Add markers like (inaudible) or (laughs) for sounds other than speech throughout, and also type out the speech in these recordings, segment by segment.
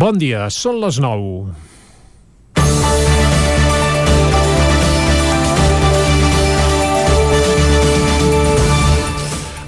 Bon dia, són les 9.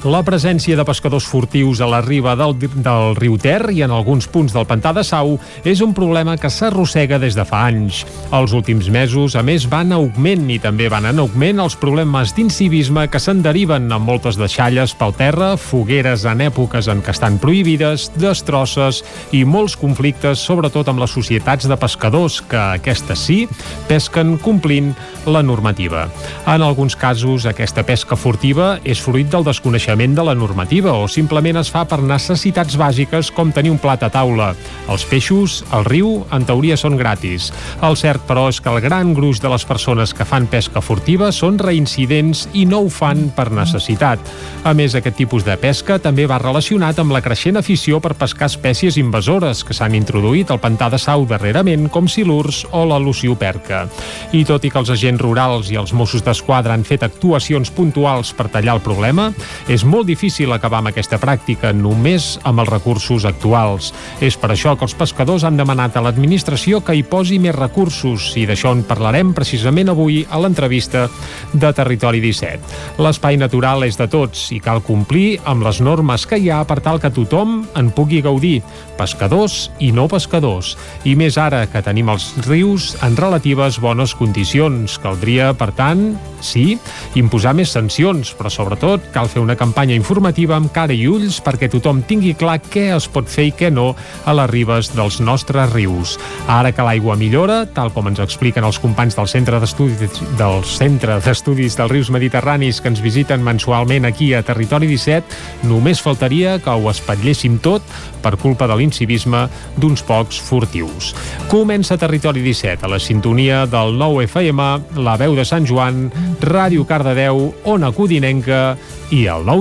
La presència de pescadors furtius a la riba del, del riu Ter i en alguns punts del pantà de Sau és un problema que s'arrossega des de fa anys. Els últims mesos, a més, van augment i també van en augment els problemes d'incivisme que se'n deriven amb moltes deixalles pel terra, fogueres en èpoques en què estan prohibides, destrosses i molts conflictes, sobretot amb les societats de pescadors, que aquestes sí, pesquen complint la normativa. En alguns casos, aquesta pesca furtiva és fruit del desconeixement coneixement de la normativa o simplement es fa per necessitats bàsiques com tenir un plat a taula. Els peixos, al riu, en teoria són gratis. El cert, però, és que el gran gruix de les persones que fan pesca furtiva són reincidents i no ho fan per necessitat. A més, aquest tipus de pesca també va relacionat amb la creixent afició per pescar espècies invasores que s'han introduït al pantà de Sau darrerament, com silurs o la lucioperca. I tot i que els agents rurals i els Mossos d'Esquadra han fet actuacions puntuals per tallar el problema, és és molt difícil acabar amb aquesta pràctica només amb els recursos actuals. És per això que els pescadors han demanat a l'administració que hi posi més recursos i d'això en parlarem precisament avui a l'entrevista de Territori 17. L'espai natural és de tots i cal complir amb les normes que hi ha per tal que tothom en pugui gaudir, pescadors i no pescadors. I més ara que tenim els rius en relatives bones condicions. Caldria, per tant, sí, imposar més sancions, però sobretot cal fer una campanya campanya informativa amb cara i ulls perquè tothom tingui clar què es pot fer i què no a les ribes dels nostres rius. Ara que l'aigua millora, tal com ens expliquen els companys del Centre d'Estudis del Centre d'Estudis dels Rius Mediterranis que ens visiten mensualment aquí a Territori 17, només faltaria que ho espatlléssim tot per culpa de l'incivisme d'uns pocs furtius. Comença Territori 17 a la sintonia del 9 FM, la veu de Sant Joan, Ràdio Cardedeu, Ona Codinenca i el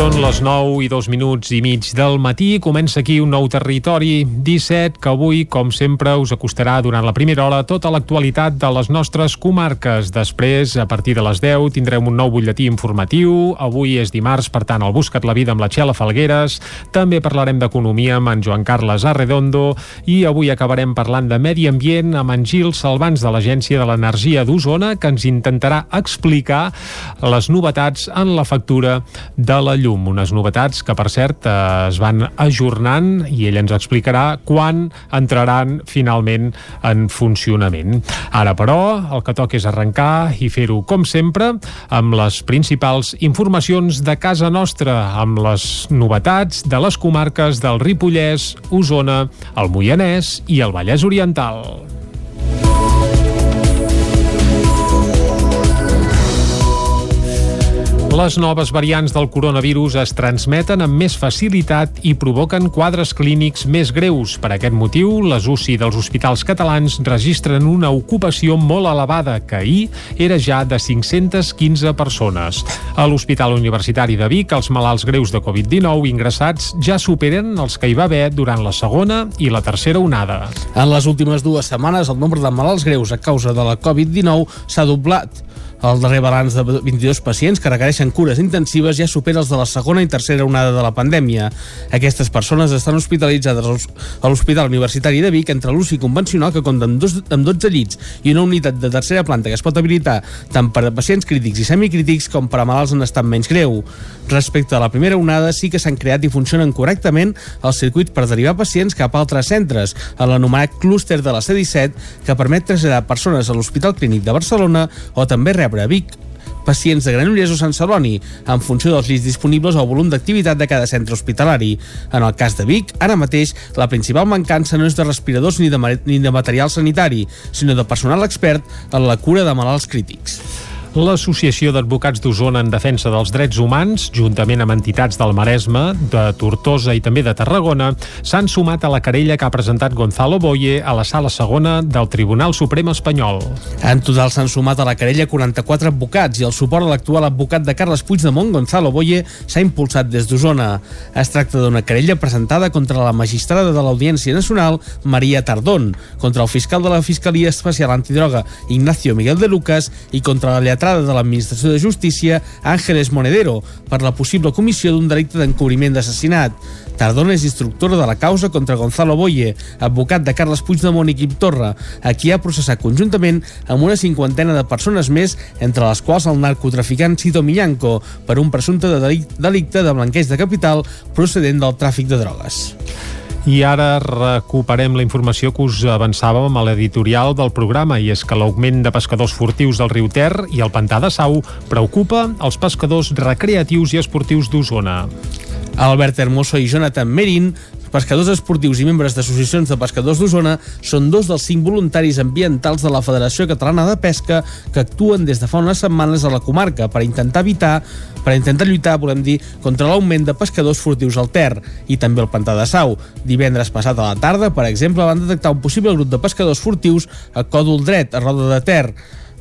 Són les 9 i 2 minuts i mig del matí. Comença aquí un nou territori 17 que avui, com sempre, us acostarà durant la primera hora tota l'actualitat de les nostres comarques. Després, a partir de les 10, tindrem un nou butlletí informatiu. Avui és dimarts, per tant, el Buscat la Vida amb la Txela Falgueres. També parlarem d'economia amb en Joan Carles Arredondo i avui acabarem parlant de medi ambient amb en Gil Salvans de l'Agència de l'Energia d'Osona que ens intentarà explicar les novetats en la factura de la llum llum, unes novetats que, per cert, eh, es van ajornant i ell ens explicarà quan entraran finalment en funcionament. Ara, però, el que toca és arrencar i fer-ho, com sempre, amb les principals informacions de casa nostra, amb les novetats de les comarques del Ripollès, Osona, el Moianès i el Vallès Oriental. Les noves variants del coronavirus es transmeten amb més facilitat i provoquen quadres clínics més greus. Per aquest motiu, les UCI dels hospitals catalans registren una ocupació molt elevada, que ahir era ja de 515 persones. A l'Hospital Universitari de Vic, els malalts greus de Covid-19 ingressats ja superen els que hi va haver durant la segona i la tercera onada. En les últimes dues setmanes, el nombre de malalts greus a causa de la Covid-19 s'ha doblat. El darrer balanç de 22 pacients que requereixen cures intensives ja supera els de la segona i tercera onada de la pandèmia. Aquestes persones estan hospitalitzades a l'Hospital Universitari de Vic entre l'UCI convencional que compta amb, dos, amb 12 llits i una unitat de tercera planta que es pot habilitar tant per a pacients crítics i semicrítics com per a malalts en estat menys greu. Respecte a la primera onada, sí que s'han creat i funcionen correctament els circuits per derivar pacients cap a altres centres, a l'anomenat clúster de la C-17, que permet traslladar persones a l'Hospital Clínic de Barcelona o també rebre rebre a Vic pacients de Granollers o Sant Celoni, en funció dels llits disponibles o volum d'activitat de cada centre hospitalari. En el cas de Vic, ara mateix, la principal mancança no és de respiradors ni de, ni de material sanitari, sinó de personal expert en la cura de malalts crítics. L'Associació d'Advocats d'Osona en Defensa dels Drets Humans, juntament amb entitats del Maresme, de Tortosa i també de Tarragona, s'han sumat a la querella que ha presentat Gonzalo Boye a la sala segona del Tribunal Suprem espanyol. En total s'han sumat a la querella 44 advocats i el suport a l'actual advocat de Carles Puigdemont, Gonzalo Boye, s'ha impulsat des d'Osona. Es tracta d'una querella presentada contra la magistrada de l'Audiència Nacional, Maria Tardón, contra el fiscal de la Fiscalia Especial Antidroga, Ignacio Miguel de Lucas, i contra la lletrada de l'Administració de Justícia, Ángeles Monedero, per la possible comissió d'un delicte d'encobriment d'assassinat. Tardona és instructora de la causa contra Gonzalo Boye, advocat de Carles Puigdemont i Quim Torra, a qui ha processat conjuntament amb una cinquantena de persones més, entre les quals el narcotraficant Cito Millanco, per un presumpte de delicte de blanqueig de capital procedent del tràfic de drogues. I ara recuperem la informació que us avançàvem a l'editorial del programa i és que l'augment de pescadors furtius del riu Ter i el pantà de Sau preocupa els pescadors recreatius i esportius d'Osona. Albert Hermoso i Jonathan Merin pescadors esportius i membres d'associacions de pescadors d'Osona són dos dels cinc voluntaris ambientals de la Federació Catalana de Pesca que actuen des de fa unes setmanes a la comarca per intentar evitar per intentar lluitar, volem dir, contra l'augment de pescadors furtius al Ter i també al Pantà de Sau. Divendres passat a la tarda, per exemple, van detectar un possible grup de pescadors furtius a Còdol Dret, a Roda de Ter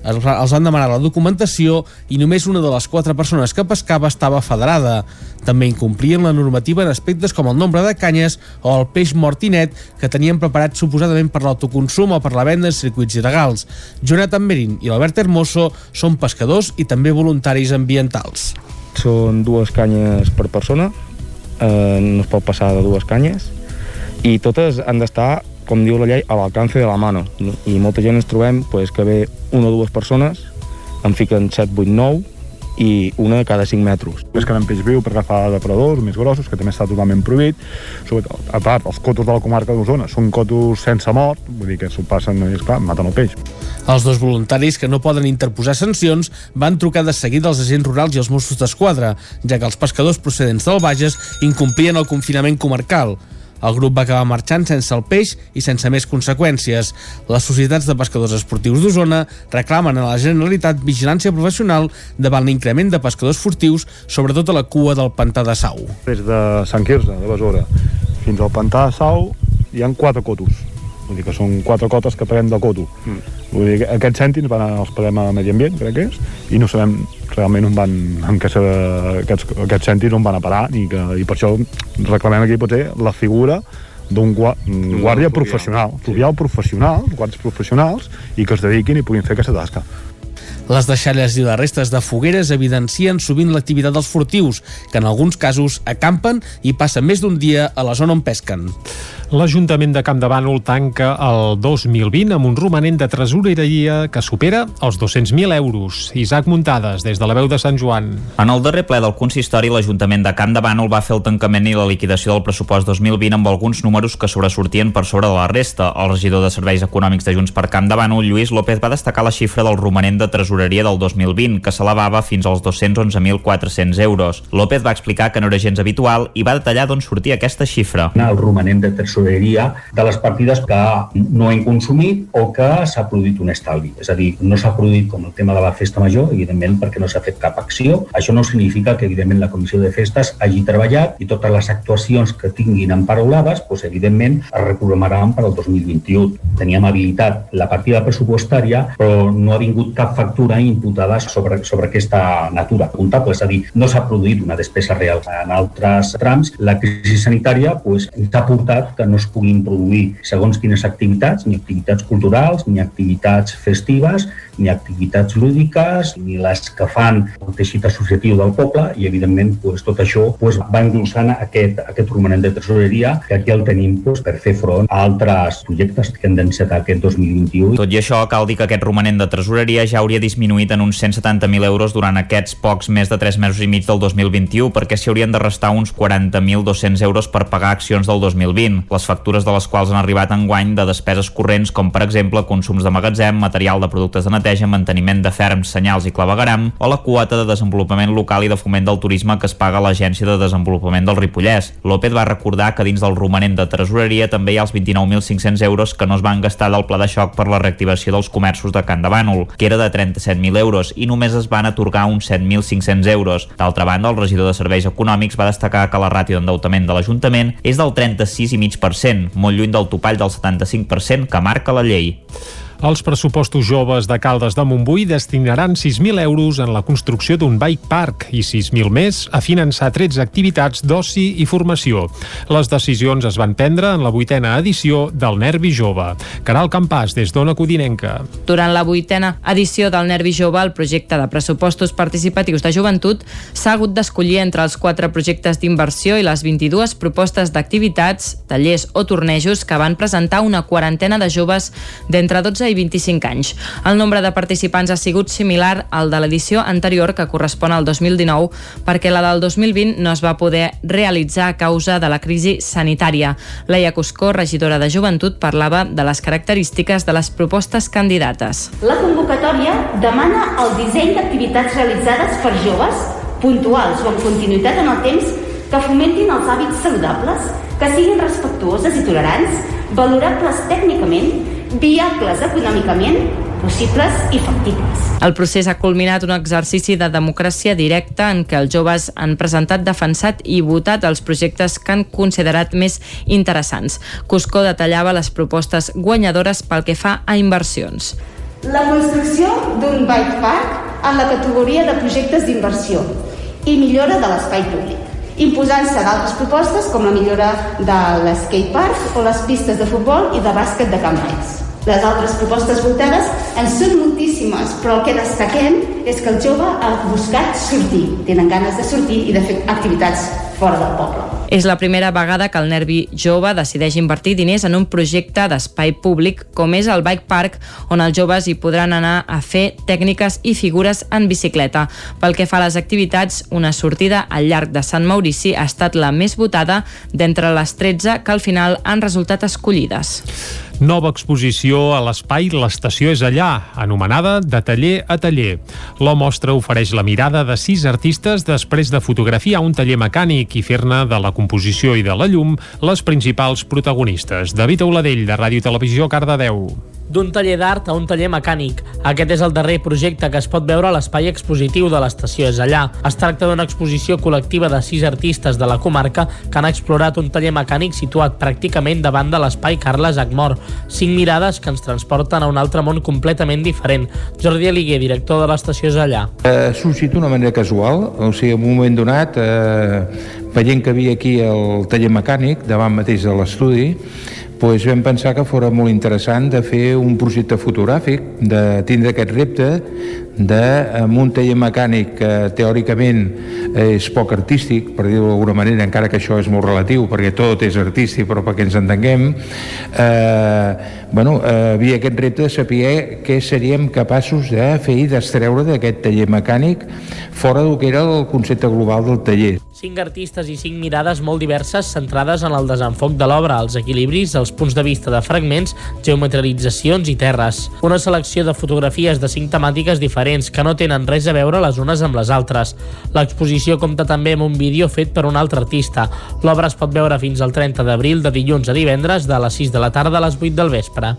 els van demanar la documentació i només una de les quatre persones que pescava estava federada. També incomplien la normativa en aspectes com el nombre de canyes o el peix mortinet que tenien preparat suposadament per l'autoconsum o per la venda en circuits il·legals. Jonathan Merin i l'Albert Hermoso són pescadors i també voluntaris ambientals. Són dues canyes per persona, eh, no es pot passar de dues canyes, i totes han d'estar com diu la llei, a l'alcance de la mano. I molta gent ens trobem pues, que ve una o dues persones, en fiquen 7, 8, 9, i una cada 5 metres. Pesquen en peix viu per agafar depredadors més grossos, que també està totalment prohibit. Sobretot, a part, els cotos de la comarca d'Osona són cotos sense mort, vull dir que s'ho passen, i esclar, maten el peix. Els dos voluntaris que no poden interposar sancions van trucar de seguida als agents rurals i als Mossos d'Esquadra, ja que els pescadors procedents del Bages incomplien el confinament comarcal. El grup va acabar marxant sense el peix i sense més conseqüències. Les societats de pescadors esportius d'Osona reclamen a la Generalitat vigilància professional davant l'increment de pescadors furtius, sobretot a la cua del pantà de Sau. Des de Sant Quirze, de Besora, fins al pantà de Sau hi han quatre cotos. Vull dir que són quatre cotes que paguem de coto. Mm. Vull dir que aquests cèntims van als paguem a Medi Ambient, crec que és, i no sabem realment on van, en què se, aquests, aquests cèntims on van a parar, i, que, i per això reclamem aquí potser la figura d'un guàrdia professional, fluvial professional, guàrdies professionals, i que es dediquin i puguin fer aquesta tasca. Les deixalles i les restes de fogueres evidencien sovint l'activitat dels furtius, que en alguns casos acampen i passen més d'un dia a la zona on pesquen. L'Ajuntament de Camp de Bànol tanca el 2020 amb un romanent de tresoreria que supera els 200.000 euros. Isaac Muntades, des de la veu de Sant Joan. En el darrer ple del consistori, l'Ajuntament de Camp de Bànol va fer el tancament i la liquidació del pressupost 2020 amb alguns números que sobresortien per sobre de la resta. El regidor de Serveis Econòmics de Junts per Camp de Bànol, Lluís López, va destacar la xifra del romanent de tresoreria del 2020, que s'elevava fins als 211.400 euros. López va explicar que no era gens habitual i va detallar d'on sortia aquesta xifra. El romanent de tresoreria de les partides que no hem consumit o que s'ha produït un estalvi. És a dir, no s'ha produït com el tema de la festa major, evidentment perquè no s'ha fet cap acció. Això no significa que, evidentment, la Comissió de Festes hagi treballat i totes les actuacions que tinguin emparaulades, doncs, evidentment, es reprogramaran per al 2021. Teníem habilitat la partida pressupostària, però no ha vingut cap factura imputada sobre, sobre aquesta natura comptable, és a dir, no s'ha produït una despesa real. En altres trams, la crisi sanitària doncs, ha portat que no es puguin produir segons quines activitats, ni activitats culturals, ni activitats festives, ni activitats lúdiques, ni les que fan el teixit associatiu del poble, i evidentment pues, tot això pues, va engrossant aquest, aquest romanent de tresoreria, que aquí el tenim pues, per fer front a altres projectes que han d'encetar aquest 2021. Tot i això, cal dir que aquest romanent de tresoreria ja hauria disminuït en uns 170.000 euros durant aquests pocs més de 3 mesos i mig del 2021, perquè s'hi haurien de restar uns 40.200 euros per pagar accions del 2020, les factures de les quals han arribat en guany de despeses corrents com, per exemple, consums de magatzem, material de productes de neteja, manteniment de ferms, senyals i clavegaram, o la quota de desenvolupament local i de foment del turisme que es paga a l'Agència de Desenvolupament del Ripollès. López va recordar que dins del romanent de tresoreria també hi ha els 29.500 euros que no es van gastar del pla de xoc per la reactivació dels comerços de Can de Bànol, que era de 37.000 euros i només es van atorgar uns 7.500 euros. D'altra banda, el regidor de Serveis Econòmics va destacar que la ràtio d'endeutament de l'Ajuntament és del 36,5%, molt lluny del topall del 75% que marca la llei. Els pressupostos joves de Caldes de Montbui destinaran 6.000 euros en la construcció d'un bike park i 6.000 més a finançar 13 activitats d'oci i formació. Les decisions es van prendre en la vuitena edició del Nervi Jove. Caral Campàs, des d'Ona Codinenca. Durant la vuitena edició del Nervi Jove, el projecte de pressupostos participatius de joventut s'ha hagut d'escollir entre els quatre projectes d'inversió i les 22 propostes d'activitats, tallers o tornejos que van presentar una quarantena de joves d'entre 12 i 25 anys. El nombre de participants ha sigut similar al de l'edició anterior, que correspon al 2019, perquè la del 2020 no es va poder realitzar a causa de la crisi sanitària. Leia Cuscó, regidora de Joventut, parlava de les característiques de les propostes candidates. La convocatòria demana el disseny d'activitats realitzades per joves, puntuals o amb continuïtat en el temps, que fomentin els hàbits saludables, que siguin respectuoses i tolerants, valorables tècnicament viables econòmicament, possibles i factibles. El procés ha culminat un exercici de democràcia directa en què els joves han presentat, defensat i votat els projectes que han considerat més interessants. Cuscó detallava les propostes guanyadores pel que fa a inversions. La construcció d'un bike park en la categoria de projectes d'inversió i millora de l'espai públic imposant-se d'altres propostes com la millora de l'skatepark o les pistes de futbol i de bàsquet de Camp Reis. Les altres propostes votades en són moltíssimes, però el que destaquem és que el jove ha buscat sortir, tenen ganes de sortir i de fer activitats fora del poble. És la primera vegada que el Nervi Jove decideix invertir diners en un projecte d'espai públic com és el Bike Park, on els joves hi podran anar a fer tècniques i figures en bicicleta. Pel que fa a les activitats, una sortida al llarg de Sant Maurici ha estat la més votada d'entre les 13 que al final han resultat escollides. Nova exposició a l'espai L'Estació és allà, anomenada De taller a taller. La mostra ofereix la mirada de sis artistes després de fotografiar un taller mecànic i fer-ne de la composició i de la llum les principals protagonistes. David Auladell, de Ràdio Televisió, Cardedeu d'un taller d'art a un taller mecànic. Aquest és el darrer projecte que es pot veure a l'espai expositiu de l'estació és allà. Es tracta d'una exposició col·lectiva de sis artistes de la comarca que han explorat un taller mecànic situat pràcticament davant de l'espai Carles Agmor. Cinc mirades que ens transporten a un altre món completament diferent. Jordi Aliguer, director de l'estació és allà. Eh, sorgit d'una manera casual, o sigui, en un moment donat, eh, veient que havia aquí el taller mecànic davant mateix de l'estudi, doncs vam pensar que fora molt interessant de fer un projecte fotogràfic, de tindre aquest repte de, amb un taller mecànic que teòricament és poc artístic, per dir-ho d'alguna manera, encara que això és molt relatiu, perquè tot és artístic, però perquè ens entenguem, eh, bueno, eh, havia aquest repte de saber què seríem capaços de fer i d'estreure d'aquest taller mecànic fora del que era el concepte global del taller. Cinc artistes i cinc mirades molt diverses centrades en el desenfoc de l'obra, els equilibris, els punts de vista de fragments, geometralitzacions i terres. Una selecció de fotografies de cinc temàtiques diferents que no tenen res a veure les unes amb les altres. L'exposició compta també amb un vídeo fet per un altre artista. L'obra es pot veure fins al 30 d'abril de dilluns a divendres de les 6 de la tarda a les 8 del vespre.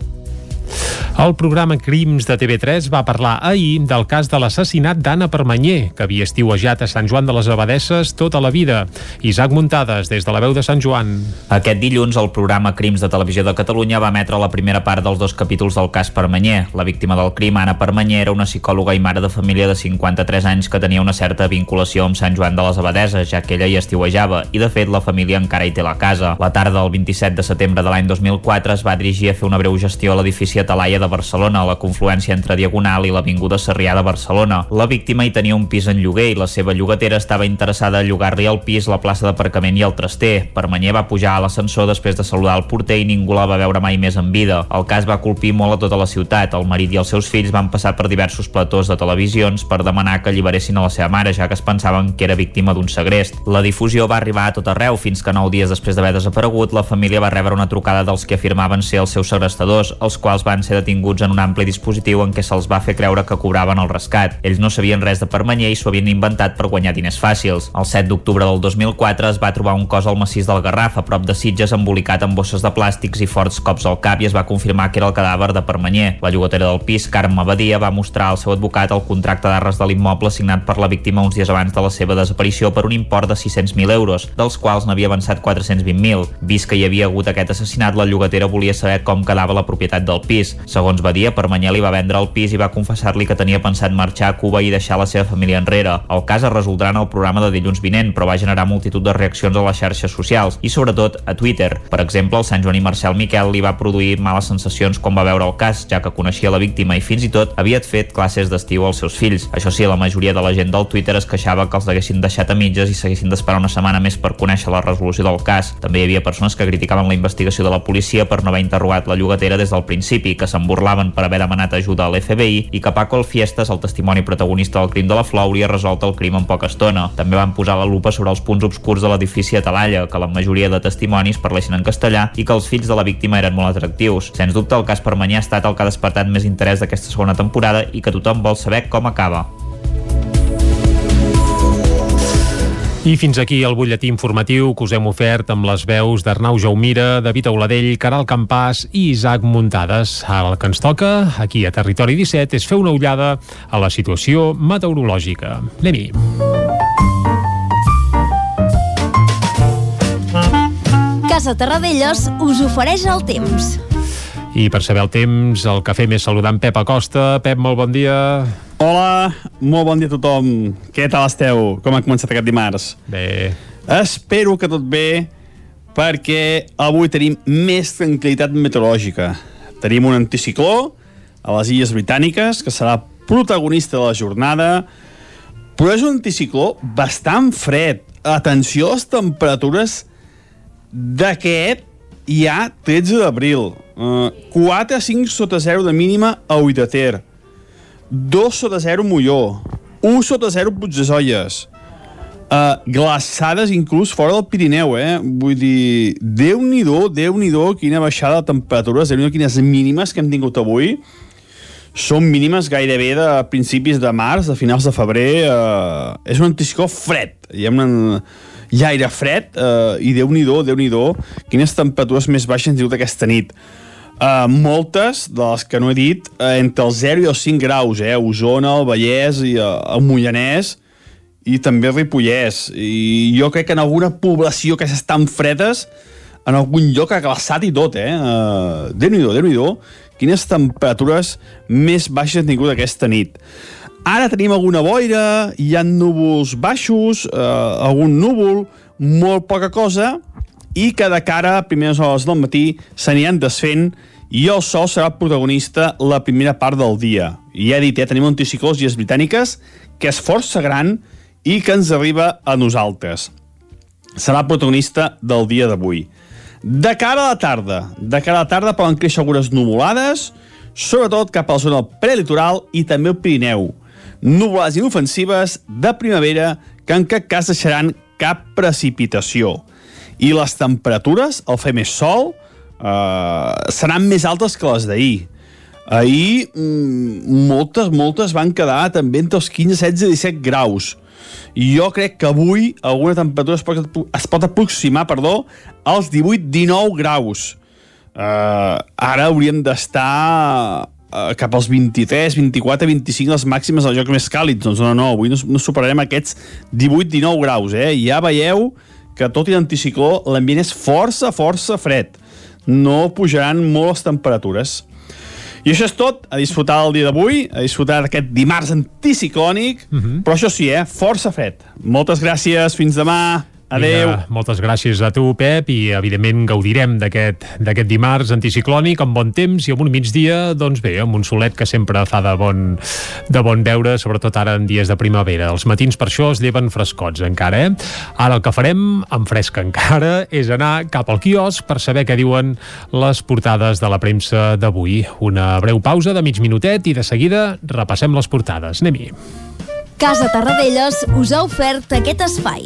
El programa Crims de TV3 va parlar ahir del cas de l'assassinat d'Anna Permanyer, que havia estiuejat a Sant Joan de les Abadesses tota la vida. Isaac Muntades, des de la veu de Sant Joan. Aquest dilluns, el programa Crims de Televisió de Catalunya va emetre la primera part dels dos capítols del cas Permanyer. La víctima del crim, Anna Permanyer, era una psicòloga i mare de família de 53 anys que tenia una certa vinculació amb Sant Joan de les Abadeses, ja que ella hi estiuejava, i de fet la família encara hi té la casa. La tarda del 27 de setembre de l'any 2004 es va dirigir a fer una breu gestió a l'edifici Atalaia de Barcelona, a la confluència entre Diagonal i l'Avinguda Sarrià de Barcelona. La víctima hi tenia un pis en lloguer i la seva llogatera estava interessada a llogar-li el pis, la plaça d'aparcament i el traster. Permanyer va pujar a l'ascensor després de saludar el porter i ningú la va veure mai més en vida. El cas va colpir molt a tota la ciutat. El marit i els seus fills van passar per diversos platós de televisions per demanar que alliberessin a la seva mare, ja que es pensaven que era víctima d'un segrest. La difusió va arribar a tot arreu fins que nou dies després d'haver desaparegut, la família va rebre una trucada dels que afirmaven ser els seus segrestadors, els quals ser detinguts en un ampli dispositiu en què se'ls va fer creure que cobraven el rescat. Ells no sabien res de Permanyer i s'ho havien inventat per guanyar diners fàcils. El 7 d'octubre del 2004 es va trobar un cos al massís del Garraf, a prop de Sitges, embolicat amb bosses de plàstics i forts cops al cap i es va confirmar que era el cadàver de Permanyer. La llogatera del pis, Carme Badia, va mostrar al seu advocat el contracte d'arres de l'immoble signat per la víctima uns dies abans de la seva desaparició per un import de 600.000 euros, dels quals n'havia avançat 420.000. Vist que hi havia hagut aquest assassinat, la llogatera volia saber com quedava la propietat del pis. Segons Badia, Permanyer li va vendre el pis i va confessar-li que tenia pensat marxar a Cuba i deixar la seva família enrere. El cas es resoldrà en el programa de dilluns vinent, però va generar multitud de reaccions a les xarxes socials i sobretot a Twitter. Per exemple, el Sant Joaní Marcel Miquel li va produir males sensacions quan va veure el cas, ja que coneixia la víctima i fins i tot havia fet classes d'estiu als seus fills. Això sí, la majoria de la gent del Twitter es queixava que els haguessin deixat a mitges i s'haguessin d'esperar una setmana més per conèixer la resolució del cas. També hi havia persones que criticaven la investigació de la policia per no haver interrogat la llogatera des del principi, que se'n burlaven per haver demanat ajuda a l'FBI i que Paco Alfiestas, el testimoni protagonista del crim de la Flor, hauria resolt el crim en poca estona. També van posar la lupa sobre els punts obscurs de l'edifici a Talalla, que la majoria de testimonis parleixen en castellà i que els fills de la víctima eren molt atractius. Sens dubte, el cas Permanyà ha estat el que ha despertat més interès d'aquesta segona temporada i que tothom vol saber com acaba. I fins aquí el butlletí informatiu que us hem ofert amb les veus d'Arnau Jaumira, David Auladell, Caral Campàs i Isaac Muntades. Ara el que ens toca, aquí a Territori 17, és fer una ullada a la situació meteorològica. Anem-hi. Casa Terradellos us ofereix el temps. I per saber el temps, el que fem és saludar en Pep Acosta. Pep, molt bon dia. Hola, molt bon dia a tothom. Què tal esteu? Com ha començat aquest dimarts? Bé. Espero que tot bé, perquè avui tenim més tranquil·litat meteorològica. Tenim un anticicló a les Illes Britàniques, que serà protagonista de la jornada, però és un anticicló bastant fred. Atenció a les temperatures d'aquest ja 13 d'abril. Uh, 4 a 5 sota 0 de mínima a Ull de Ter. 2 sota 0 Molló. 1 sota 0 Puigdesolles. Uh, glaçades inclús fora del Pirineu, eh? Vull dir, Déu-n'hi-do, déu nhi déu quina baixada de temperatures, déu nhi quines mínimes que hem tingut avui. Són mínimes gairebé de principis de març, de finals de febrer. Uh, és un anticicló fred. Hi ha una hi ha aire fred uh, i déu-n'hi-do, déu nhi déu quines temperatures més baixes han tingut aquesta nit. Uh, moltes de les que no he dit, uh, entre els 0 i els 5 graus, eh? Osona, el Vallès i uh, el Mollanès i també el Ripollès. I jo crec que en alguna població que estan fredes, en algun lloc ha glaçat i tot, eh? Uh, Déu-n'hi-do, déu nhi déu quines temperatures més baixes han tingut aquesta nit. Ara tenim alguna boira, hi ha núvols baixos, eh, algun núvol, molt poca cosa, i que de cara a primeres hores del matí s'aniran desfent i el sol serà el protagonista la primera part del dia. I ja he dit, eh, tenim un anticicló les britàniques que és força gran i que ens arriba a nosaltres. Serà protagonista del dia d'avui. De cara a la tarda, de cara a la tarda poden créixer algunes nuvolades, sobretot cap a la zona prelitoral i també el Pirineu núvoles inofensives de primavera que en cap cas deixaran cap precipitació. I les temperatures, al fer més sol, eh, seran més altes que les d'ahir. Ahir mm, moltes, moltes van quedar també entre els 15, 16 i 17 graus. I jo crec que avui alguna temperatura es pot, es pot aproximar perdó, als 18-19 graus. Uh, ara hauríem d'estar uh, cap als 23, 24, 25 les màximes del joc més càlids. Doncs no, no, avui no, no superarem aquests 18-19 graus, eh? Ja veieu que tot i l'anticicló l'ambient és força, força fred. No pujaran molt les temperatures. I això és tot, a disfrutar el dia d'avui, a disfrutar d'aquest dimarts anticiclònic, uh -huh. però això sí, eh, força fred. Moltes gràcies, fins demà. Adéu. Vinga, moltes gràcies a tu, Pep, i evidentment gaudirem d'aquest dimarts anticiclònic amb bon temps i amb un migdia, doncs bé, amb un solet que sempre fa de bon, de bon veure, sobretot ara en dies de primavera. Els matins per això es lleven frescots encara, eh? Ara el que farem, en fresc encara, és anar cap al quiosc per saber què diuen les portades de la premsa d'avui. Una breu pausa de mig minutet i de seguida repassem les portades. Anem-hi. Casa Tarradellas us ha ofert aquest espai.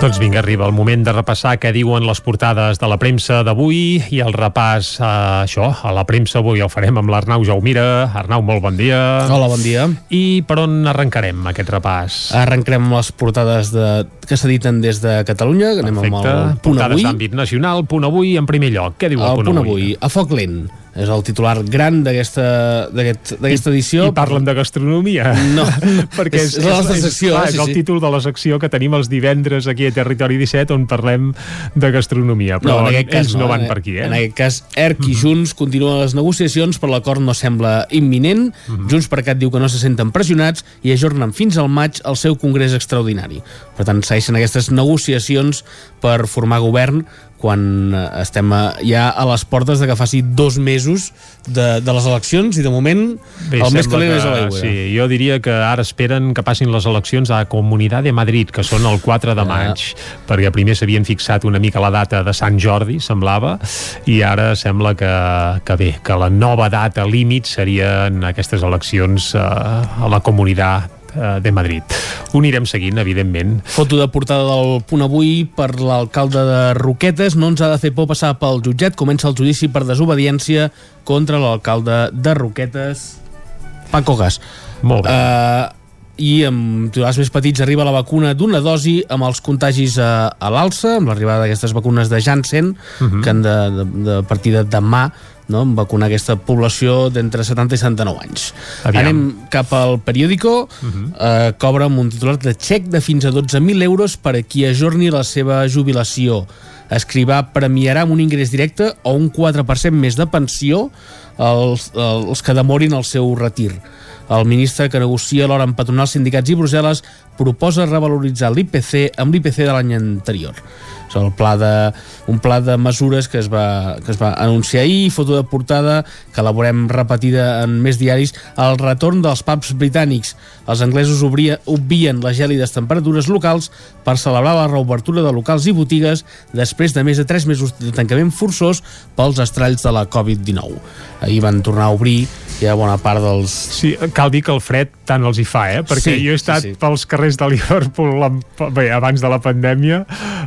Doncs vinga, arriba el moment de repassar què diuen les portades de la premsa d'avui i el repàs a això, a la premsa avui el farem amb l'Arnau Jaumira. Arnau, molt bon dia. Hola, bon dia. I per on arrencarem aquest repàs? Arrencarem les portades de, que s'editen des de Catalunya, que anem amb el punt Portades avui. d'àmbit nacional, punt avui en primer lloc. Què diu el, El punt avui, a foc lent. És el titular gran d'aquesta d'aquest- d'aquesta edició. I parlen de gastronomia. No, (laughs) perquè és, és la nostra secció, clar, eh? és Sí, el sí. títol de la secció que tenim els divendres aquí a Territori 17 on parlem de gastronomia. Però en aquest cas ells no, van per aquí, eh? En aquest cas, ERC i Junts continuen les negociacions, però l'acord no sembla imminent. Junts per Cat diu que no se senten pressionats i ajornen fins al maig el seu congrés extraordinari. Per tant, segueixen aquestes negociacions per formar govern quan eh, estem eh, ja a les portes de que faci dos mesos de, de les eleccions i de moment Bé, el més calent que, és a l'aigua. Sí, jo diria que ara esperen que passin les eleccions a Comunitat de Madrid, que són el 4 Ah. de maig, perquè primer s'havien fixat una mica la data de Sant Jordi, semblava, i ara sembla que, que bé, que la nova data límit serien aquestes eleccions eh, a la Comunitat eh, de Madrid. Ho anirem seguint, evidentment. Foto de portada del punt avui per l'alcalde de Roquetes. No ens ha de fer por passar pel jutjat. Comença el judici per desobediència contra l'alcalde de Roquetes, Paco Gas. Molt bé. Uh, i amb titulars més petits arriba la vacuna d'una dosi amb els contagis a, a l'alça, amb l'arribada d'aquestes vacunes de Janssen, Mhm. que han de, de, de partir de demà no? amb vacunar aquesta població d'entre 70 i 79 anys. Aviam. Anem cap al periòdico, Mhm. eh, cobra amb un titular de xec de fins a 12.000 euros per a qui ajorni la seva jubilació. Escrivà premiarà amb un ingrés directe o un 4% més de pensió els, els que demorin el seu retir. El ministre que negocia l'hora amb patronals, sindicats i Brussel·les proposa revaloritzar l'IPC amb l'IPC de l'any anterior. És el pla de, un pla de mesures que es, va, que es va anunciar ahir, foto de portada que la veurem repetida en més diaris, el retorn dels pubs britànics. Els anglesos obria, obvien les gèlides temperatures locals per celebrar la reobertura de locals i botigues després de més de 3 mesos de tancament forçós pels estralls de la Covid-19. Ahir van tornar a obrir ja bona part dels... Sí, cal dir que el fred tant els hi fa, eh? Perquè Sí, jo he estat sí, sí. pels carrers de Liverpool bé, abans de la pandèmia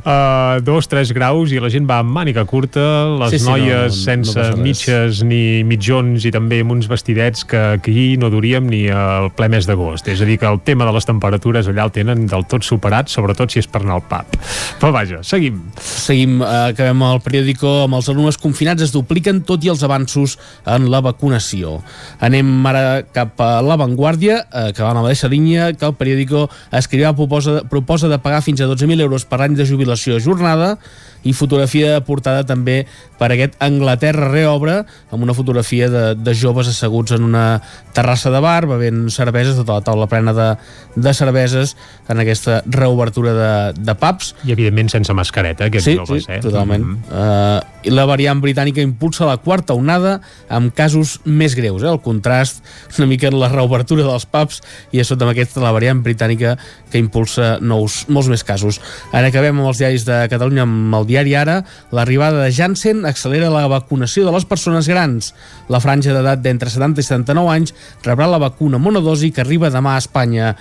a dos, tres graus i la gent va amb màniga curta, les Sí, sí, noies no- no- no sense res. mitges ni mitjons i també amb uns vestidets que aquí no duríem ni al ple mes d'agost. És a dir, que el tema de les temperatures allà el tenen del tot superat, sobretot si és per anar al pub. Però vaja, seguim. Seguim, eh, acabem el periòdico amb els alumnes confinats es dupliquen tot i els avanços en la vacunació. Anem ara cap a l'avantguàrdia, eh, que va en la mateixa línia que el periòdico escrivà proposa, proposa de pagar fins a 12.000 euros per any de jubilació jornada i fotografia de portada també per aquest Anglaterra reobre amb una fotografia de, de joves asseguts en una terrassa de bar bevent cerveses, tota la taula plena de, de cerveses en aquesta reobertura de, de pubs I evidentment sense mascareta, aquests sí, joves, sí, eh? totalment. Mhm. Uh, i la variant britànica impulsa la quarta onada amb casos més greus. Eh? El contrast una mica en la reobertura dels pubs i a sota amb aquesta la variant britànica que impulsa nous, molts més casos. Ara acabem amb els diaris de Catalunya amb el diari Ara. L'arribada de Janssen accelera la vacunació de les persones grans. La franja d'edat d'entre 70 i 79 anys rebrà la vacuna monodosi que arriba demà a Espanya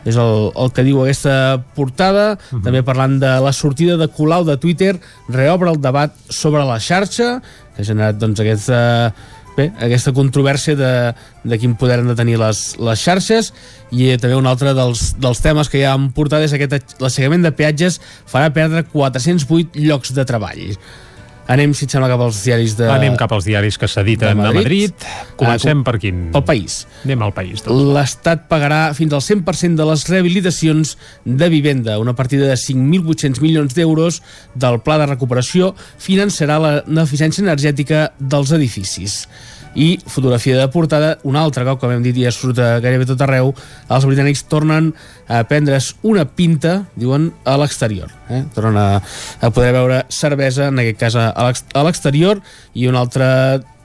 és el, el que diu aquesta portada uh -huh. també parlant de la sortida de Colau de Twitter reobre el debat sobre la xarxa que ha generat doncs aquesta bé, aquesta controvèrsia de, de quin poder han de tenir les, les xarxes. I també un altre dels, dels temes que ja han portat és aquest l'assegament de peatges farà perdre 408 llocs de treball anem si et sembla cap als diaris de Anem cap als diaris que s'editen a Madrid. Madrid. Comencem Ah, per quin? pel país Anem al país. Doncs. l'Estat pagarà fins al 100% de les rehabilitacions de vivenda. Una partida de 5.800 milions d'euros del Pla de Recuperació finançarà la- l'eficiència energètica dels edificis. I fotografia de portada, un altre cop, com hem dit, ja surt gairebé tot arreu, els britànics tornen a prendre's una pinta, diuen, a l'exterior. Eh? Tornen a, a poder veure cervesa, en aquest cas a l'exterior, i un altre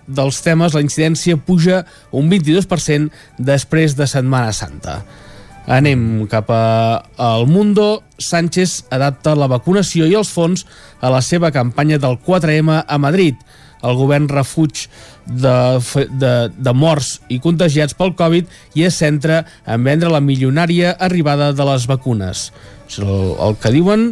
dels temes, la incidència puja un 22% després de Setmana Santa. Anem cap a, al Mundo. Sánchez adapta la vacunació i els fons a la seva campanya del 4M a Madrid. El govern refuig de, de, de morts i contagiats pel Covid i es centra en vendre la milionària arribada de les vacunes. El, el que diuen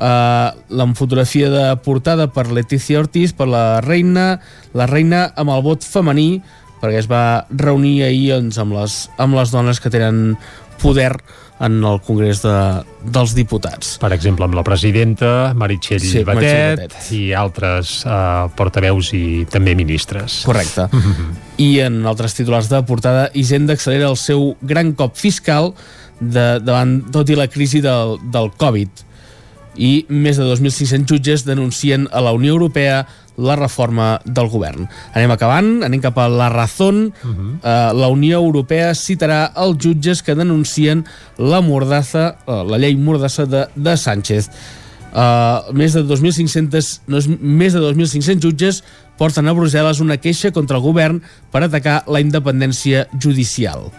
eh, la fotografia de portada per Leticia Ortiz, per la reina, la reina amb el vot femení, perquè es va reunir ahir doncs, amb, les, amb les dones que tenen poder en el Congrés de, dels Diputats. Per exemple, amb la presidenta Meritxell Sí, Batet, Batet. i altres uh, portaveus i també ministres. Correcte. (laughs) I en altres titulars de portada, Hisenda accelera el seu gran cop fiscal de, davant tot i la crisi del, del Covid i més de 2.500 jutges denuncien a la Unió Europea la reforma del govern. Anem acabant, anem cap a la Razón. Uh -huh. uh, la Unió Europea citarà els jutges que denuncien la mordaza, uh, la llei mordassa de, de Sánchez. Uh, més de 2.500 no és, més de 2.500 jutges porten a Brussel·les una queixa contra el govern per atacar la independència judicial.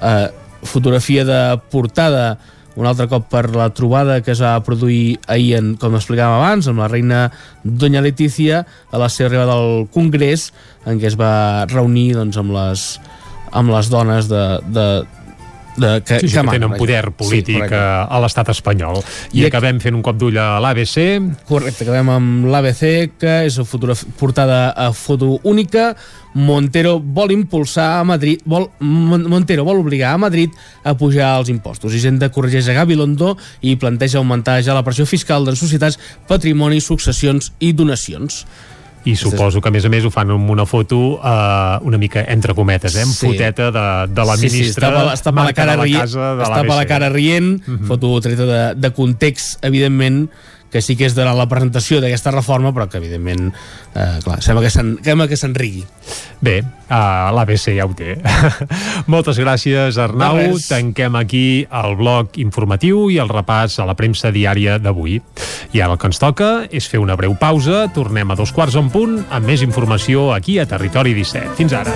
Uh, fotografia de portada un altre cop per la trobada que es va produir ahir, en, com explicàvem abans, amb la reina Doña Letícia a la seva arribada al Congrés, en què es va reunir doncs, amb, les, amb les dones de, de, de, que, Sí, sí, que manen, tenen poder polític correcte. a, a l'estat espanyol. I, I acabem fent un cop d'ull a l'ABC. Correcte, acabem amb l'ABC, que és fotograf- portada a foto única. Montero vol impulsar a Madrid, vol, Mon- Montero vol obligar a Madrid a pujar els impostos. Hisenda corregeix a Gabilondo i planteja augmentar ja la pressió fiscal de societats, patrimoni, successions i donacions. I suposo que, a més a més, ho fan amb una foto eh, una mica entre cometes, eh? amb Sí. foteta de, de la sí, ministra. sí, estava, estava la cara, la rient, casa de estava la cara rient, foto treta de, de context, evidentment, que sí que és de la presentació d'aquesta reforma, però que, evidentment, eh, clar, sembla que se'n- se'n rigui. Bé, uh, l'ABC ja ho té. (laughs) Moltes gràcies, Arnau. Res. Tanquem aquí el bloc informatiu i el repàs a la premsa diària d'avui. I ara el que ens toca és fer una breu pausa. Tornem a dos quarts en punt amb més informació aquí a Territori 17. Fins ara.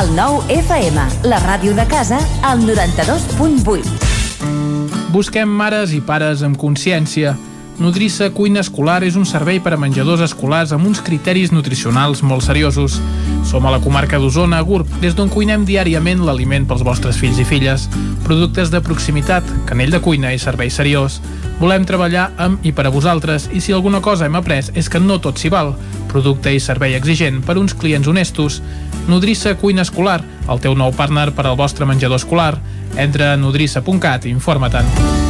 El nou FM, la ràdio de casa, al 92.8. Busquem mares i pares amb consciència. Nodrissa Cuina Escolar és un servei per a menjadors escolars amb uns criteris nutricionals molt seriosos. Som a la comarca d'Osona, a Gurb, des d'on cuinem diàriament l'aliment pels vostres fills i filles. Productes de proximitat, canell de cuina i servei seriós. Volem treballar amb i per a vosaltres i si alguna cosa hem après és que no tot s'hi val. Producte i servei exigent per uns clients honestos. Nodrissa Cuina Escolar, el teu nou partner per al vostre menjador escolar. Entra a nodrissa.cat i informa-te'n.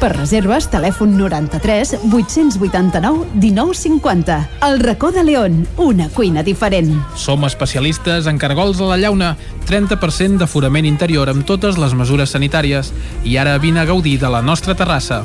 Per reserves, telèfon 93 889 1950. El racó de León, una cuina diferent. Som especialistes en cargols a la llauna, 30% d'aforament interior amb totes les mesures sanitàries. I ara vine a gaudir de la nostra terrassa.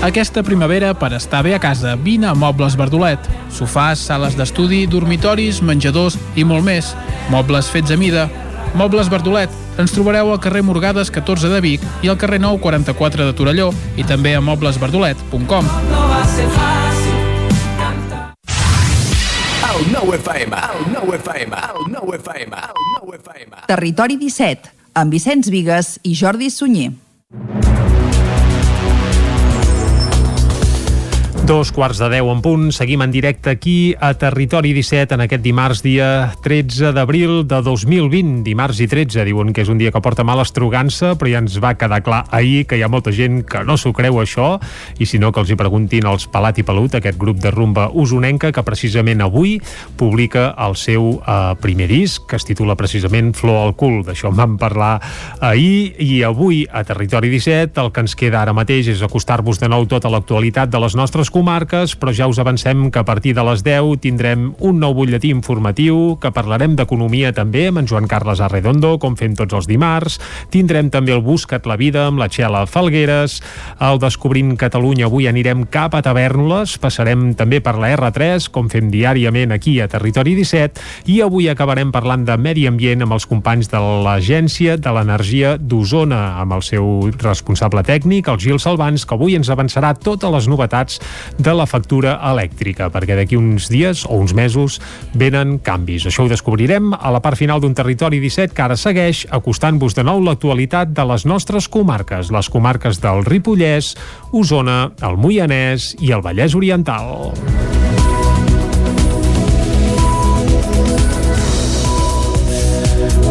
Aquesta primavera, per estar bé a casa, vine a Mobles Verdolet. Sofàs, sales d'estudi, dormitoris, menjadors i molt més. Mobles fets a mida. Mobles Verdolet. Ens trobareu al carrer Morgades 14 de Vic i al carrer 9 44 de Torelló i també a moblesverdolet.com. Territori 17, amb Vicenç Vigues i Jordi Sunyer. Dos quarts de deu en punt, seguim en directe aquí a Territori 17 en aquest dimarts dia 13 d'abril de 2020. Dimarts i 13 diuen que és un dia que porta mal estrugança, però ja ens va quedar clar ahir que hi ha molta gent que no s'ho creu això, i si no que els hi preguntin als Palat i Pelut, aquest grup de rumba usonenca que precisament avui publica el seu eh, primer disc, que es titula precisament Flor al cul. D'això en vam parlar ahir i avui a Territori 17 el que ens queda ara mateix és acostar-vos de nou tota l'actualitat de les nostres comarques, però ja us avancem que a partir de les 10 tindrem un nou butlletí informatiu, que parlarem d'economia també amb en Joan Carles Arredondo, com fem tots els dimarts. Tindrem també el Buscat la vida amb la Txela Falgueres. Al Descobrint Catalunya avui anirem cap a Tavernoles, passarem també per la R3, com fem diàriament aquí a Territori 17, i avui acabarem parlant de medi ambient amb els companys de l'Agència de l'Energia d'Osona, amb el seu responsable tècnic, el Gil Salvans, que avui ens avançarà totes les novetats de la factura elèctrica, perquè d'aquí uns dies o uns mesos venen canvis. Això ho descobrirem a la part final d'un territori 17 que ara segueix acostant-vos de nou l'actualitat de les nostres comarques, les comarques del Ripollès, Osona, el Moianès i el Vallès Oriental.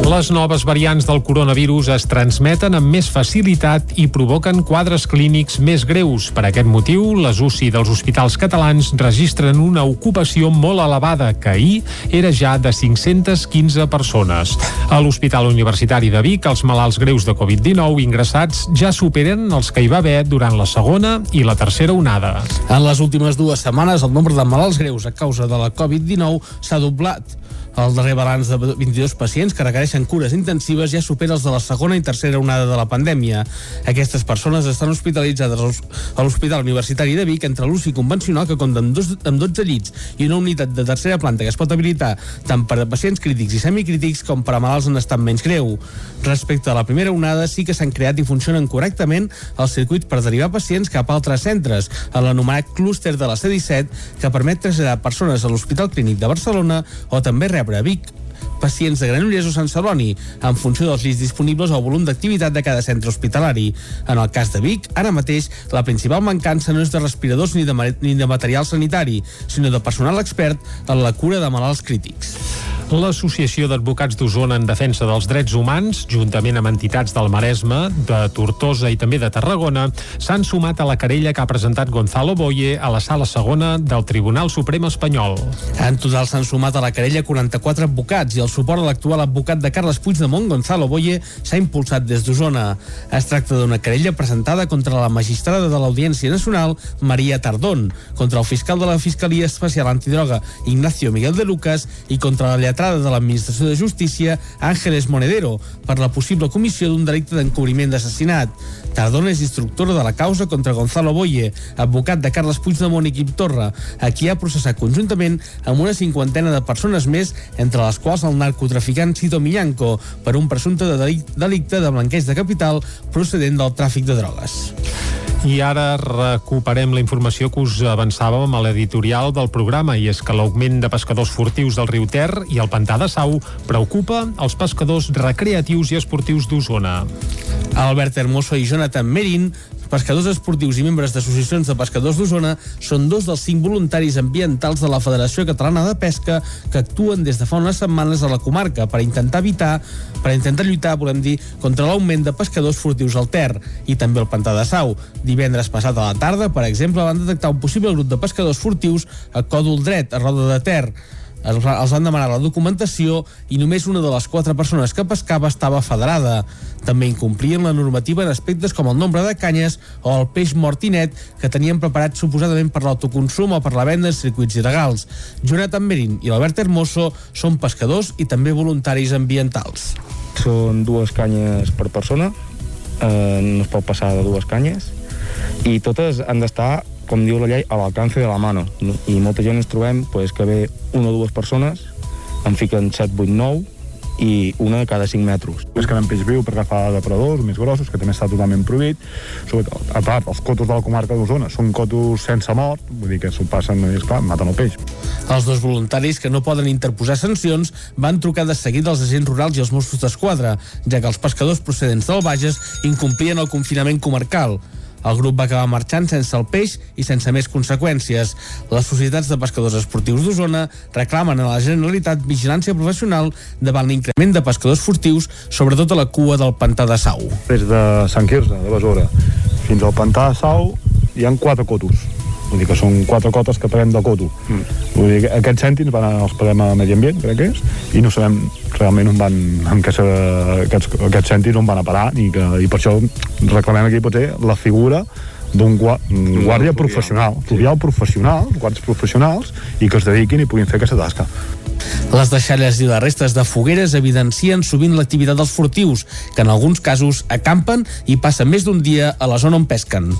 Les noves variants del coronavirus es transmeten amb més facilitat i provoquen quadres clínics més greus. Per aquest motiu, les UCI dels hospitals catalans registren una ocupació molt elevada, que ahir era ja de 515 persones. A l'Hospital Universitari de Vic, els malalts greus de Covid-19 ingressats ja superen els que hi va haver durant la segona i la tercera onada. En les últimes dues setmanes, el nombre de malalts greus a causa de la Covid-19 s'ha doblat. El darrer balanç de 22 pacients que requereixen cures intensives ja supera els de la segona i tercera onada de la pandèmia. Aquestes persones estan hospitalitzades a l'Hospital Universitari de Vic entre l'UCI convencional que compta amb, dos, amb 12 llits i una unitat de tercera planta que es pot habilitar tant per a pacients crítics i semicrítics com per a malalts en estat menys greu. Respecte a la primera onada, sí que s'han creat i funcionen correctament els circuits per derivar pacients cap a altres centres, a l'anomenat clúster de la C-17, que permet traslladar persones a l'Hospital Clínic de Barcelona o també rebre a Vic pacients de Granollers o Sant Celoni, en funció dels llits disponibles o volum d'activitat de cada centre hospitalari. En el cas de Vic, ara mateix, la principal mancança no és de respiradors ni de, ni de material sanitari, sinó de personal expert en la cura de malalts crítics. L'Associació d'Advocats d'Osona en Defensa dels Drets Humans, juntament amb entitats del Maresme, de Tortosa i també de Tarragona, s'han sumat a la querella que ha presentat Gonzalo Boye a la sala segona del Tribunal Suprem Espanyol. En total s'han sumat a la querella 44 advocats i el suport a l'actual advocat de Carles Puigdemont, Gonzalo Boye, s'ha impulsat des d'Osona. Es tracta d'una querella presentada contra la magistrada de l'Audiència Nacional, Maria Tardón, contra el fiscal de la Fiscalia Especial Antidroga, Ignacio Miguel de Lucas, i contra la lletrada de l'Administració de Justícia, Ángeles Monedero, per la possible comissió d'un delicte d'encobriment d'assassinat. Tardón és instructora de la causa contra Gonzalo Boye, advocat de Carles Puigdemont i Quim Torra, a qui ha processat conjuntament amb una cinquantena de persones més, entre les quals el narcotraficant Cito Millanco, per un presumpte de delicte de blanqueig de capital procedent del tràfic de drogues. I ara recuperem la informació que us avançàvem a l'editorial del programa i és que l'augment de pescadors furtius del riu Ter i el pantà de Sau preocupa els pescadors recreatius i esportius d'Osona. Albert Hermoso i Jonathan Merin pescadors esportius i membres d'associacions de pescadors d'Osona són dos dels cinc voluntaris ambientals de la Federació Catalana de Pesca que actuen des de fa unes setmanes a la comarca per intentar evitar, per intentar lluitar, volem dir, contra l'augment de pescadors furtius al Ter i també al Pantà de Sau. Divendres passat a la tarda, per exemple, van detectar un possible grup de pescadors furtius a Còdol Dret, a Roda de Ter. Els van demanar la documentació i només una de les quatre persones que pescava estava federada. També incomplien la normativa en aspectes com el nombre de canyes o el peix mortinet que tenien preparat suposadament per l'autoconsum o per la venda en circuits il·legals. Jonathan Merin i l'Albert Hermoso són pescadors i també voluntaris ambientals. Són dues canyes per persona, eh, no es pot passar de dues canyes, i totes han d'estar, com diu la llei, a l'alcance de la mano. I molta gent ens trobem pues, que ve una o dues persones, en fiquen 7, 8, 9, i una de cada 5 metres. Pesquen amb peix viu per agafar depredadors més grossos, que també està totalment prohibit. Sobretot, a part, els cotos de la comarca d'Osona són cotos sense mort, vull dir que s'ho passen i, esclar, maten el peix. Els dos voluntaris que no poden interposar sancions van trucar de seguida als agents rurals i als Mossos d'Esquadra, ja que els pescadors procedents del Bages incomplien el confinament comarcal. El grup va acabar marxant sense el peix i sense més conseqüències. Les societats de pescadors esportius d'Osona reclamen a la Generalitat vigilància professional davant l'increment de pescadors furtius, sobretot a la cua del pantà de Sau. Des de Sant Quirze, de Besora, fins al pantà de Sau, hi han quatre cotos. Vull dir que són quatre cotes que paguem de coto. Mm. Vull dir que aquests cèntims van als paguem a Medi Ambient, crec que és, i no sabem realment on van, en què se, aquests, aquests cèntims on van a parar, i, que, i per això reclamem aquí potser la figura d'un gua, guàrdia professional, fluvial professional, guàrdies professionals, i que es dediquin i puguin fer aquesta tasca. Les deixalles i les restes de fogueres evidencien sovint l'activitat dels furtius, que en alguns casos acampen i passen més d'un dia a la zona on pesquen.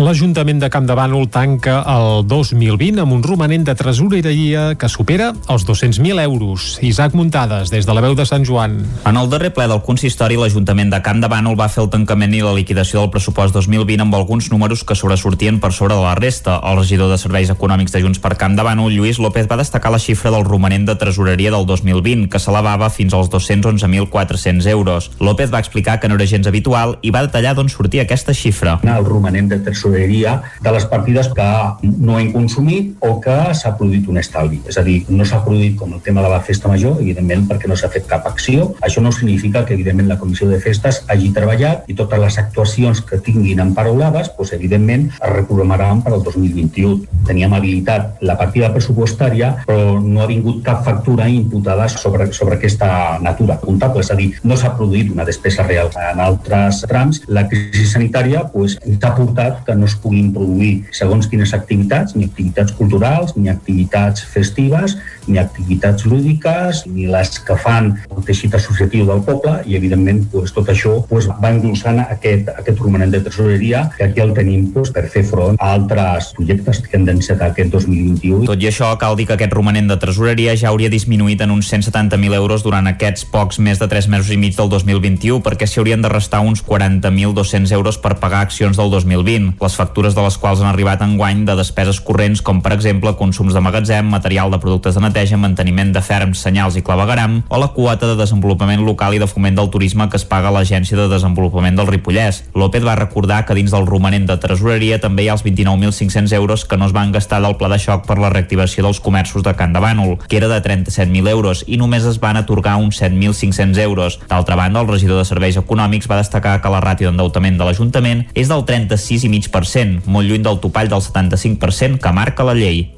L'Ajuntament de Camp de Bànol tanca el 2020 amb un romanent de tresoreria que supera els 200.000 euros. Isaac Muntades, des de la veu de Sant Joan. En el darrer ple del consistori, l'Ajuntament de Camp de Bànol va fer el tancament i la liquidació del pressupost 2020 amb alguns números que sobresortien per sobre de la resta. El regidor de Serveis Econòmics de Junts per Camp de Bànol, Lluís López, va destacar la xifra del romanent de tresoreria del 2020, que s'elevava fins als 211.400 euros. López va explicar que no era gens habitual i va detallar d'on sortia aquesta xifra. El romanent de tresoreria de les partides que no hem consumit o que s'ha produït un estalvi. És a dir, no s'ha produït com el tema de la festa major, evidentment perquè no s'ha fet cap acció. Això no significa que, evidentment, la Comissió de Festes hagi treballat i totes les actuacions que tinguin emparolades, doncs, evidentment, es reprogramaran per al 2021. Teníem habilitat la partida pressupostària, però no ha vingut cap factura imputada sobre, sobre aquesta natura comptable, és a dir, no s'ha produït una despesa real. En altres trams, la crisi sanitària pues, ha portat que no es puguin produir segons quines activitats, ni activitats culturals, ni activitats festives, ni activitats lúdiques, ni les que fan el teixit associatiu del poble, i evidentment pues, tot això pues, va engrossant aquest, aquest romanent de tresoreria, que aquí el tenim pues, per fer front a altres projectes que hem d'encetar aquest 2021. Tot i això, cal dir que aquest romanent de tresoreria ja hauria disminuït en uns 170.000 euros durant aquests pocs més de 3 mesos i mig del 2021, perquè s'hi haurien de restar uns 40.200 euros per pagar accions del 2020, les factures de les quals han arribat en guany de despeses corrents com, per exemple, consums de magatzem, material de productes de neteja, manteniment de ferms, senyals i clavegaram, o la quota de desenvolupament local i de foment del turisme que es paga a l'Agència de Desenvolupament del Ripollès. López va recordar que dins del romanent de tresoreria també hi ha els 29.500 euros que no es van gastar del pla de xoc per la reactivació dels comerços de Can de Bànol, que era de 37.000 euros, i només es van atorgar uns 7.500 euros. D'altra banda, el regidor de Serveis Econòmics va destacar que la ràtio d'endeutament de l'Ajuntament és del 36,5%, molt lluny del topall del 75% que marca la llei.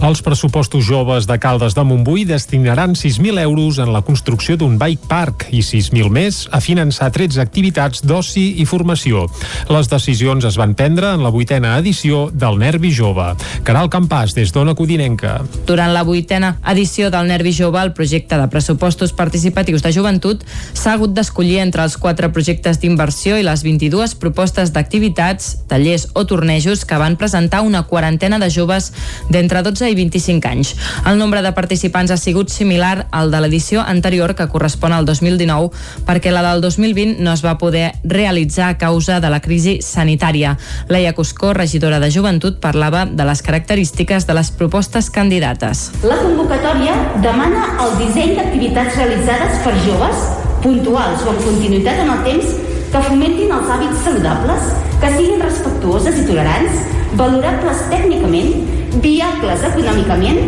Els pressupostos joves de Caldes de Montbui destinaran 6.000 euros en la construcció d'un bike park i 6.000 més a finançar 13 activitats d'oci i formació. Les decisions es van prendre en la vuitena edició del Nervi Jove. Caral Campàs, des d'Ona Codinenca. Durant la vuitena edició del Nervi Jove, el projecte de pressupostos participatius de joventut s'ha hagut d'escollir entre els quatre projectes d'inversió i les 22 propostes d'activitats, tallers o tornejos que van presentar una quarantena de joves d'entre 12 i 25 anys. El nombre de participants ha sigut similar al de l'edició anterior, que correspon al 2019, perquè la del 2020 no es va poder realitzar a causa de la crisi sanitària. Leia Cuscó, regidora de Joventut, parlava de les característiques de les propostes candidates. La convocatòria demana el disseny d'activitats realitzades per joves, puntuals o amb continuïtat en el temps, que fomentin els hàbits saludables, que siguin respectuoses i tolerants, valorables tècnicament, viables econòmicament,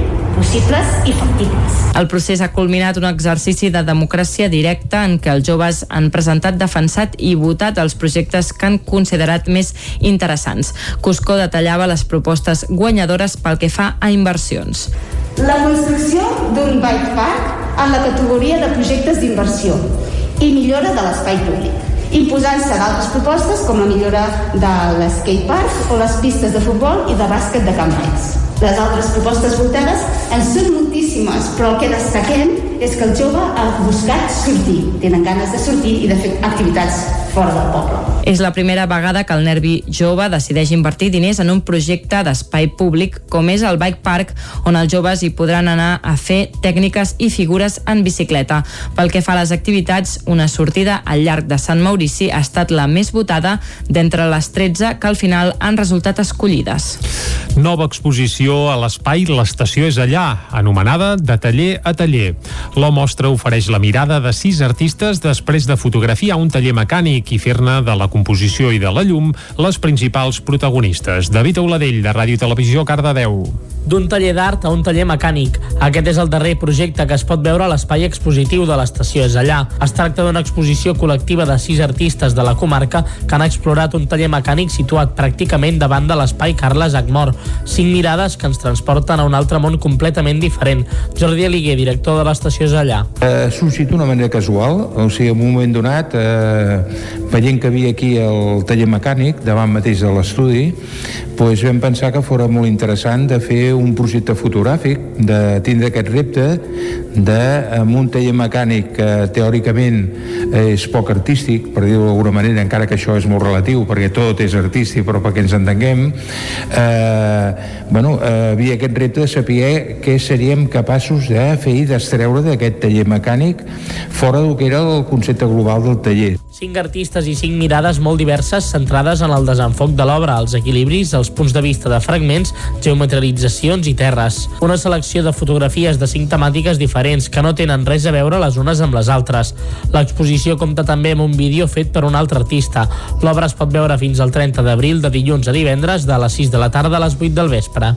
possibles i factibles. El procés ha culminat un exercici de democràcia directa en què els joves han presentat, defensat i votat els projectes que han considerat més interessants. Cuscó detallava les propostes guanyadores pel que fa a inversions. La construcció d'un bike park en la categoria de projectes d'inversió i millora de l'espai públic imposant-se d'altres propostes com la millora de l'skatepark o les pistes de futbol i de bàsquet de Camp Reis. Les altres propostes voltades en són moltíssimes, però el que destaquem és que el jove ha buscat sortir, tenen ganes de sortir i de fer activitats fora del poble. És la primera vegada que el Nervi Jove decideix invertir diners en un projecte d'espai públic com és el Bike Park, on els joves hi podran anar a fer tècniques i figures en bicicleta. Pel que fa a les activitats, una sortida al llarg de Sant Maurici ha estat la més votada d'entre les 13 que al final han resultat escollides. Nova exposició a l'espai L'Estació és allà, anomenada De taller a taller. La mostra ofereix la mirada de sis artistes després de fotografiar un taller mecànic i fer-ne de la composició i de la llum les principals protagonistes. David Auladell, de Ràdio Televisió, Cardedeu. D'un taller d'art a un taller mecànic. Aquest és el darrer projecte que es pot veure a l'espai expositiu de l'estació és allà. Es tracta d'una exposició col·lectiva de sis artistes de la comarca que han explorat un taller mecànic situat pràcticament davant de l'espai Carles Agmor. Cinc mirades que ens transporten a un altre món completament diferent. Jordi Aliguer, director de l'estació és allà. Ha sorgit d'una manera casual, o sigui, en un moment donat, eh, veient que havia aquí el taller mecànic, davant mateix de l'estudi, doncs vam pensar que fora molt interessant de fer un projecte fotogràfic, de tindre aquest repte de, amb un taller mecànic que teòricament és poc artístic, per dir-ho d'alguna manera, encara que això és molt relatiu, perquè tot és artístic, però perquè ens entenguem, eh, bueno, eh, havia aquest repte de saber què seríem capaços de fer i d'extreure d'aquest taller mecànic fora del que era el concepte global del taller. Cinc artistes i cinc mirades molt diverses centrades en el desenfoc de l'obra, els equilibris, els punts de vista de fragments, geometralitzacions i terres. Una selecció de fotografies de cinc temàtiques diferents que no tenen res a veure les unes amb les altres. L'exposició compta també amb un vídeo fet per un altre artista. L'obra es pot veure fins al 30 d'abril de dilluns a divendres de les 6 de la tarda a les 8 del vespre.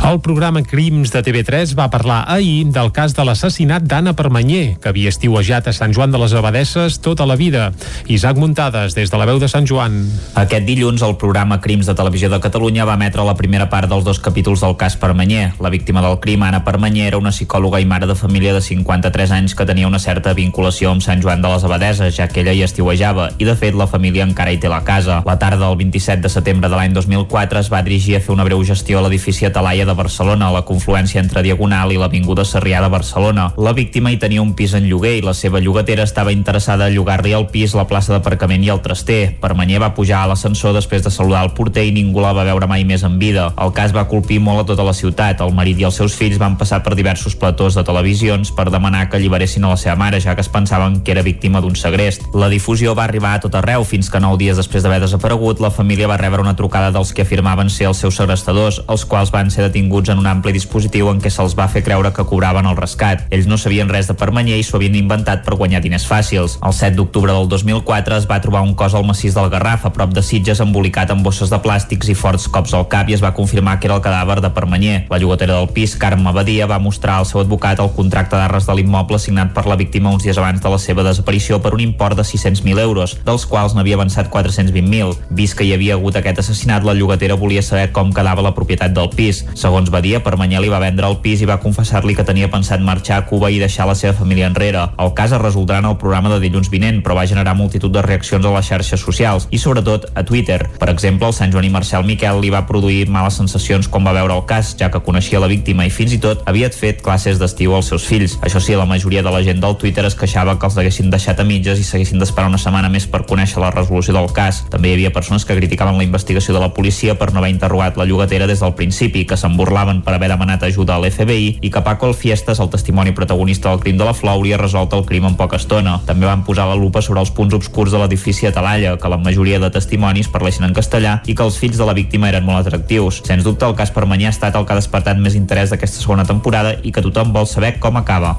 El programa Crims de TV3 va parlar ahir del cas de l'assassinat d'Anna Permanyer, que havia estiuejat a Sant Joan de les Abadesses tota la vida. Isaac Muntades, des de la veu de Sant Joan. Aquest dilluns, el programa Crims de Televisió de Catalunya va emetre la primera part dels dos capítols del cas Permanyer. La víctima del crim, Anna Permanyer, era una psicòloga i mare de família de 53 anys que tenia una certa vinculació amb Sant Joan de les Abadeses, ja que ella hi estiuejava, i de fet la família encara hi té la casa. La tarda del 27 de setembre de l'any 2004 es va dirigir a fer una breu gestió a l'edifici Atalaia de Barcelona, a la confluència entre Diagonal i l'Avinguda Sarrià de Barcelona. La víctima hi tenia un pis en lloguer i la seva llogatera estava interessada a llogar-li el pis, la plaça d'aparcament i el traster. Permanyer va pujar a l'ascensor després de saludar el porter i ningú la va veure mai més en vida. El cas va colpir molt a tota la ciutat. El marit i els seus fills van passar per diversos platós de televisions per demanar que alliberessin a la seva mare, ja que es pensaven que era víctima d'un segrest. La difusió va arribar a tot arreu fins que nou dies després d'haver desaparegut, la família va rebre una trucada dels que afirmaven ser els seus segrestadors, els quals van ser detinguts en un ampli dispositiu en què se'ls va fer creure que cobraven el rescat. Ells no sabien res de Permanyer i s'ho havien inventat per guanyar diners fàcils. El 7 d'octubre del 2004 es va trobar un cos al massís del Garraf, a prop de Sitges, embolicat amb bosses de plàstics i forts cops al cap i es va confirmar que era el cadàver de Permanyer. La llogatera del pis, Carme Badia, va mostrar al seu advocat el contracte d'arres de l'immoble signat per la víctima uns dies abans de la seva desaparició per un import de 600.000 euros, dels quals n'havia avançat 420.000. Vist que hi havia hagut aquest assassinat, la llogatera volia saber com quedava la propietat del pis. Segons Badia, Permanyer li va vendre el pis i va confessar-li que tenia pensat marxar a Cuba i deixar la seva família enrere. El cas es resoldrà en el programa de dilluns vinent, però va generar multitud de reaccions a les xarxes socials i sobretot a Twitter. Per exemple, el Sant Joan i Marcel Miquel li va produir males sensacions quan va veure el cas, ja que coneixia la víctima i fins i tot havia fet classes d'estiu als seus fills. Això sí, la majoria de la gent del Twitter es queixava que els haguessin deixat a mitges i s'haguessin d'esperar una setmana més per conèixer la resolució del cas. També hi havia persones que criticaven la investigació de la policia per no haver interrogat la llogatera des del principi, que se'n burlaven per haver demanat ajuda a l'FBI i que Paco Alfiestas, el testimoni protagonista del crim de la Flor, hauria resolt el crim en poca estona. També van posar la lupa sobre els punts obscurs de l'edifici a Talalla, que la majoria de testimonis parlessin en castellà i que els fills de la víctima eren molt atractius. Sens dubte, el cas Permanyer ha estat el que ha despertat més interès d'aquesta segona temporada i que tothom vol saber com acaba.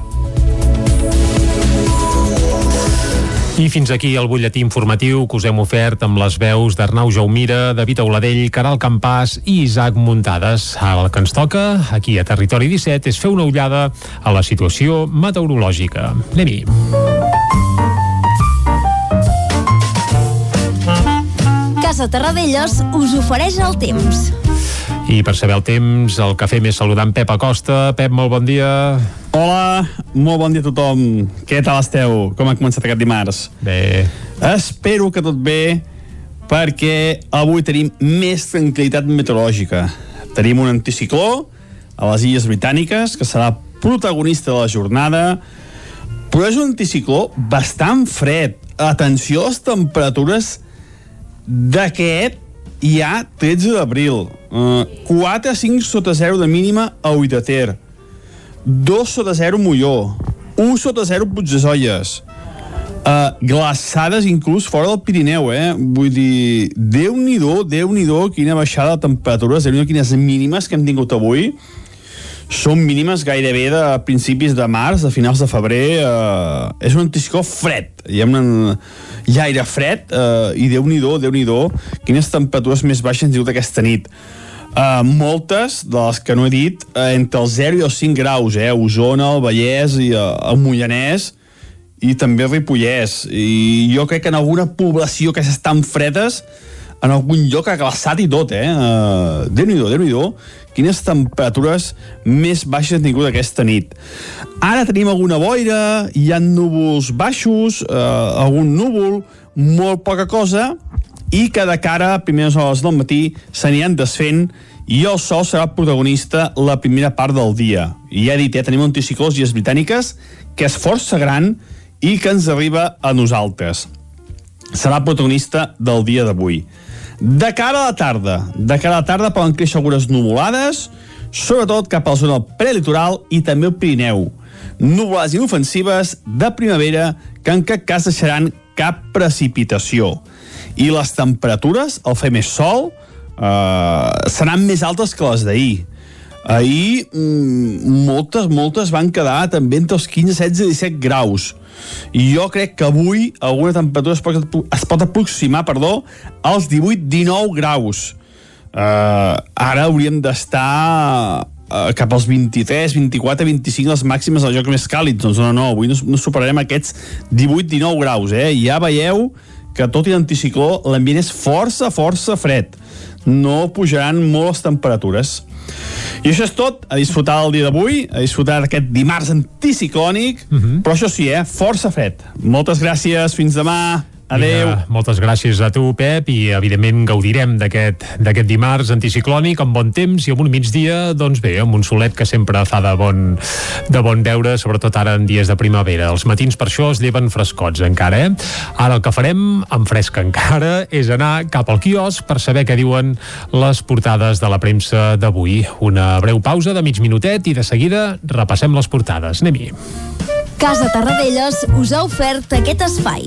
I fins aquí el butlletí informatiu que us hem ofert amb les veus d'Arnau Jaumira, David Auladell, Caral Campàs i Isaac Muntades. El que ens toca, aquí a Territori 17, és fer una ullada a la situació meteorològica. Anem-hi. Casa Terradellos us ofereix el temps. I per saber el temps, el que fem és saludar en Pep Acosta. Pep, molt bon dia. Hola, molt bon dia a tothom. Què tal esteu? Com ha començat aquest dimarts? Bé. Espero que tot bé, perquè avui tenim més tranquil·litat meteorològica. Tenim un anticicló a les Illes Britàniques, que serà protagonista de la jornada, però és un anticicló bastant fred. Atenció a les temperatures d'aquest ja 13 d'abril. Uh, 4 a 5 sota 0 de mínima a Ui de Ter. 2 sota 0 Molló. 1 sota 0 Puigdesolles. Uh, glaçades inclús fora del Pirineu, eh? Vull dir, déu nhi déu quina baixada de temperatures, déu nhi quines mínimes que hem tingut avui. Són mínimes gairebé de principis de març, de finals de febrer. Uh, és un anticicló fred. Hi ha, una, hi ha aire fred uh, i Déu-n'hi-do, déu nhi quines temperatures més baixes hem tingut aquesta nit. Uh, moltes de les que no he dit uh, entre els 0 i els 5 graus eh? Osona, el Vallès i uh, el Mollanès i també el Ripollès i jo crec que en alguna població que estan fredes en algun lloc ha glaçat i tot eh? uh, déu nhi déu quines temperatures més baixes han tingut aquesta nit ara tenim alguna boira hi ha núvols baixos uh, algun núvol molt poca cosa i que de cara a primeres hores del matí s'aniran desfent i el sol serà el protagonista la primera part del dia. I ja he dit, eh, tenim anticiclons i britàniques que és força gran i que ens arriba a nosaltres. Serà protagonista del dia d'avui. De cara a la tarda, de cara a la tarda poden créixer algunes nuvolades, sobretot cap a la zona prelitoral i també el Pirineu. Nuvolades inofensives de primavera que en cap cas deixaran cap precipitació i les temperatures, al fer més sol, eh, seran més altes que les d'ahir. Ahir mm, moltes, moltes van quedar també entre els 15, 16 i 17 graus. I jo crec que avui alguna temperatura es pot, es pot aproximar perdó, als 18-19 graus. Uh, ara hauríem d'estar uh, cap als 23, 24, 25 les màximes dels jocs més càlids. Doncs no, no, avui no, no superarem aquests 18-19 graus. Eh? Ja veieu que tot i l'anticicló l'ambient és força, força fred. No pujaran molt les temperatures. I això és tot, a disfrutar el dia d'avui, a disfrutar d'aquest dimarts anticiclònic, uh -huh. però això sí, eh, força fred. Moltes gràcies, fins demà. Adéu. Vinga, moltes gràcies a tu, Pep, i evidentment gaudirem d'aquest dimarts anticiclònic amb bon temps i amb un migdia, doncs bé, amb un solet que sempre fa de bon, de bon veure, sobretot ara en dies de primavera. Els matins per això es lleven frescots encara, eh? Ara el que farem, en fresc encara, és anar cap al quiosc per saber què diuen les portades de la premsa d'avui. Una breu pausa de mig minutet i de seguida repassem les portades. Anem-hi. Casa Tarradellas us ha ofert aquest espai.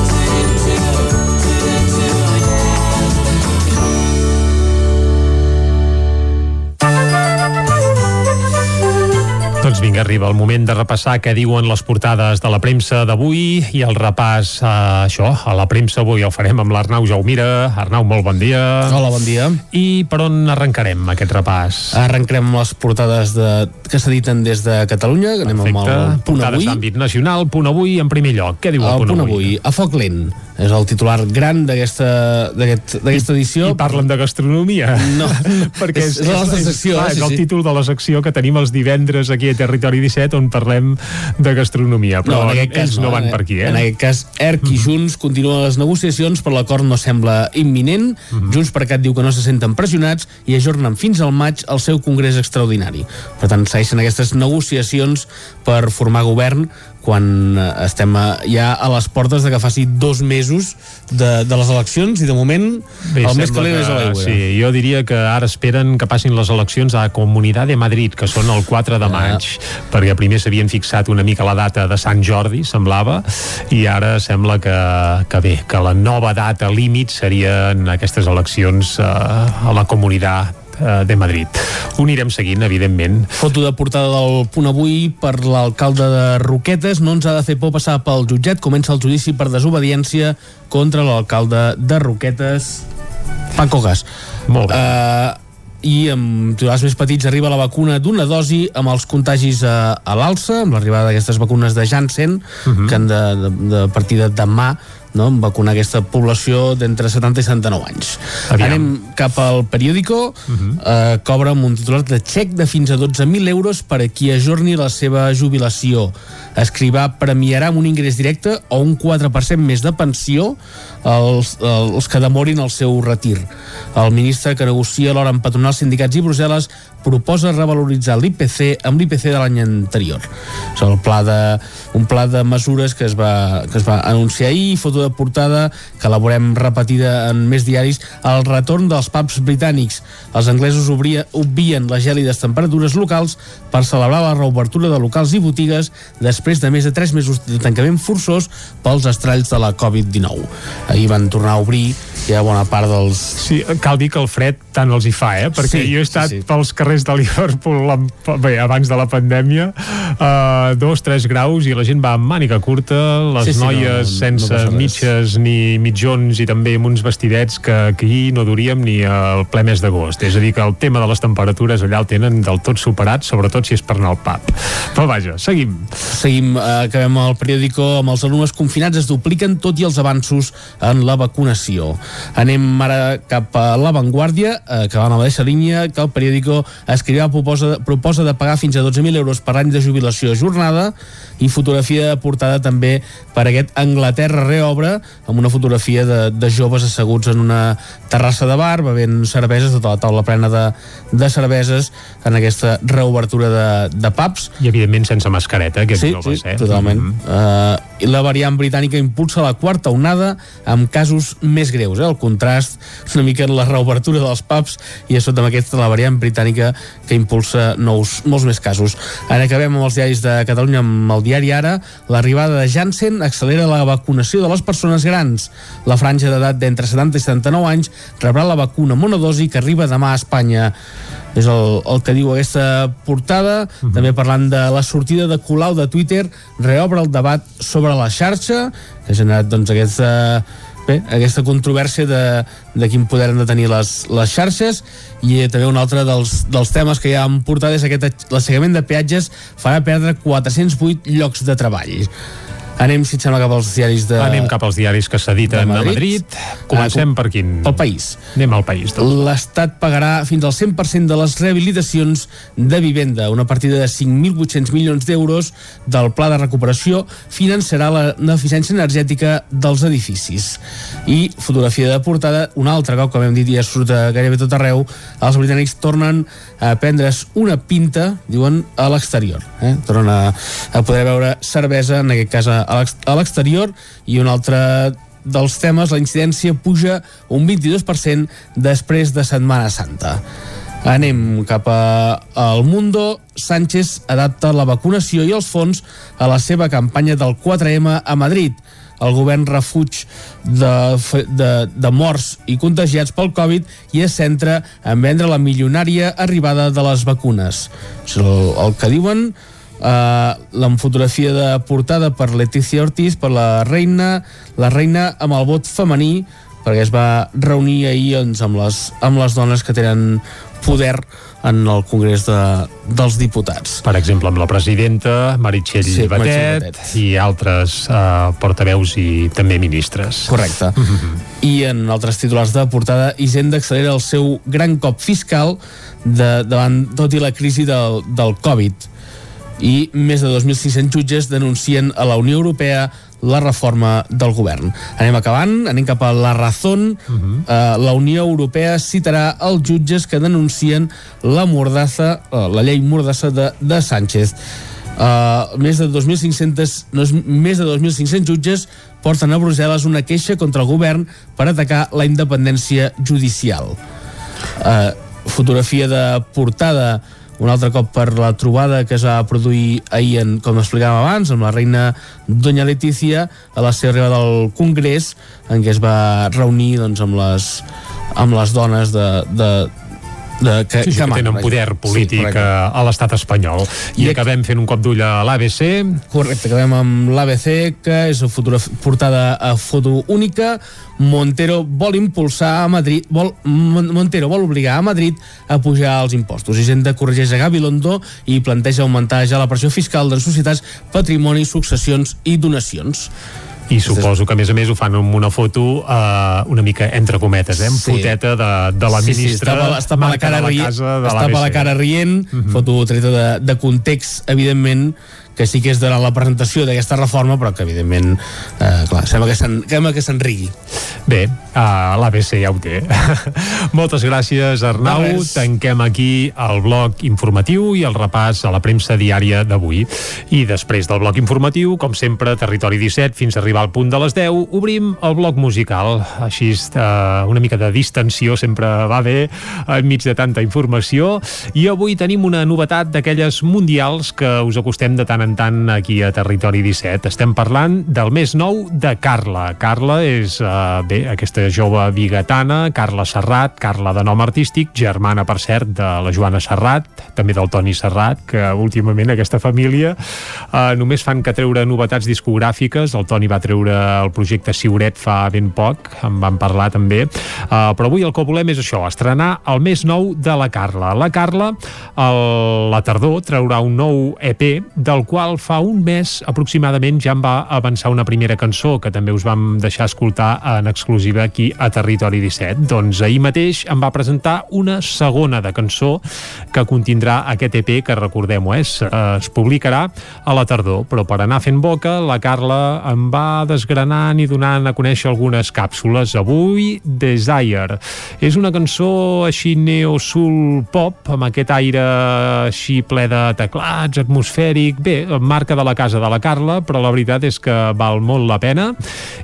Doncs vinga, arriba el moment de repassar què diuen les portades de la premsa d'avui i el repàs a això, a la premsa avui el farem amb l'Arnau Jaumira. Arnau, molt bon dia. Hola, bon dia. I per on arrencarem aquest repàs? Arrencarem les portades de, que s'editen des de Catalunya, que anem amb el punt Portades avui. d'àmbit nacional, punt avui en primer lloc. Què diu el, El punt avui, a foc lent. És el titular gran d'aquesta d'aquest- d'aquesta edició. I parlen de gastronomia. No, (laughs) perquè és, és la nostra secció, clar, eh? és Sí, el sí. títol de la secció que tenim els divendres aquí a Territori 17 on parlem de gastronomia, però en aquest cas ells no, van per aquí, eh? En aquest cas, ERC i Junts continuen les negociacions, però l'acord no sembla imminent. Junts per Cat diu que no se senten pressionats i ajornen fins al maig el seu congrés extraordinari. Per tant, segueixen aquestes negociacions per formar govern quan eh, estem eh, ja a les portes de que faci dos mesos de, de les eleccions i de moment Bé, el més calent és a l'aigua. Sí, jo diria que ara esperen que passin les eleccions a la Comunitat de Madrid, que són el 4 de maig, perquè primer s'havien fixat una mica la data de Sant Jordi, semblava, i ara sembla que, que bé, que la nova data límit serien aquestes eleccions eh, a la Comunitat de Madrid. Ho anirem seguint, evidentment. Foto de portada del punt avui per l'alcalde de Roquetes. No ens ha de fer por passar pel jutjat. Comença el judici per desobediència contra l'alcalde de Roquetes, Paco Gas. Molt bé. Uh, i amb titulars més petits arriba la vacuna d'una dosi amb els contagis a, a l'alça, amb l'arribada d'aquestes vacunes de Janssen, uh -huh. que han de, de, de partir de demà no? vacunar aquesta població d'entre 70 i 79 anys. Aviam. Anem cap al periòdico, uh -huh. eh, cobra amb un titular de xec de fins a 12.000 euros per a qui ajorni la seva jubilació. Escrivà premiarà amb un ingrés directe o un 4% més de pensió els, els que demorin el seu retir. El ministre que negocia l'hora amb patronals, sindicats i Brussel·les proposa revaloritzar l'IPC amb l'IPC de l'any anterior. És el pla de, un pla de mesures que es va, que es va anunciar ahir, foto de portada que elaborem repetida en més diaris, el retorn dels pubs britànics. Els anglesos obria, obvien les gèlides temperatures locals per celebrar la reobertura de locals i botigues després de més de 3 mesos de tancament forçós pels estralls de la Covid-19. Ahir van tornar a obrir ja bona part dels... Sí, cal dir que el fred tant els hi fa, eh? Perquè Sí, jo he estat sí, sí. pels carrers de Liverpool bé, abans de la pandèmia, uh, dos, tres graus i la gent va amb màniga curta, les Sí, sí, noies no- no- no sense res. mitges ni mitjons i també amb uns vestidets que aquí no duríem ni al ple mes d'agost. És a dir, que el tema de les temperatures allà el tenen del tot superat, sobretot si és per anar al pub. Però vaja, seguim. Seguim, eh, acabem el periòdico amb els alumnes confinats es dupliquen tot i els avanços en la vacunació. Anem ara cap a l'avantguàrdia, eh, que va en la mateixa línia que el periòdico escrivà proposa, proposa de pagar fins a 12.000 euros per any de jubilació a jornada i fotografia portada també per aquest Anglaterra reobre amb una fotografia de, de joves asseguts en una terrassa de bar bevent cerveses, tota la taula plena de, de cerveses en aquesta reobertura de, de pubs I evidentment sense mascareta, aquests sí, joves, sí, eh? totalment. Mhm. Uh, i la variant britànica impulsa la quarta onada amb casos més greus. Eh? El contrast una mica en la reobertura dels pubs i a sota amb aquesta la variant britànica que impulsa nous, molts més casos. Ara acabem amb els diaris de Catalunya amb el diari Ara. L'arribada de Janssen accelera la vacunació de les persones grans. La franja d'edat d'entre 70 i 79 anys rebrà la vacuna monodosi que arriba demà a Espanya és el, el que diu aquesta portada uh -huh. també parlant de la sortida de Colau de Twitter reobre el debat sobre la xarxa que ha generat doncs aquesta bé, aquesta controvèrsia de, de quin poder han de tenir les, les xarxes. I també un altre dels, dels temes que ja han portat és aquest l'assegament de peatges farà perdre 408 llocs de treball anem si et sembla cap als diaris de Anem cap als diaris que s'editen a Madrid. Comencem Ah, per quin? pel país Anem al país. Doncs. l'Estat pagarà fins al 100% de les rehabilitacions de vivenda. Una partida de 5.800 milions d'euros del Pla de Recuperació finançarà la- l'eficiència energètica dels edificis. I fotografia de portada, un altre cop, com hem dit, ja surt a gairebé tot arreu, els britànics tornen a prendre's una pinta, diuen, a l'exterior. Eh? Tornen a, a poder veure cervesa, en aquest cas a a l'exterior, i un altre dels temes, la incidència puja un 22% després de Setmana Santa. Anem cap a, al Mundo. Sánchez adapta la vacunació i els fons a la seva campanya del 4M a Madrid. El govern refuig de, de, de morts i contagiats pel Covid i es centra en vendre la milionària arribada de les vacunes. El, el que diuen Uh, la fotografia de portada per Letícia Ortiz, per la reina, la reina amb el vot femení, perquè es va reunir ahir doncs, amb, les, amb les dones que tenen poder en el Congrés de, dels Diputats. Per exemple, amb la presidenta, Meritxell Sí, Batet, Meritxell Batet. i altres uh, portaveus i també ministres. Correcte. (laughs) I en altres titulars de portada, Hisenda accelera el seu gran cop fiscal de, davant, tot i la crisi del, del Covid. I més de 2.600 jutges denuncien a la Unió Europea la reforma del govern. Anem acabant, anem cap a la Razón. Uh -huh. uh, la Unió Europea citarà els jutges que denuncien la mordassa, uh, la llei mordassa de, de Sánchez. Uh, més de 2.500 no, és- més de 2.500 jutges porten a Brussel·les una queixa contra el govern per atacar la independència judicial. Uh, fotografia de portada un altre cop per la trobada que es va produir ahir, en, com explicàvem abans, amb la reina Doña Letícia a la seva arribada al Congrés, en què es va reunir doncs, amb, les, amb les dones de, de, de, que, sí, sí, que, mana, tenen poder polític Sí, sí, a, l'estat espanyol. I, I acabem fent un cop d'ull a l'ABC. Correcte, acabem amb l'ABC, que és fotogra- portada a foto única. Montero vol impulsar a Madrid, vol, Mon- Montero vol obligar a Madrid a pujar els impostos. Hisenda corregeix a Gabilondo i planteja augmentar ja la pressió fiscal de les societats, patrimoni, successions i donacions. I suposo que, a més a més, ho fan amb una foto uh, una mica entre cometes, eh? Amb Sí. foteta de, de la sí, sí, ministra estava, estava la cara la rient, casa de estava la cara rient, foto treta de, de context, evidentment, que sí que és durant la presentació d'aquesta reforma, però que evidentment, eh, clar, sembla que s'enrigui. Bé, uh, l'ABC ja ho té. (laughs) Moltes gràcies, Arnau. Res. Tanquem aquí el bloc informatiu i el repàs a la premsa diària d'avui. I després del bloc informatiu, com sempre, Territori 17, fins a arribar al punt de les 10, obrim el bloc musical. Així, uh, una mica de distensió sempre va bé enmig de tanta informació. I avui tenim una novetat d'aquelles mundials que us acostem de tant en tant aquí a Territori 17. Estem parlant del més nou de Carla. Carla és, uh, bé, aquesta jove bigatana, Carla Serrat, Carla de nom artístic, germana, per cert, de la Joana Serrat, també del Toni Serrat, que últimament aquesta família uh, només fan que treure novetats discogràfiques. El Toni va treure el projecte Siuret fa ben poc, en van parlar també, uh, però avui el que volem és això, estrenar el més nou de la Carla. La Carla, el, la tardor, traurà un nou EP, del qual fa un mes aproximadament ja en va avançar una primera cançó, que també us vam deixar escoltar en exclusiva aquí a Territori 17. Doncs ahir mateix em va presentar una segona de cançó que contindrà aquest EP, que recordem-ho, eh, es, publicarà a la tardor, però per anar fent boca, la Carla em va desgranant i donant a conèixer algunes càpsules. Avui, Desire. És una cançó així neo-soul pop, amb aquest aire així ple de teclats, atmosfèric, bé, marca de la casa de la Carla, però la veritat és que val molt la pena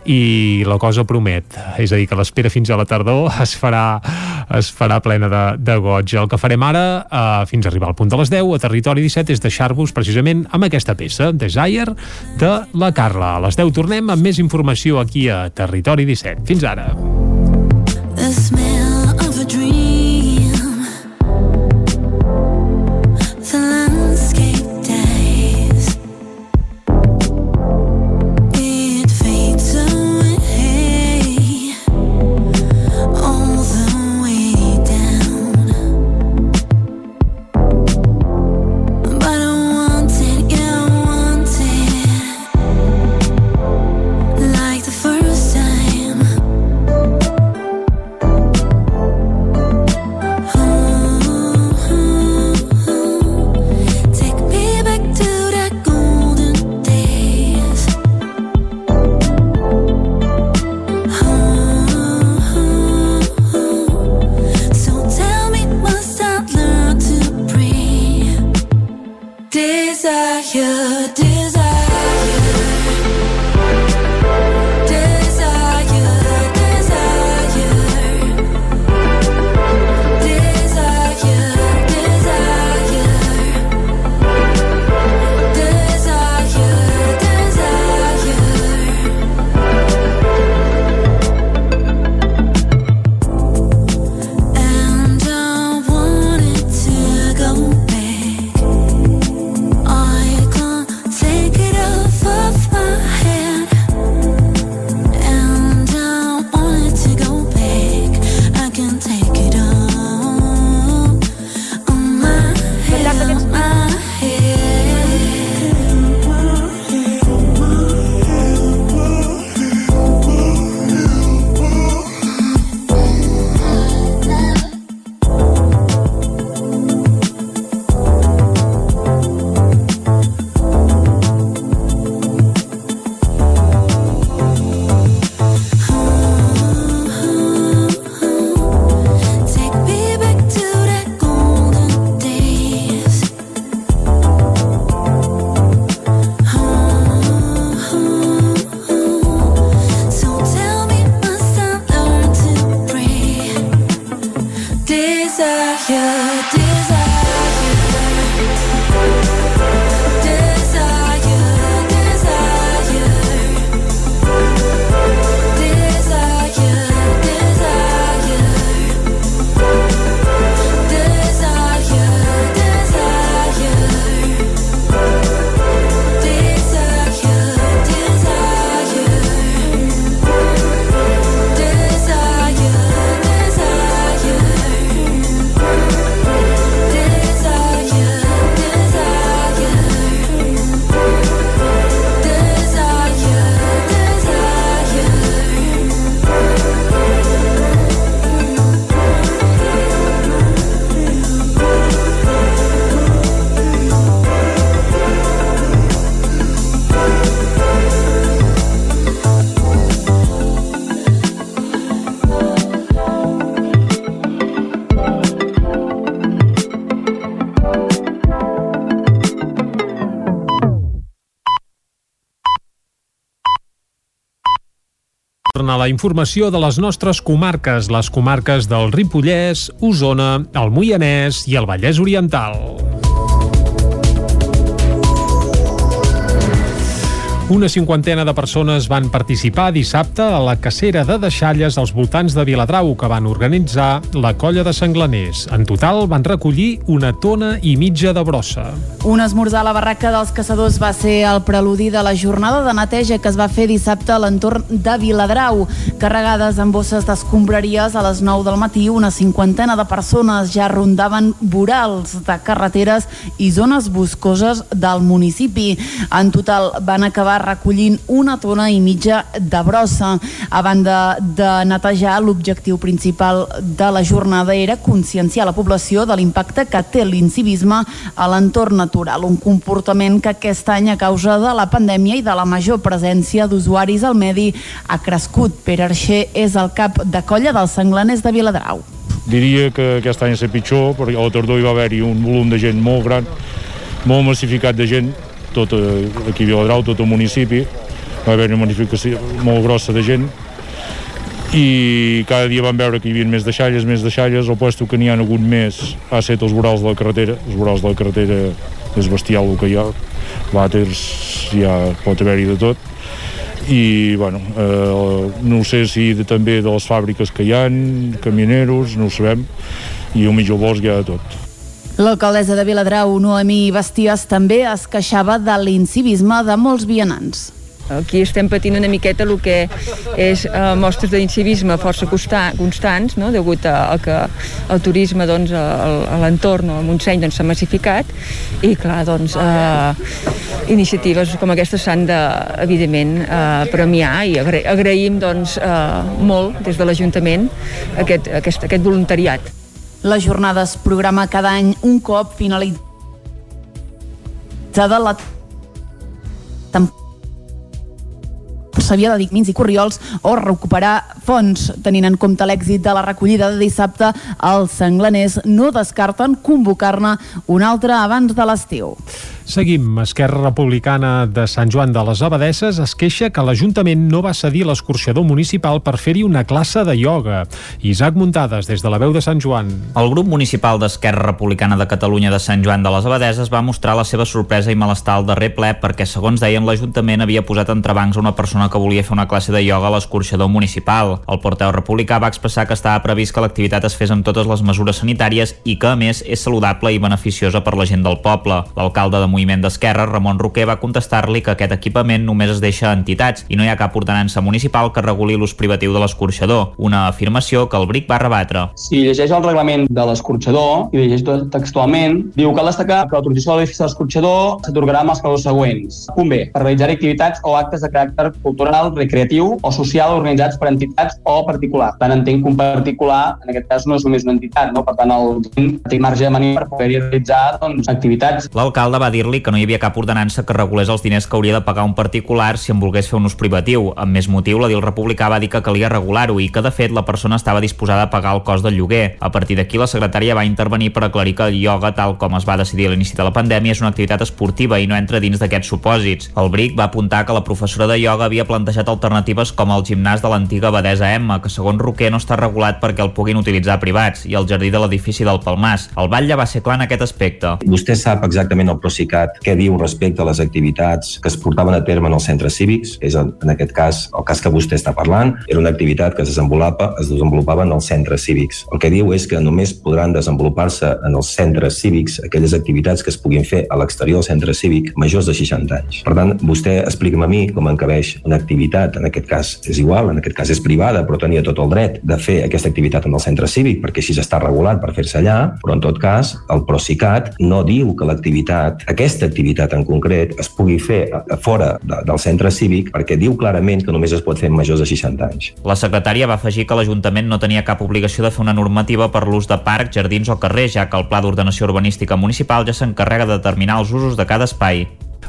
i la cosa promet. És a dir, que l'espera fins a la tardor es farà, es farà plena de, de goig. El que farem ara, eh, fins a arribar al punt de les 10, a Territori 17, és deixar-vos precisament amb aquesta peça, Desire, de la Carla. A les 10 tornem amb més informació aquí a Territori 17. Fins ara. La informació de les nostres comarques, les comarques del Ripollès, Osona, el Moianès i el Vallès Oriental. Una cinquantena de persones van participar dissabte a la cacera de deixalles als voltants de Viladrau que van organitzar la colla de Senglaners. En total van recollir una tona i mitja de brossa. Un esmorzar a la barraca dels caçadors va ser el preludi de la jornada de neteja que es va fer dissabte a l'entorn de Viladrau. Carregades amb bosses d'escombraries a les 9 del matí, una cinquantena de persones ja rondaven vorals de carreteres i zones boscoses del municipi. En total van acabar recollint una tona i mitja de brossa. A banda de netejar, l'objectiu principal de la jornada era conscienciar la població de l'impacte que té l'incivisme a l'entorn natural, un comportament que aquest any a causa de la pandèmia i de la major presència d'usuaris al medi ha crescut. Pere Arxer és el cap de colla dels senglaners de Viladrau. Diria que aquest any és pitjor, perquè a la tardor hi va haver-hi un volum de gent molt gran, molt massificat de gent, tot eh, aquí a Viladrau, tot el municipi, va haver una magnificació molt grossa de gent, i cada dia vam veure que hi havia més deixalles, més deixalles, el puesto que n'hi ha hagut més ha estat els vorals de la carretera, els vorals de la carretera és bestial el que hi ha, vàters ja pot haver-hi de tot, i bueno, eh, no sé si de, també de les fàbriques que hi han, camioneros, no ho sabem, i mig del bosc hi ha de tot. L'alcaldessa de Viladrau, Noemí Basties, també es queixava de l'incivisme de molts vianants. Aquí estem patint una miqueta el que és eh, mostres d'incivisme força costa, constants, no? degut a, a que el turisme doncs, a, a l'entorn, al Montseny, doncs, s'ha massificat i, clar, doncs, eh, iniciatives com aquestes s'han de, evidentment, eh, premiar i agra agraïm doncs, eh, molt des de l'Ajuntament aquest, aquest, aquest voluntariat. La jornada es programa cada any un cop finalitzada la s'havia de dir mins i corriols o recuperar fons. Tenint en compte l'èxit de la recollida de dissabte, els senglaners no descarten convocar-ne una altra abans de l'estiu. Seguim. Esquerra Republicana de Sant Joan de les Abadesses es queixa que l'Ajuntament no va cedir l'escorxador municipal per fer-hi una classe de ioga. Isaac Muntades, des de la veu de Sant Joan. El grup municipal d'Esquerra Republicana de Catalunya de Sant Joan de les Abadeses va mostrar la seva sorpresa i malestar al darrer ple perquè, segons deien, l'Ajuntament havia posat entrebancs a una persona que volia fer una classe de ioga a l'escorxador municipal. El porteu republicà va expressar que estava previst que l'activitat es fes amb totes les mesures sanitàries i que, a més, és saludable i beneficiosa per la gent del poble. L'alcalde de Moviment d'Esquerra, Ramon Roquer, va contestar-li que aquest equipament només es deixa a entitats i no hi ha cap ordenança municipal que reguli l'ús privatiu de l'escorxador, una afirmació que el BRIC va rebatre. Si llegeix el reglament de l'escorxador i llegeix textualment, diu que cal destacar que l'autorització de l'edifici de l'escorxador s'atorgarà amb els casos següents. Punt B. Per realitzar activitats o actes de caràcter cultural, recreatiu o social organitzats per entitats o particular. Per tant, entenc que un particular, en aquest cas, no és només una entitat, no? per tant, el té marge de maniobra per poder realitzar doncs, activitats. L'alcalde va dir-li que no hi havia cap ordenança que regulés els diners que hauria de pagar un particular si en volgués fer un ús privatiu. Amb més motiu, l'edil republicà va dir que calia regular-ho i que, de fet, la persona estava disposada a pagar el cost del lloguer. A partir d'aquí, la secretària va intervenir per aclarir que el ioga, tal com es va decidir a l'inici de la pandèmia, és una activitat esportiva i no entra dins d'aquests supòsits. El BRIC va apuntar que la professora de ioga havia plantejat alternatives com el gimnàs de l'antiga Badesa Emma, que segons Roquer no està regulat perquè el puguin utilitzar privats, i el jardí de l'edifici del Palmàs. El batlle va ser clar en aquest aspecte. Vostè sap exactament el Procicat què diu respecte a les activitats que es portaven a terme en els centres cívics, és en aquest cas el cas que vostè està parlant, era una activitat que es desenvolupava, es desenvolupava en els centres cívics. El que diu és que només podran desenvolupar-se en els centres cívics aquelles activitats que es puguin fer a l'exterior del centre cívic majors de 60 anys. Per tant, vostè explica'm a mi com encabeix una activitat, en aquest cas és igual, en aquest cas és privada, però tenia tot el dret de fer aquesta activitat en el centre cívic perquè així està regulat per fer-se allà, però en tot cas el Procicat no diu que l'activitat, aquesta activitat en concret, es pugui fer a, a fora de, del centre cívic perquè diu clarament que només es pot fer amb majors de 60 anys. La secretària va afegir que l'Ajuntament no tenia cap obligació de fer una normativa per l'ús de parcs, jardins o carrers, ja que el Pla d'Ordenació Urbanística Municipal ja s'encarrega de determinar els usos de cada espai.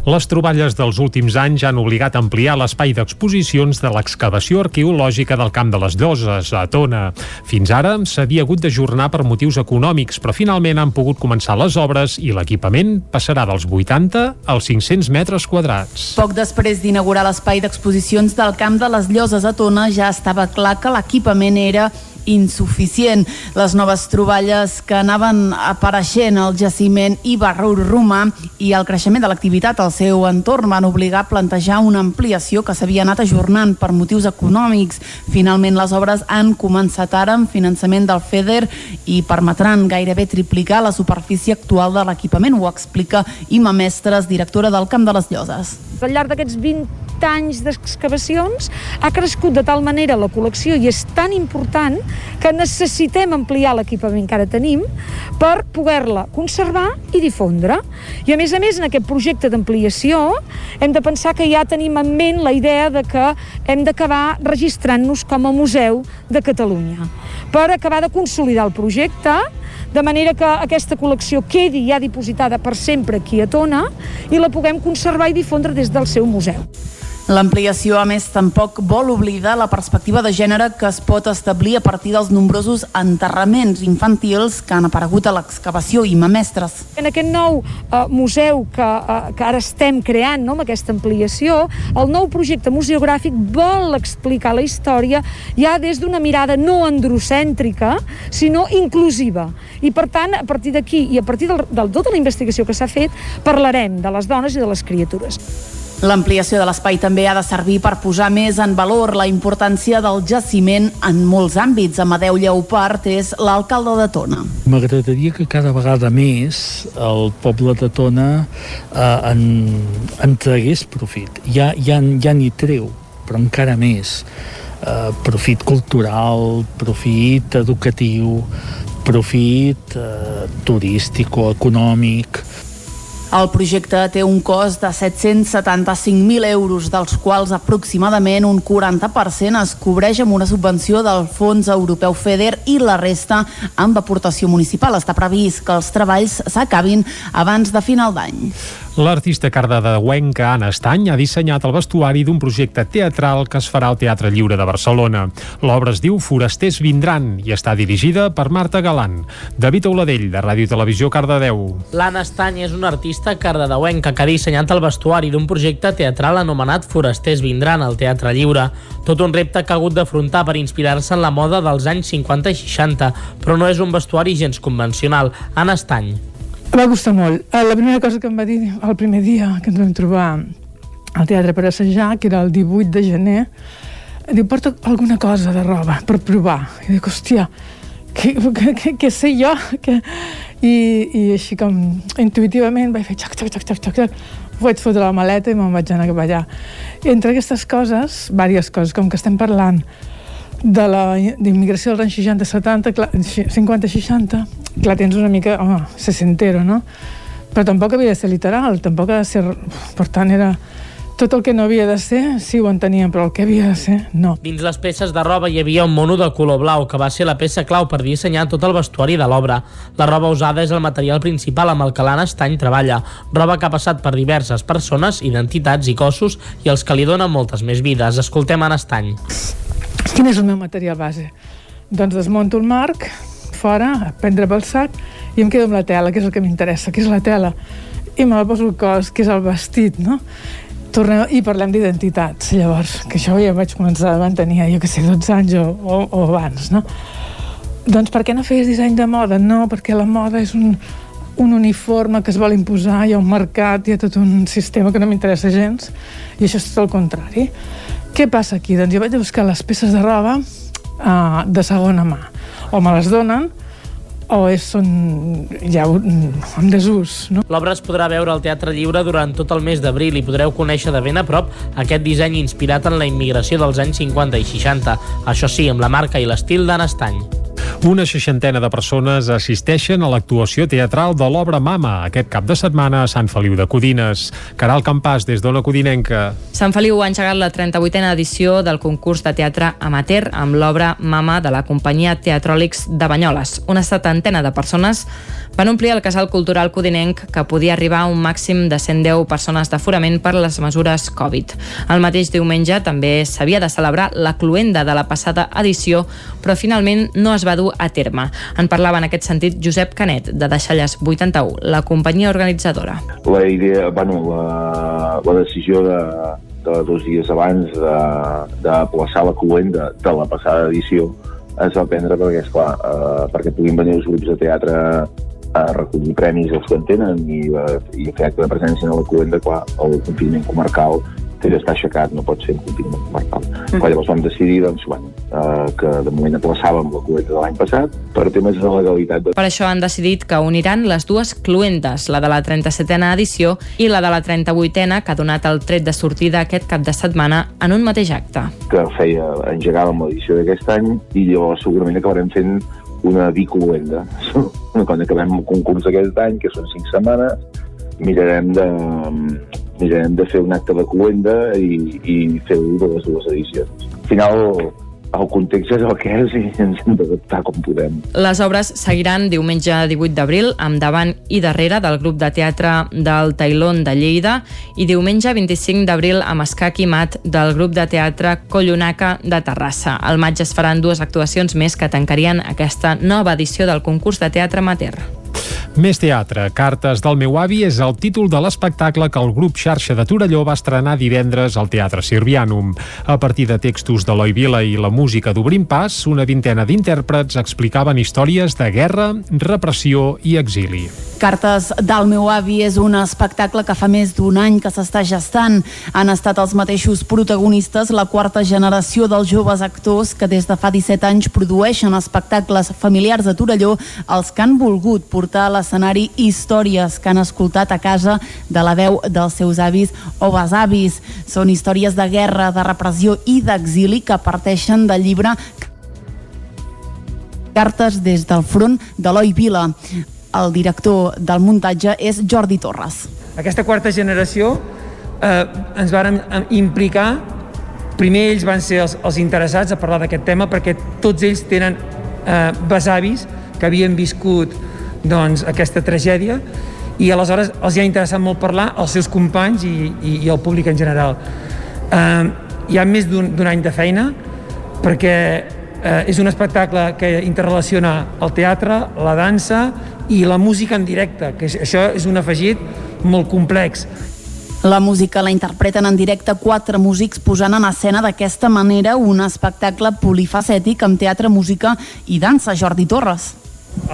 Les troballes dels últims anys han obligat a ampliar l'espai d'exposicions de l'excavació arqueològica del Camp de les Lloses, a Tona. Fins ara s'havia hagut d'ajornar per motius econòmics, però finalment han pogut començar les obres i l'equipament passarà dels 80 als 500 metres quadrats. Poc després d'inaugurar l'espai d'exposicions del Camp de les Lloses a Tona ja estava clar que l'equipament era insuficient. Les noves troballes que anaven apareixent al jaciment i barrour romà i el creixement de l'activitat al seu entorn van obligar a plantejar una ampliació que s'havia anat ajornant per motius econòmics. Finalment les obres han començat ara amb finançament del FEDER i permetran gairebé triplicar la superfície actual de l'equipament, ho explica Ima Mestres, directora del Camp de les Lloses. Al llarg d'aquests 20 anys d'excavacions ha crescut de tal manera la col·lecció i és tan important que necessitem ampliar l'equipament que ara tenim per poder-la conservar i difondre. I a més a més, en aquest projecte d'ampliació hem de pensar que ja tenim en ment la idea de que hem d'acabar registrant-nos com a museu de Catalunya per acabar de consolidar el projecte de manera que aquesta col·lecció quedi ja dipositada per sempre aquí a Tona i la puguem conservar i difondre des del seu museu. L'ampliació, a més, tampoc vol oblidar la perspectiva de gènere que es pot establir a partir dels nombrosos enterraments infantils que han aparegut a l'excavació i mamestres. En aquest nou eh, museu que, eh, que ara estem creant no, amb aquesta ampliació, el nou projecte museogràfic vol explicar la història ja des d'una mirada no androcèntrica, sinó inclusiva. I per tant, a partir d'aquí i a partir de, de tota la investigació que s'ha fet, parlarem de les dones i de les criatures. L'ampliació de l'espai també ha de servir per posar més en valor la importància del jaciment en molts àmbits. Amadeu Lleupart és l'alcalde de Tona. M'agradaria que cada vegada més el poble de Tona eh, en, en tragués profit. Ja, ja, ja n'hi treu, però encara més. Eh, profit cultural, profit educatiu, profit eh, turístic o econòmic. El projecte té un cost de 775.000 euros, dels quals aproximadament un 40% es cobreix amb una subvenció del Fons Europeu FEDER i la resta amb aportació municipal. Està previst que els treballs s'acabin abans de final d'any. L'artista cardedeuenca Anna Estany ha dissenyat el vestuari d'un projecte teatral que es farà al Teatre Lliure de Barcelona. L'obra es diu Forasters vindran i està dirigida per Marta Galant. David Oladell, de Ràdio Televisió Cardedeu. L'Anna Estany és una artista cardedeuenca que ha dissenyat el vestuari d'un projecte teatral anomenat Forasters vindran al Teatre Lliure. Tot un repte que ha hagut d'afrontar per inspirar-se en la moda dels anys 50 i 60, però no és un vestuari gens convencional. Anna Estany. Va costar molt. Eh, La primera cosa que em va dir el primer dia que ens vam trobar al teatre per assajar, que era el 18 de gener, diu, porta alguna cosa de roba per provar. I dic, hòstia, què, què, què sé jo? Que... I, I així com intuïtivament vaig fer xoc, xoc, xoc, xoc, xoc, xoc. Vaig fotre la maleta i me'n vaig anar cap allà. I entre aquestes coses, diverses coses, com que estem parlant de la d'immigració dels anys 60-70, 50-60, clar, tens una mica, home, sesentero, no? Però tampoc havia de ser literal, tampoc ha de ser... Per tant, era... Tot el que no havia de ser, sí ho enteníem, però el que havia de ser, no. Dins les peces de roba hi havia un mono de color blau, que va ser la peça clau per dissenyar tot el vestuari de l'obra. La roba usada és el material principal amb el que l'Anna Estany treballa. Roba que ha passat per diverses persones, identitats i cossos, i els que li donen moltes més vides. Escoltem Anna Estany. Quin és el meu material base? Doncs desmonto el marc, fora, a prendre pel sac, i em quedo amb la tela, que és el que m'interessa, que és la tela. I me la poso al cos, que és el vestit, no? Tornem, I parlem d'identitats, llavors, que això ja vaig començar quan tenia, jo que sé, 12 anys o, o, o abans, no? Doncs per què no feies disseny de moda? No, perquè la moda és un, un uniforme que es vol imposar, hi ha un mercat, hi ha tot un sistema que no m'interessa gens, i això és tot el contrari. Què passa aquí? Doncs jo vaig a buscar les peces de roba uh, de segona mà. O me les donen, o és, són ja en desús. No? L'obra es podrà veure al Teatre Lliure durant tot el mes d'abril i podreu conèixer de ben a prop aquest disseny inspirat en la immigració dels anys 50 i 60. Això sí, amb la marca i l'estil d'Anna Estany. Una seixantena de persones assisteixen a l'actuació teatral de l'obra Mama aquest cap de setmana a Sant Feliu de Codines. Caral Campàs, des d'Ona Codinenca. Sant Feliu ha engegat la 38a edició del concurs de teatre amateur amb l'obra Mama de la companyia Teatròlics de Banyoles. Una setantena de persones van omplir el casal cultural codinenc que podia arribar a un màxim de 110 persones d'aforament per les mesures Covid. El mateix diumenge també s'havia de celebrar la cluenda de la passada edició, però finalment no es va dur a terme. En parlava en aquest sentit Josep Canet, de Deixalles 81, la companyia organitzadora. la idea, bueno, la, la decisió de, de dos dies abans de, de plaçar la cluenda de la passada edició es va prendre perquè, esclar, eh, perquè puguin venir els grups de teatre a recollir premis els que en tenen i, eh, i fer acte de presència en la cluenda, clar, el confinament comarcal té d'estar aixecat, no pot ser un confinament comarcal. Mm. Clar, llavors vam decidir doncs, bueno, eh, que de moment aplaçàvem la cluenda de l'any passat per temes de legalitat. De... Per això han decidit que uniran les dues cluentes, la de la 37a edició i la de la 38a, que ha donat el tret de sortida aquest cap de setmana en un mateix acte. que feia, engegàvem l'edició d'aquest any i llavors segurament acabarem fent una bicoluenda. (laughs) Quan acabem el concurs aquest any, que són cinc setmanes, mirarem de, mirarem de fer un acte de cluenda i, i fer-ho de les dues edicions. Al final, el context és el que és i ens hem d'adaptar com podem. Les obres seguiran diumenge 18 d'abril amb davant i darrere del grup de teatre del Tailón de Lleida i diumenge 25 d'abril amb Escac i Mat del grup de teatre Collonaca de Terrassa. Al maig es faran dues actuacions més que tancarien aquesta nova edició del concurs de teatre amateur. Més teatre. Cartes del meu avi és el títol de l'espectacle que el grup Xarxa de Torelló va estrenar divendres al Teatre Sirvianum. A partir de textos d'Eloi Vila i la música d'Obrim Pas, una vintena d'intèrprets explicaven històries de guerra, repressió i exili. Cartes del meu avi és un espectacle que fa més d'un any que s'està gestant. Han estat els mateixos protagonistes la quarta generació dels joves actors que des de fa 17 anys produeixen espectacles familiars a Torelló els que han volgut portar a l'escenari històries que han escoltat a casa de la veu dels seus avis o besavis. Són històries de guerra, de repressió i d'exili que parteixen del llibre Cartes des del front d'Eloi Vila. El director del muntatge és Jordi Torres. Aquesta quarta generació eh, ens varen eh, implicar primer ells van ser els, els interessats a parlar d'aquest tema perquè tots ells tenen eh, besavis que havien viscut doncs, aquesta tragèdia i aleshores els hi ha interessat molt parlar als seus companys i, i, i al públic en general. Eh, hi ha més d'un any de feina perquè eh, és un espectacle que interrelaciona el teatre, la dansa i la música en directe, que això és un afegit molt complex. La música la interpreten en directe quatre músics posant en escena d'aquesta manera un espectacle polifacètic amb teatre, música i dansa. Jordi Torres.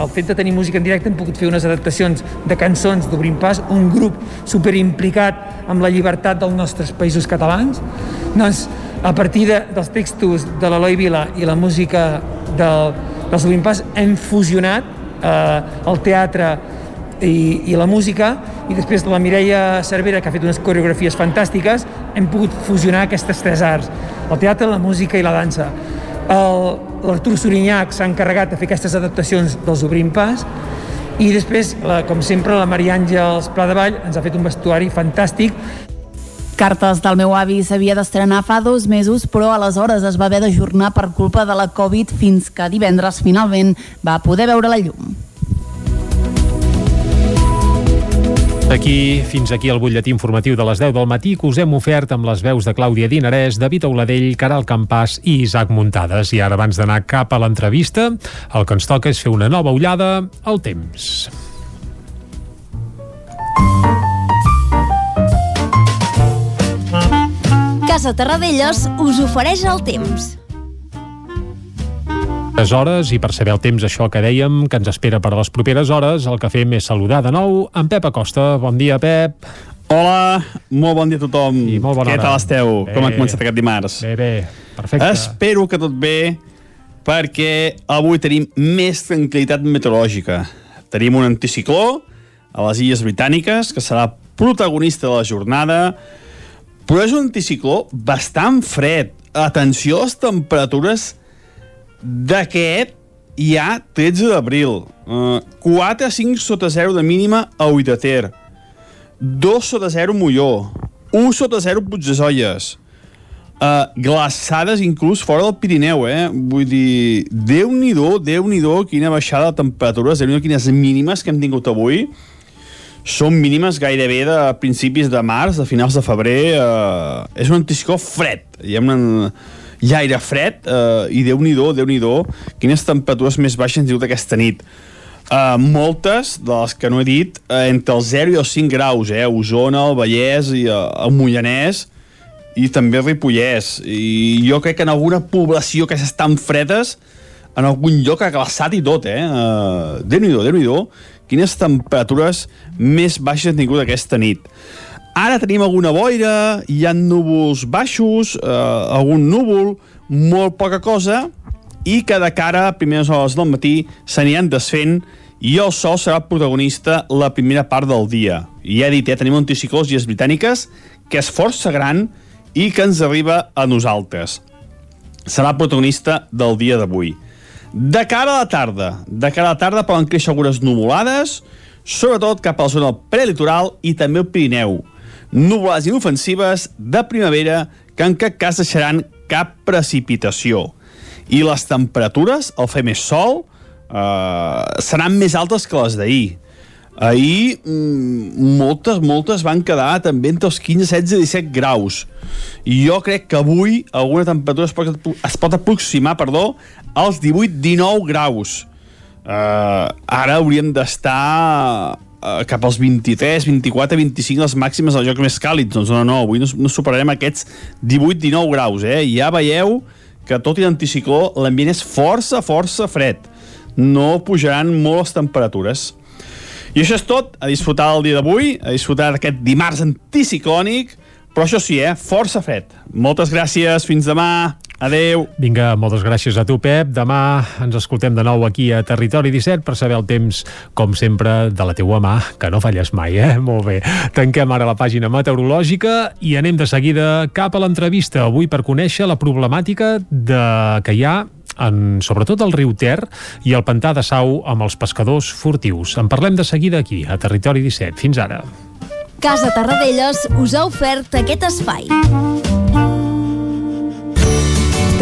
El fet de tenir música en directe hem pogut fer unes adaptacions de cançons d'Obrim Pas, un grup superimplicat amb la llibertat dels nostres països catalans. Doncs, a partir de, dels textos de l'Eloi Vila i la música del, dels Obrim Pas hem fusionat eh, el teatre i, i la música i després la Mireia Cervera que ha fet unes coreografies fantàstiques hem pogut fusionar aquestes tres arts el teatre, la música i la dansa El- l'Artur Sorinyac s'ha encarregat de fer aquestes adaptacions dels Obrim Pas i després, la, com sempre, la Maria Àngels Pla de Vall ens ha fet un vestuari fantàstic Cartes del meu avi s'havia d'estrenar fa dos mesos, però aleshores es va haver d'ajornar per culpa de la Covid fins que divendres finalment va poder veure la llum. Aquí, fins aquí el butlletí informatiu de les 10 del matí que us hem ofert amb les veus de Clàudia Dinarès, David Auladell, Caral Campàs i Isaac Muntades. I ara, abans d'anar cap a l'entrevista, el que ens toca és fer una nova ullada al temps. Casa Terradellos us ofereix el temps. Les hores, i per saber el temps, això que dèiem, que ens espera per a les properes hores, el que fem és saludar de nou en Pep Acosta. Bon dia, Pep. Hola, molt bon dia a tothom. I molt bona Què hora. tal esteu? Bé. Com ha començat aquest dimarts? Bé, bé, perfecte. Espero que tot bé, perquè avui tenim més tranquil·litat meteorològica. Tenim un anticicló a les Illes Britàniques, que serà protagonista de la jornada, però és un anticicló bastant fred. Atenció a les temperatures d'aquest ja 13 d'abril. Uh, 4 a 5 sota 0 de mínima a Ull de Ter. 2 sota 0 Molló. 1 sota 0 Puigdesolles. Uh, glaçades inclús fora del Pirineu, eh? Vull dir, Déu-n'hi-do, déu nhi déu quina baixada de temperatures, déu nhi quines mínimes que hem tingut avui. Són mínimes gairebé de principis de març, de finals de febrer. Uh, és un anticicló fred. Hi ha un ha aire fred uh, i Déu-n'hi-do, déu nhi déu quines temperatures més baixes hem tingut aquesta nit. Uh, moltes de les que no he dit uh, entre els 0 i els 5 graus eh? Osona, el Vallès i uh, el Mollanès i també Ripollès i jo crec que en alguna població que estan fredes en algun lloc ha glaçat i tot eh? uh, déu nhi déu quines temperatures més baixes han tingut aquesta nit ara tenim alguna boira hi ha núvols baixos uh, algun núvol molt poca cosa i que de cara a primeres hores del matí s'aniran desfent i el sol serà el protagonista la primera part del dia. I ja he dit, eh, tenim anticiclons i britàniques que és força gran i que ens arriba a nosaltres. Serà el protagonista del dia d'avui. De cara a la tarda, de cara a la tarda poden créixer algunes nuvolades, sobretot cap a la zona prelitoral i també el Pirineu. Nuvolades inofensives de primavera que en cap cas deixaran cap precipitació i les temperatures, al fer més sol, eh, seran més altes que les d'ahir. Ahir mm, moltes, moltes van quedar també entre els 15, 16 i 17 graus. I jo crec que avui alguna temperatura es pot, es pot aproximar perdó, als 18-19 graus. Uh, ara hauríem d'estar uh, cap als 23, 24, 25 les màximes als jocs més càlids. Doncs no, no, avui no, no superarem aquests 18-19 graus. Eh? Ja veieu que tot i l'anticicló l'ambient és força, força fred. No pujaran molt les temperatures. I això és tot, a disfrutar del dia d'avui, a disfrutar d'aquest dimarts anticiclònic, però això sí, eh, força fred. Moltes gràcies, fins demà, adeu. Vinga, moltes gràcies a tu, Pep. Demà ens escoltem de nou aquí a Territori 17 per saber el temps, com sempre, de la teua mà, que no falles mai, eh? (laughs) Molt bé. Tanquem ara la pàgina meteorològica i anem de seguida cap a l'entrevista, avui per conèixer la problemàtica de... que hi ha en, sobretot al riu Ter i al pantà de Sau amb els pescadors furtius. En parlem de seguida aquí, a Territori 17. Fins ara. Casa Tarradellas us ha ofert aquest espai.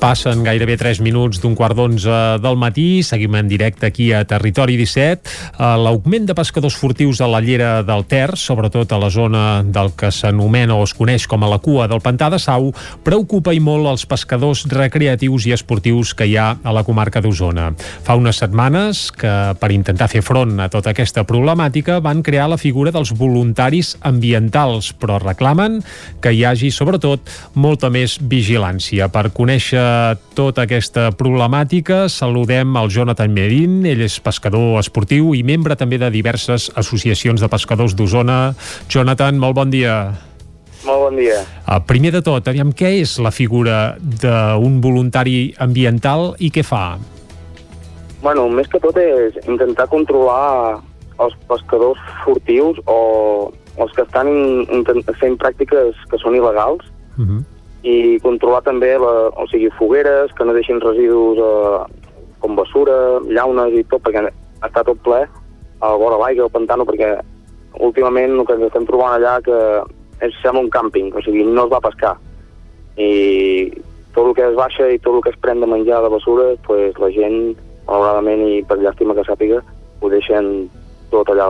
Passen gairebé 3 minuts d'un quart d'onze del matí, seguim en directe aquí a Territori 17. Eh, L'augment de pescadors furtius a la llera del Ter, sobretot a la zona del que s'anomena o es coneix com a la cua del pantà de Sau, preocupa i molt els pescadors recreatius i esportius que hi ha a la comarca d'Osona. Fa unes setmanes que, per intentar fer front a tota aquesta problemàtica, van crear la figura dels voluntaris ambientals, però reclamen que hi hagi, sobretot, molta més vigilància. Per conèixer tota aquesta problemàtica, saludem el Jonathan Merin, ell és pescador esportiu i membre també de diverses associacions de pescadors d'Osona. Jonathan, molt bon dia. Molt bon dia. Uh, primer de tot, aviam, què és la figura d'un voluntari ambiental i què fa? Bueno, més que tot és intentar controlar els pescadors furtius o els que estan fent pràctiques que són il·legals Uh -huh. I controlar també la, o sigui, fogueres, que no deixin residus eh, com bessura, llaunes i tot, perquè està tot ple a vora l'aigua, al pantano, perquè últimament el que ens estem trobant allà que és sembla un càmping, o sigui, no es va pescar. I tot el que es baixa i tot el que es pren de menjar de bessura, pues, la gent, malauradament i per llàstima que sàpiga, ho deixen tot allà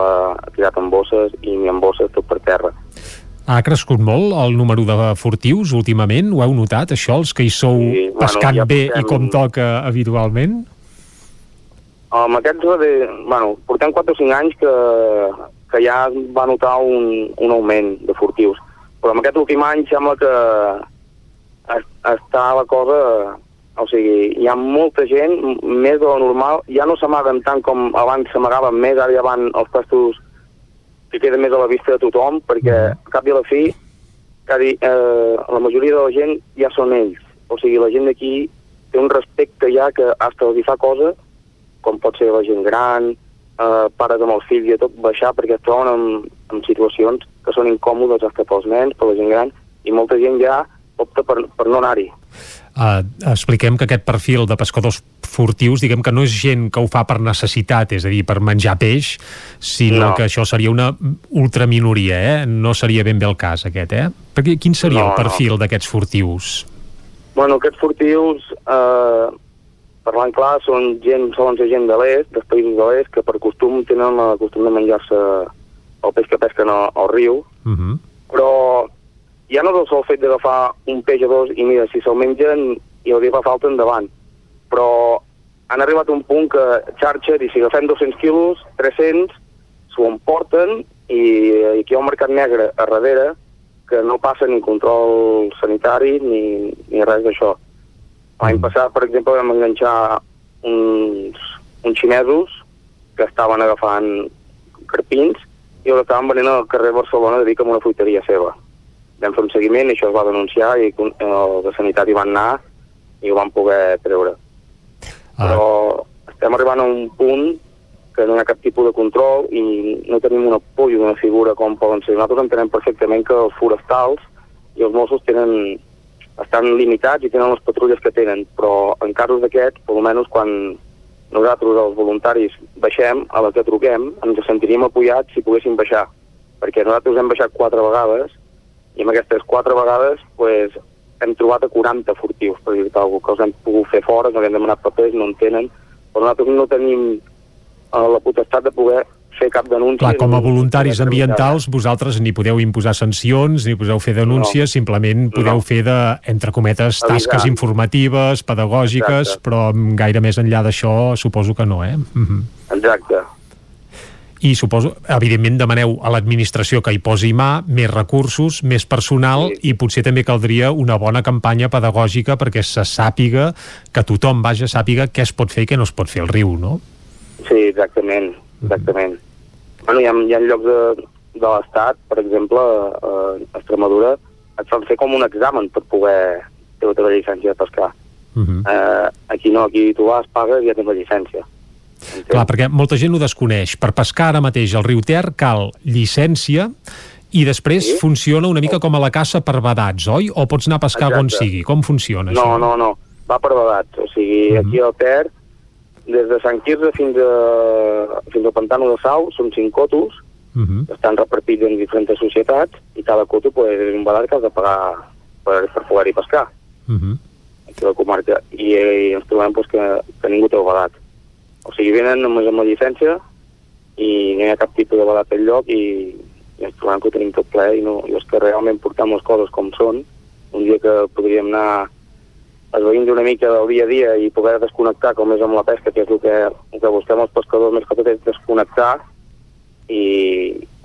tirat en bosses i ni en bosses, tot per terra. Ha crescut molt el número de furtius últimament? Ho heu notat, això, els que hi sou Sí, bueno, pescant ja bé i portem- com toca habitualment? Amb aquests, de, bueno, portem 4 o 5 anys que, que ja va notar un, un augment de furtius. Però en aquest últim any sembla que es- està la cosa... O sigui, hi ha molta gent, més de lo normal, ja no s'amaguen tant com abans s'amagaven més, ara ja van els pastos que queden més a la vista de tothom, perquè al cap i a la fi, quasi, eh, la majoria de la gent ja són ells. O sigui, la gent d'aquí té un respecte ja que hasta els hi fa cosa, com pot ser la gent gran, eh, pares amb els fills i tot, baixar perquè es troben en, en situacions que són incòmodes hasta pels nens, per la gent gran, i molta gent ja opta per, per no anar-hi. Uh, expliquem que aquest perfil de pescadors furtius, diguem que no és gent que ho fa per necessitat, és a dir, per menjar peix, sinó No. que això seria una ultraminoria, eh? No seria ben bé el cas, aquest, eh? Perquè quin seria No, el perfil d'aquests furtius? Bueno, aquests furtius, eh, parlant clar, són gent, solen ser gent de l'est, dels països de l'est, que per costum tenen el costum de menjar-se el peix que pesquen al, al riu, Uh -huh. però ja no és el sol fet d'agafar un peix o dos i mira, si se'l mengen i el dia fa falta endavant, però han arribat a un punt que xarxa, i si agafem 200 quilos, 300, s'ho emporten i, i aquí hi ha un mercat negre a darrere que no passa ni control sanitari ni, ni res d'això. L'any passat, per exemple, vam enganxar uns, uns xinesos que estaven agafant carpins i els estaven venent al carrer Barcelona de Vic amb una fruiteria seva. Vam fer un seguiment això es va denunciar i con- els de sanitari van anar i ho van poder treure. Però estem arribant a un punt que no hi ha cap tipus de control i no tenim un apoyo d'una figura com poden ser. Nosaltres entenem perfectament que els forestals i els Mossos tenen, estan limitats i tenen les patrulles que tenen, però en casos d'aquests, per almenys quan nosaltres, els voluntaris, baixem, a la que truquem, ens sentiríem apoyats si poguéssim baixar. Perquè nosaltres hem baixat quatre vegades i amb aquestes quatre vegades pues, hem trobat a 40 furtius, per dir-te alguna cosa, que els hem pogut fer fora, no hem demanat papers, no en tenen, però nosaltres no tenim eh, la potestat de poder fer cap denúncia. Clar, com a voluntaris ambientals, vosaltres ni podeu imposar sancions, ni podeu fer denúncies, No. simplement podeu No. fer de, entre cometes, Avisar. tasques informatives, pedagògiques, Exacte. però mm, gaire més enllà d'això suposo que no, eh? Mhm. Exacte. I suposo, evidentment, demaneu a l'administració que hi posi mà, més recursos, més personal sí. i potser també caldria una bona campanya pedagògica perquè se sàpiga, que tothom, vaja, sàpiga què es pot fer i què no es pot fer al riu, no? Sí, exactament, exactament. Bueno, hi ha, hi ha llocs de, de l'Estat, per exemple, a Extremadura, et fan fer com un examen per poder fer la teva llicència de pescar. Uh -huh. Eh, aquí no, aquí tu vas, pagues i ja tens la llicència. Clar, perquè molta gent ho desconeix. Per pescar ara mateix al riu Ter cal llicència i després sí? funciona una mica com a la caça per vedats, oi? O pots anar a pescar Exacte. on sigui? Com funciona No, això? no, no, va per vedats. O sigui, aquí al Ter, des de Sant Quirze fins, a, fins al Pantano de Sau, són cinc cotos, -huh. que estan repartits en diferents societats, i cada coto pues, és un vedat que has de pagar per, per poder-hi pescar, Uh -huh. aquí a la comarca. I, i ens trobem pues, que, que ningú té el vedat. O sigui, venen només amb la llicència i no hi ha cap tipus de vedat al lloc i, i ens trobem que ho tenim tot ple i, no, i és que realment portem les coses com són. Un dia que podríem anar esveint una mica del dia a dia i poder desconnectar com és amb la pesca, que és el que, el que busquem els pescadors més que tot és desconnectar i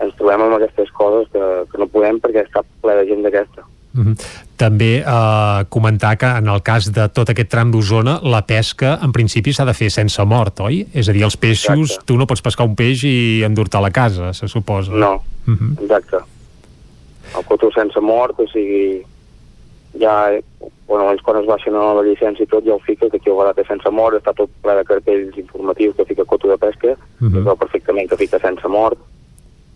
ens trobem amb aquestes coses que, que no podem perquè està ple de gent d'aquesta. Uh -huh. També eh, comentar que en el cas de tot aquest tram d'Osona la pesca en principi s'ha de fer sense mort, oi? És a dir, els peixos, Exacte. tu no pots pescar un peix i endur-te a la casa, se suposa. No, Uh -huh. exacte. El coto sense mort, o sigui, ja, bueno, ells quan es baixen a la llicència i tot ja ho fica, que aquí barat és sense mort, està tot ple de cartells informatius que fica coto de pesca, uh Mhm. -huh. es veu perfectament que fica sense mort,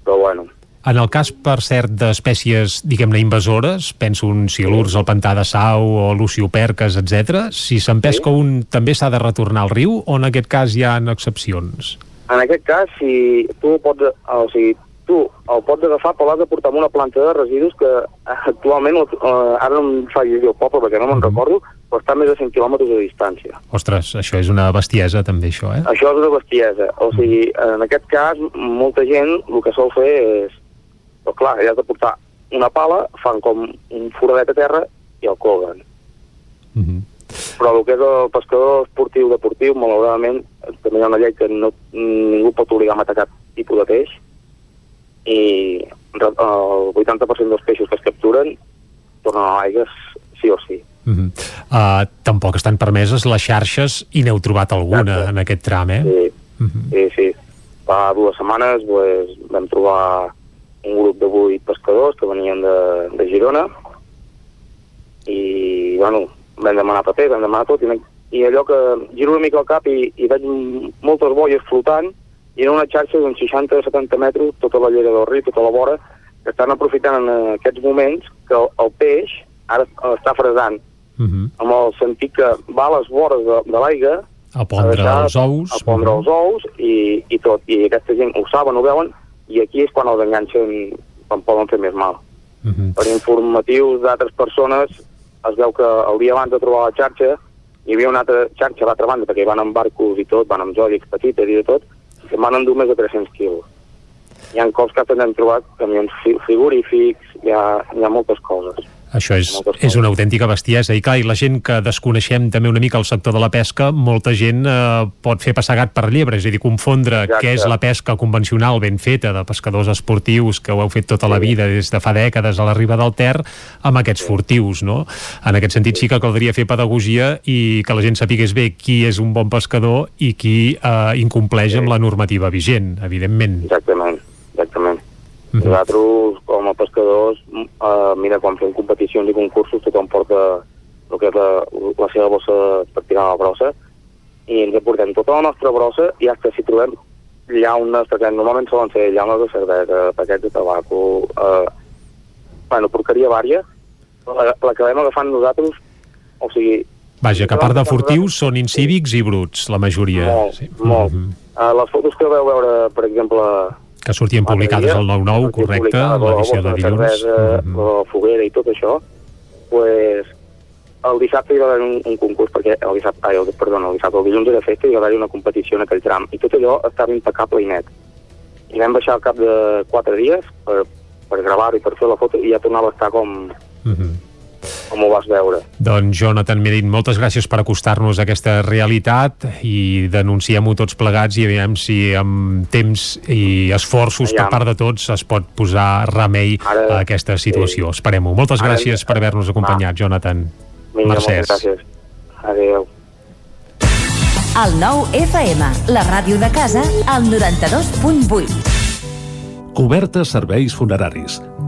però bueno, En el cas, per cert, d'espècies, diguem-ne, invasores, penso un silurs al pantà de Sau o lucioperques, etc. si se'n pesca un, també s'ha de retornar al riu o en aquest cas hi ha excepcions? En aquest cas, si tu pots, o sigui, tu el pots agafar però l'has de portar amb una planta de residus que actualment, eh, ara no em fa dir el poble perquè no me'n recordo, però està a més de 100 quilòmetres de distància. Ostres, això és una bestiesa també, això, eh? Això és una bestiesa. O sigui, en aquest cas, molta gent el que sol fer és... Però clar, ja has de portar una pala, fan com un foradet a terra i el colguen. Però el que és el pescador esportiu deportiu, malauradament, també hi ha una llei que no, ningú pot obligar a matar cap tipus de peix i el 80% dels peixos que es capturen tornen a l'aigua sí o sí. Uh -huh. uh, tampoc estan permeses les xarxes i n'heu trobat alguna en aquest tram, eh? Sí, sí, sí. Fa dues setmanes pues, vam trobar un grup de vuit pescadors que venien de, de Girona i, bueno, vam demanar paper, vam demanar tot, i, i allò que giro una mica el cap i, i veig moltes boies flotant i era una xarxa d'uns 60-70 metres, tota la llera del riu, tota la vora, que estan aprofitant en aquests moments que el, el peix ara està fresant, Uh -huh. amb el sentit que va a les vores de, de l'aigua A pondre deixar- els ous. a pondre els ous i, i tot. I aquesta gent ho saben, ho veuen, i aquí és quan els enganxen, quan poden fer més mal. Uh -huh. Per informatius d'altres persones es veu que el dia abans de trobar la xarxa hi havia una altra xarxa a l'altra banda, perquè van amb barcos i tot, van amb zòdics petites i de tot, que van endur més de 300 quilos. Hi ha cops que també hem trobat camions fi- frigorífics, hi ha, hi ha moltes coses. Això és, és una autèntica bestiesa i clar, i la gent que desconeixem també una mica el sector de la pesca, molta gent eh, pot fer passagat per llebre, és a dir, confondre Exacte. què és la pesca convencional ben feta de pescadors esportius que ho heu fet tota la vida des de fa dècades a la riba del Ter amb aquests furtius, no? En aquest sentit sí que caldria fer pedagogia i que la gent sapigués bé qui és un bon pescador i qui eh, incompleix amb la normativa vigent, evidentment. Exactament, exactament. Nosaltres, com a pescadors, eh, mira, quan fem competicions i concursos, tothom porta el que és la, la seva bossa per tirar la brossa i ens aportem tota la nostra brossa i hasta si trobem llaunes, perquè normalment solen ser llaunes de cervesa, paquets de tabaco, eh, bueno, porqueria vària, la, l'acabem agafant nosaltres, o sigui... Vaja, que a part de furtius són incívics i bruts, la majoria. Molt, sí. molt. Mhm. Uh, les fotos que veu veure, per exemple, Que sortien publicades al 9-9, correcte, en l'edició de dilluns. cervesa, la foguera i tot això, pues, el dissabte hi va haver un, un concurs, perquè el dissabte, ai, el, perdona, el dissabte, el dilluns era festa i hi va haver una competició en aquell tram, i tot allò estava impecable i net. I vam baixar al cap de quatre dies per, per gravar i per fer la foto i ja tornava a estar com, Mhm. Com ho vas veure. Doncs Jonathan Merin, moltes gràcies per acostar-nos a aquesta realitat i denunciem-ho tots plegats i veiem si amb temps i esforços per part de tots es pot posar remei Ara- a aquesta situació. Esperem-ho. Moltes Ara- gràcies per haver-nos acompanyat, Jonathan. Vinga, Mercès. moltes gràcies. Adéu. El nou FM, la ràdio de casa, al 92.8. Cobertes serveis funeraris.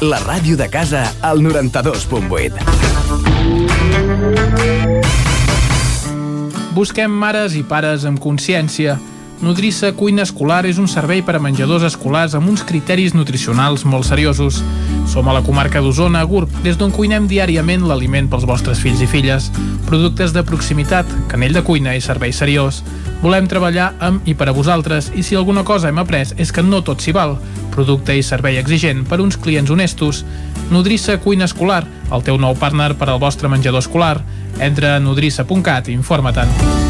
La ràdio de casa al 92.8. Busquem mares i pares amb consciència. Nodrissa Cuina Escolar és un servei per a menjadors escolars amb uns criteris nutricionals molt seriosos. Som a la comarca d'Osona, a Gurb, des d'on cuinem diàriament l'aliment pels vostres fills i filles. Productes de proximitat, canell de cuina i servei seriós. Volem treballar amb i per a vosaltres i si alguna cosa hem après és que no tot s'hi val. Producte i servei exigent per uns clients honestos. Nodrissa Cuina Escolar, el teu nou partner per al vostre menjador escolar. Entra a nodrissa.cat i informa-te'n.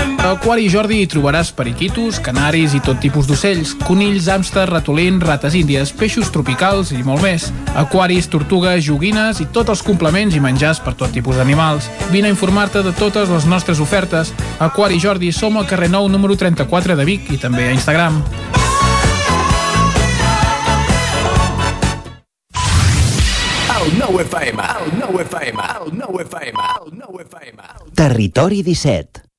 A Aquari Jordi hi trobaràs periquitos, canaris i tot tipus d'ocells, conills, hàmsters, ratolins, rates índies, peixos tropicals i molt més. Aquaris, tortugues, joguines i tots els complements i menjars per tot tipus d'animals. Vine a informar-te de totes les nostres ofertes. Aquari Jordi som al carrer Nou número 34 de Vic i també a Instagram. Territori 17.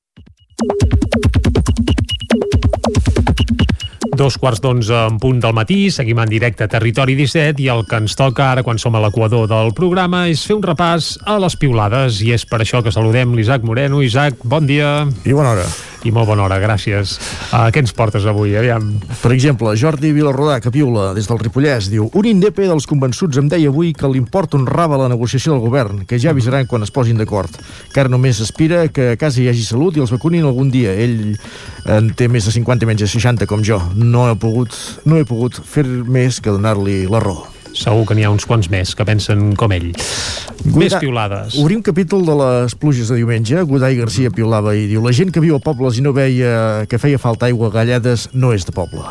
Dos quarts d'onze en punt del matí, seguim en directe a Territori 17 i el que ens toca ara quan som a l'equador del programa és fer un repàs a les piulades i és per això que saludem l'Isaac Moreno. Isaac, bon dia. I bona hora. I molt bona hora, gràcies. Uh, què ens portes avui? Aviam. Per exemple, Jordi Vilarrodà, que piula des del Ripollès, diu Un INDEP dels convençuts em deia avui que l'import honrava la negociació del govern, que ja avisaran quan es posin d'acord. Ara només aspira que a casa hi hagi salut i els vacunin algun dia. Ell en té més de 50 i menys de 60, com jo. No he pogut, no he pogut fer més que donar-li la raó. Segur que n'hi ha uns quants més que pensen com ell. Més piulades. Obrim capítol de les pluges de diumenge. Godai Garcia piulava i diu La gent que viu a pobles i no veia que feia falta aigua a gallades no és de poble.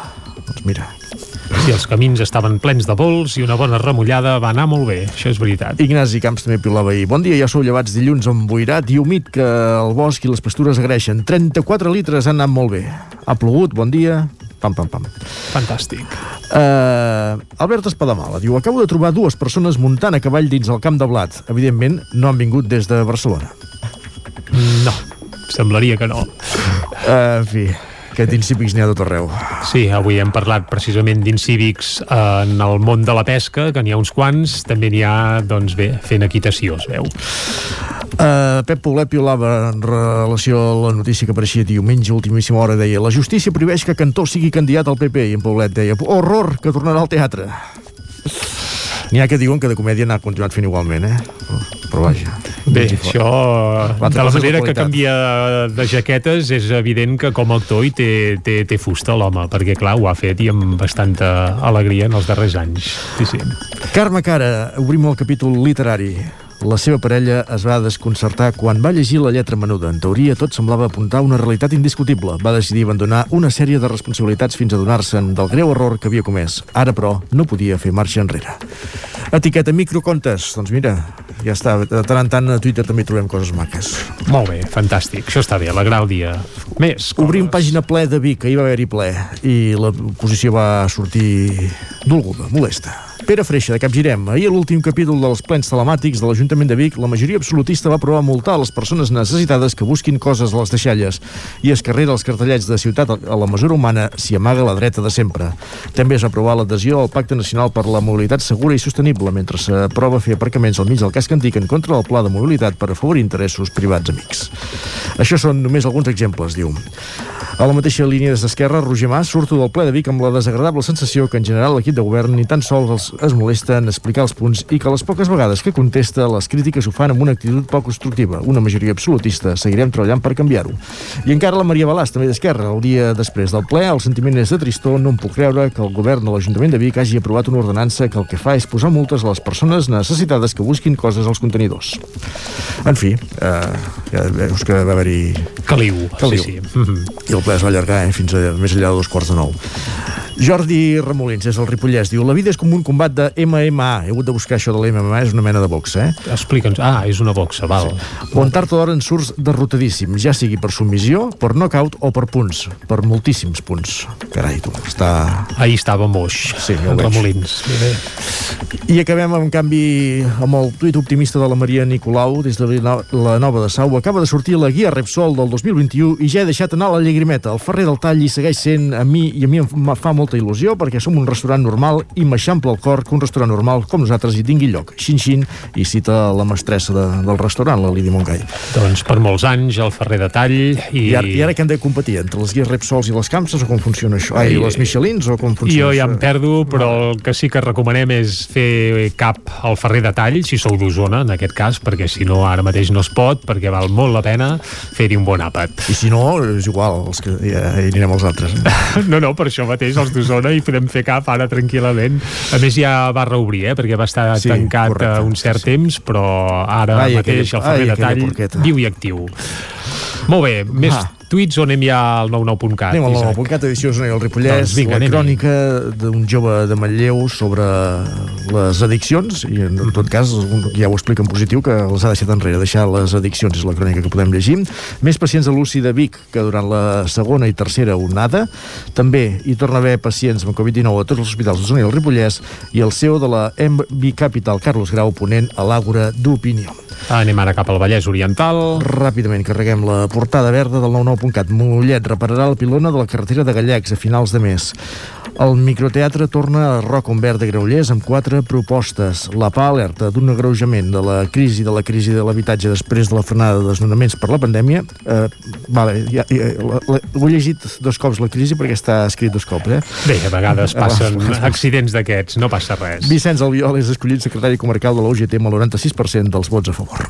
Doncs mira, Si els camins estaven plens de vols i una bona remullada va anar molt bé, això és veritat. Ignasi Camps també piulava ahir. Bon dia, ja sou llevats dilluns emboirat i humit que el bosc i les pastures agraeixen. 34 litres han anat molt bé. Ha plogut, bon dia. Pam, pam, pam. Fantàstic. Uh, Albert Espadamala diu Acabo de trobar dues persones muntant a cavall dins el camp de blat. Evidentment, no han vingut des de Barcelona. No, semblaria que no. Uh, en fi, aquest incívics n'hi ha tot arreu. Sí, avui hem parlat precisament d'incívics en el món de la pesca, que n'hi ha uns quants, també n'hi ha, doncs bé, fent equitació, es veu. Uh, Pep Poblet piolava en relació a la notícia que apareixia diumenge, últimíssima hora, deia la justícia prohibeix que Cantó sigui candidat al PP i en Poblet deia, horror, que tornarà al teatre. N'hi ha que diuen que de comèdia n'ha continuat fent igualment, eh? Però vaja. Bé, això, de la manera que canvia de jaquetes, és evident que com a actor hi té, té, té fusta l'home, perquè clar, ho ha fet i amb bastanta alegria en els darrers anys. Sí, sí. Carme Cara, obrim el capítol literari. La seva parella es va desconcertar quan va llegir la lletra menuda. En teoria, tot semblava apuntar una realitat indiscutible. Va decidir abandonar una sèrie de responsabilitats fins a donar-se'n del greu error que havia comès. Ara, però, no podia fer marxa enrere. Etiqueta microcontes. Doncs mira, ja està. De tant en tant a Twitter també trobem coses maques. Molt bé, fantàstic. Això està bé, alegrar el dia. Més coses. Obrim pàgina ple de Vic, ahir va haver-hi ple, i la posició va sortir dolguda, molesta. Pere Freixa, de Capgirem. Ahir, a l'últim capítol dels plens telemàtics de l'Ajuntament de Vic, la majoria absolutista va aprovar multar les persones necessitades que busquin coses a les deixalles i es carrera els cartellets de ciutat a la mesura humana s'hi amaga la dreta de sempre. També es va aprovar l'adhesió al Pacte Nacional per la Mobilitat Segura i Sostenible, mentre s'aprova fer aparcaments al mig del casc antic en contra del pla de mobilitat per afavorir interessos privats amics. Això són només alguns exemples, diu. A la mateixa línia des d'Esquerra, Roger Mas surto del ple de Vic amb la desagradable sensació que en general l'equip de govern ni tan sols els, es molesta en explicar els punts i que les poques vegades que contesta les crítiques ho fan amb una actitud poc constructiva. Una majoria absolutista. Seguirem treballant per canviar-ho. I encara la Maria Balàs, també d'Esquerra. El dia després del ple, el sentiment és de tristor. No em puc creure que el govern de l'Ajuntament de Vic hagi aprovat una ordenança que el que fa és posar multes a les persones necessitades que busquin coses als contenidors. En fi, eh, ja veus que va haver-hi... Caliu, Caliu. sí, sí. Mhm. I el ple es va allargar eh, fins a més enllà de dos quarts de nou. Jordi Remolins, és el Ripollès, diu La vida és com un combat de MMA. He hagut de buscar això de la MMA, és una mena de boxa, eh? Explica'ns. Ah, és una boxa, val. On tard o d'hora en surts derrotadíssim, ja sigui per submissió, per knockout o per punts, per moltíssims punts. Carai, tu, està... Ahir estava moix, sí, Remolins. Bé, bé. I acabem, en canvi, amb el tuit optimista de la Maria Nicolau, des de la Nova de Sau. Acaba de sortir la guia Repsol del 2021 i ja he deixat anar la llagrimeta. El Ferrer del Tall hi segueix sent a mi, i a mi em fa molta il·lusió perquè som un restaurant normal i m'eixampla el cor que un restaurant normal com nosaltres hi tingui lloc. Xin, xin, i cita la mestressa de, del restaurant, la Lídia Montgai. Doncs per molts anys, el Ferrer de Tall i... I ara, I ara que hem de competir? Entre les guies Repsols i les Campses o com funciona això? Ai, I- les Michelins o com funciona Jo ja això? em perdo, però el que sí que recomanem és fer cap al Ferrer de Tall, si sou d'Osona, en aquest cas, perquè si no ara mateix no es pot, perquè val molt la pena fer-hi un bon àpat. I si no, és igual, els que, ja hi anirem els altres. Eh? (laughs) No, no, per això mateix els d'Osona i podem fer cap ara tranquil·lament. A més ja va reobrir, eh, perquè va estar Sí, sí, tancat correcte. correcte, un cert temps, però ara Ai, mateix aquella- el Ferrer ai, de Tall porqueta. viu i actiu. Molt bé, més Va. Tuits on anem ja al 99.cat. Anem al Isaac? 99.cat, edició Osona i el Ripollès, Doncs vinga, la crònica d'un jove de Manlleu sobre les addiccions, i en tot cas ja ho explica en positiu, que les ha deixat enrere, deixar les addiccions, és la crònica que podem llegir. Més pacients de l'UCI de Vic que durant la segona i tercera onada. També hi torna a haver pacients amb Covid-19 a tots els hospitals d'Osona i el Ripollès i el CEO de la MB Capital, Carlos Grau, ponent a l'Àgora d'Opinió. Anem ara cap al Vallès Oriental. Ràpidament carreguem la portada verda del 99.cat. Mollet repararà la pilona de la carretera de Gallecs a finals de mes. El microteatre torna a Roc Umbert de Graullers amb quatre propostes. La PA alerta d'un agreujament de la crisi de la crisi de l'habitatge després de la frenada de desnonaments per la pandèmia. Eh, vale, ja, ja, la, la, ho he llegit dos cops la crisi perquè està escrit dos cops, eh? Bé, a vegades passen Ah, va. accidents d'aquests, no passa res. Vicenç Albiol és escollit secretari comarcal de la UGT amb el 96% dels vots a favor.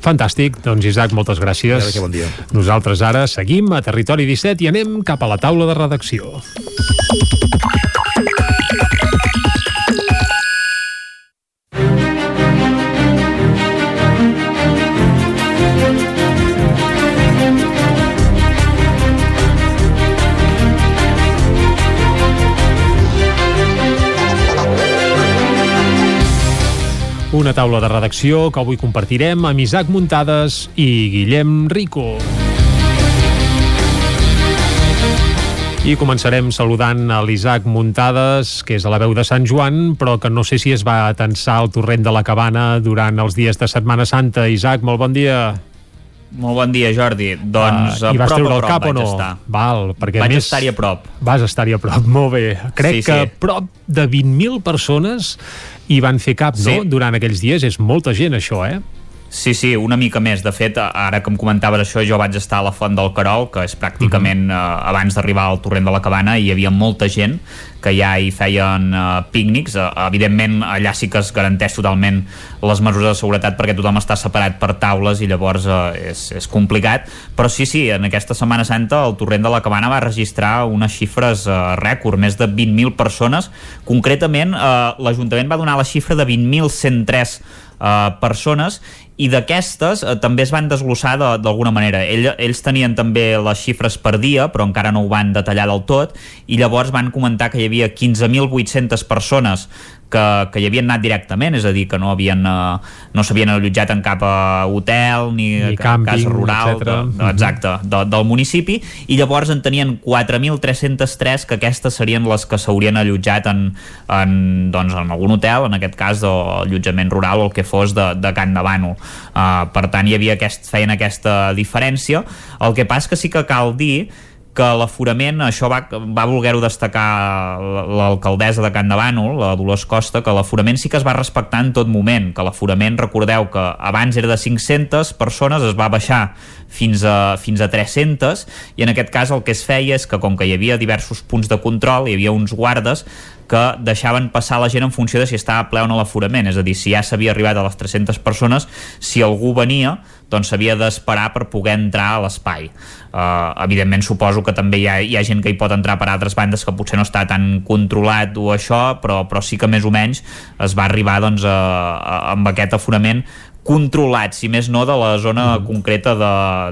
Fantàstic, doncs Isaac, moltes gràcies. Vinga, que bon dia. Nosaltres ara seguim a Territori 17 i anem cap a la taula de redacció. Una taula de redacció que avui compartirem amb Isaac Muntades i Guillem Rico. I començarem saludant a l'Isaac Muntades, que és a la veu de Sant Joan, però que no sé si es va atensar al torrent de la cabana durant els dies de Setmana Santa. Isaac, molt bon dia. Molt bon dia, Jordi. Doncs Ah, a I vas prop treure el prop cap o no? estar. Val, perquè Vaig més... estar-hi a prop. Vas estar-hi a prop, (laughs) molt bé. Crec Sí, que sí. prop de 20.000 persones hi van fer cap, no? Sí. Durant aquells dies. És molta gent, això, eh? Sí, sí, una mica més. De fet, ara que em comentaves això, jo vaig estar a la Font del Carol, que és pràcticament Mhm. eh, abans d'arribar al torrent de la Cabana, i hi havia molta gent que ja hi feien eh, pícnics. Eh, evidentment, allà sí que es garanteix totalment les mesures de seguretat perquè tothom està separat per taules i llavors eh, és, és complicat. Però sí, sí, en aquesta Setmana Santa el torrent de la Cabana va registrar unes xifres eh, rècord, més de 20.000 persones. Concretament, eh, l'Ajuntament va donar la xifra de 20.103 eh, persones i d'aquestes eh, també es van desglossar de- d'alguna manera. Ell, ells tenien també les xifres per dia, però encara no ho van detallar del tot, i llavors van comentar que hi havia 15.800 persones que, que hi havien anat directament, és a dir, que no havien eh, no s'havien allotjat en cap eh, hotel ni, Ni càmping, casa rural de, de, exacte, de, del municipi i llavors en tenien 4.303 que aquestes serien les que s'haurien allotjat en, en, doncs, en algun hotel, en aquest cas o allotjament rural o el que fos de, de Can de Bànol. Uh, per tant hi havia aquest, feien aquesta diferència el que passa que sí que cal dir que l'aforament, això va, va voler-ho destacar l'alcaldessa de Can Bànol, la Dolors Costa, que l'aforament sí que es va respectar en tot moment, que l'aforament, recordeu que abans era de 500 persones, es va baixar fins a, fins a 300, i en aquest cas el que es feia és que com que hi havia diversos punts de control, hi havia uns guardes que deixaven passar la gent en funció de si estava ple o no l'aforament, és a dir, si ja s'havia arribat a les 300 persones, si algú venia, doncs s'havia d'esperar per poder entrar a l'espai. Uh, evidentment suposo que també hi ha, hi ha gent que hi pot entrar per altres bandes que potser no està tan controlat o això, però, però sí que més o menys es va arribar doncs, a, a, amb aquest aforament controlat, si més no, de la zona concreta de,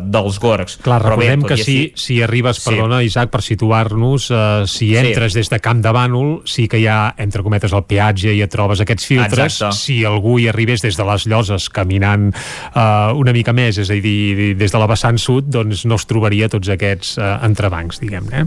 dels gorgs. Clar, Però bé, recordem tot que si, així- si arribes, Sí. perdona, Isaac, per situar-nos, eh, si entres des de Camp de Bànol, sí que hi ha, entre cometes, el peatge i et trobes aquests filtres. Exacte. Si algú hi arribés des de les lloses caminant eh, una mica més, és a dir, des de la vessant sud, doncs no es trobaria tots aquests eh, entrebancs, diguem-ne. Eh?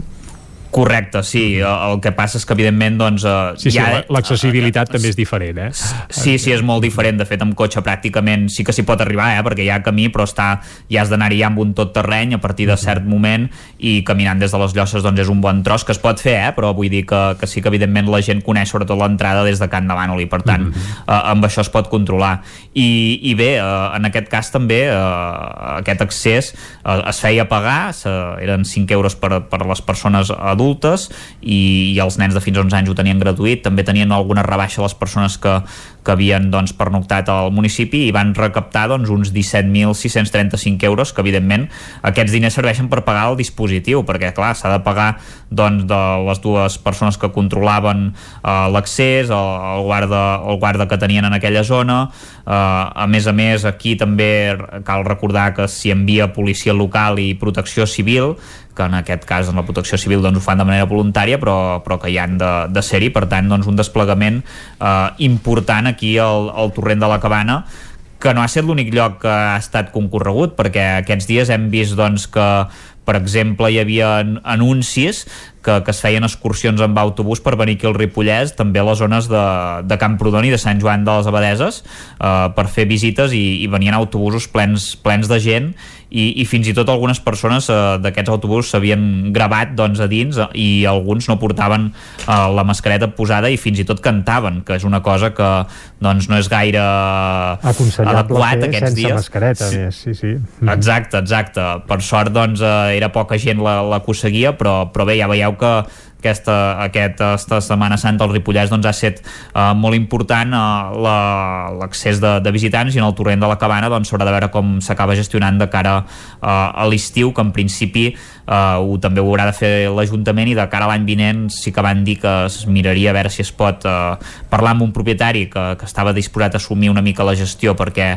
Correcte, sí. El, que passa és que, evidentment, doncs... eh, Sí, sí, la- l'accessibilitat també és diferent, eh? Sí, sí, és molt diferent. De fet, amb cotxe pràcticament sí que s'hi pot arribar, eh? perquè hi ha camí, però està, ja has d'anar-hi ja amb un tot terreny a partir de cert moment i caminant des de les llosses doncs és un bon tros que es pot fer, eh? però vull dir que, que sí que evidentment la gent coneix sobretot l'entrada des de Can de Bànol i per tant Mhm. eh, amb això es pot controlar. I, i bé, eh, en aquest cas també eh, aquest accés eh, es feia pagar, se, eren 5 euros per, per les persones adultes adultes i, i els nens de fins a 11 anys ho tenien gratuït, també tenien alguna rebaixa les persones que, que havien doncs, pernoctat al municipi i van recaptar doncs, uns 17.635 euros, que evidentment aquests diners serveixen per pagar el dispositiu, perquè clar, s'ha de pagar doncs, de les dues persones que controlaven eh, l'accés, el, el, guarda, el guarda que tenien en aquella zona, eh, a més a més aquí també cal recordar que s'hi envia policia local i protecció civil, que en aquest cas en la protecció civil doncs, ho fan de manera voluntària però, però que hi han de, de ser-hi. Per tant doncs, un desplegament eh, important aquí al, al torrent de la Cabana que no ha estat l'únic lloc que ha estat concorregut perquè aquests dies hem vist doncs, que per exemple hi havia anuncis que, que es feien excursions amb autobús per venir aquí al Ripollès, també a les zones de, de Camprodon i de Sant Joan de les Abadeses eh, per fer visites i, i venien autobusos plens, plens de gent i, i fins i tot algunes persones eh, d'aquests autobusos s'havien gravat doncs, a dins eh, i alguns no portaven eh, la mascareta posada i fins i tot cantaven, que és una cosa que doncs, no és gaire adequat aquests sense dies. mascareta, sí. més, sí, sí. Exacte, exacte. Per sort, doncs, eh, era poca gent la, la que ho seguia, però, però bé, ja veieu que aquesta, aquesta Setmana Santa al Ripollès doncs, ha estat uh, molt important uh, l'accés de, de visitants i en el torrent de la Cabana doncs, s'haurà de veure com s'acaba gestionant de cara uh, a l'estiu, que en principi uh, ho, també ho haurà de fer l'Ajuntament i de cara a l'any vinent sí que van dir que es miraria a veure si es pot uh, parlar amb un propietari que, que estava disposat a assumir una mica la gestió perquè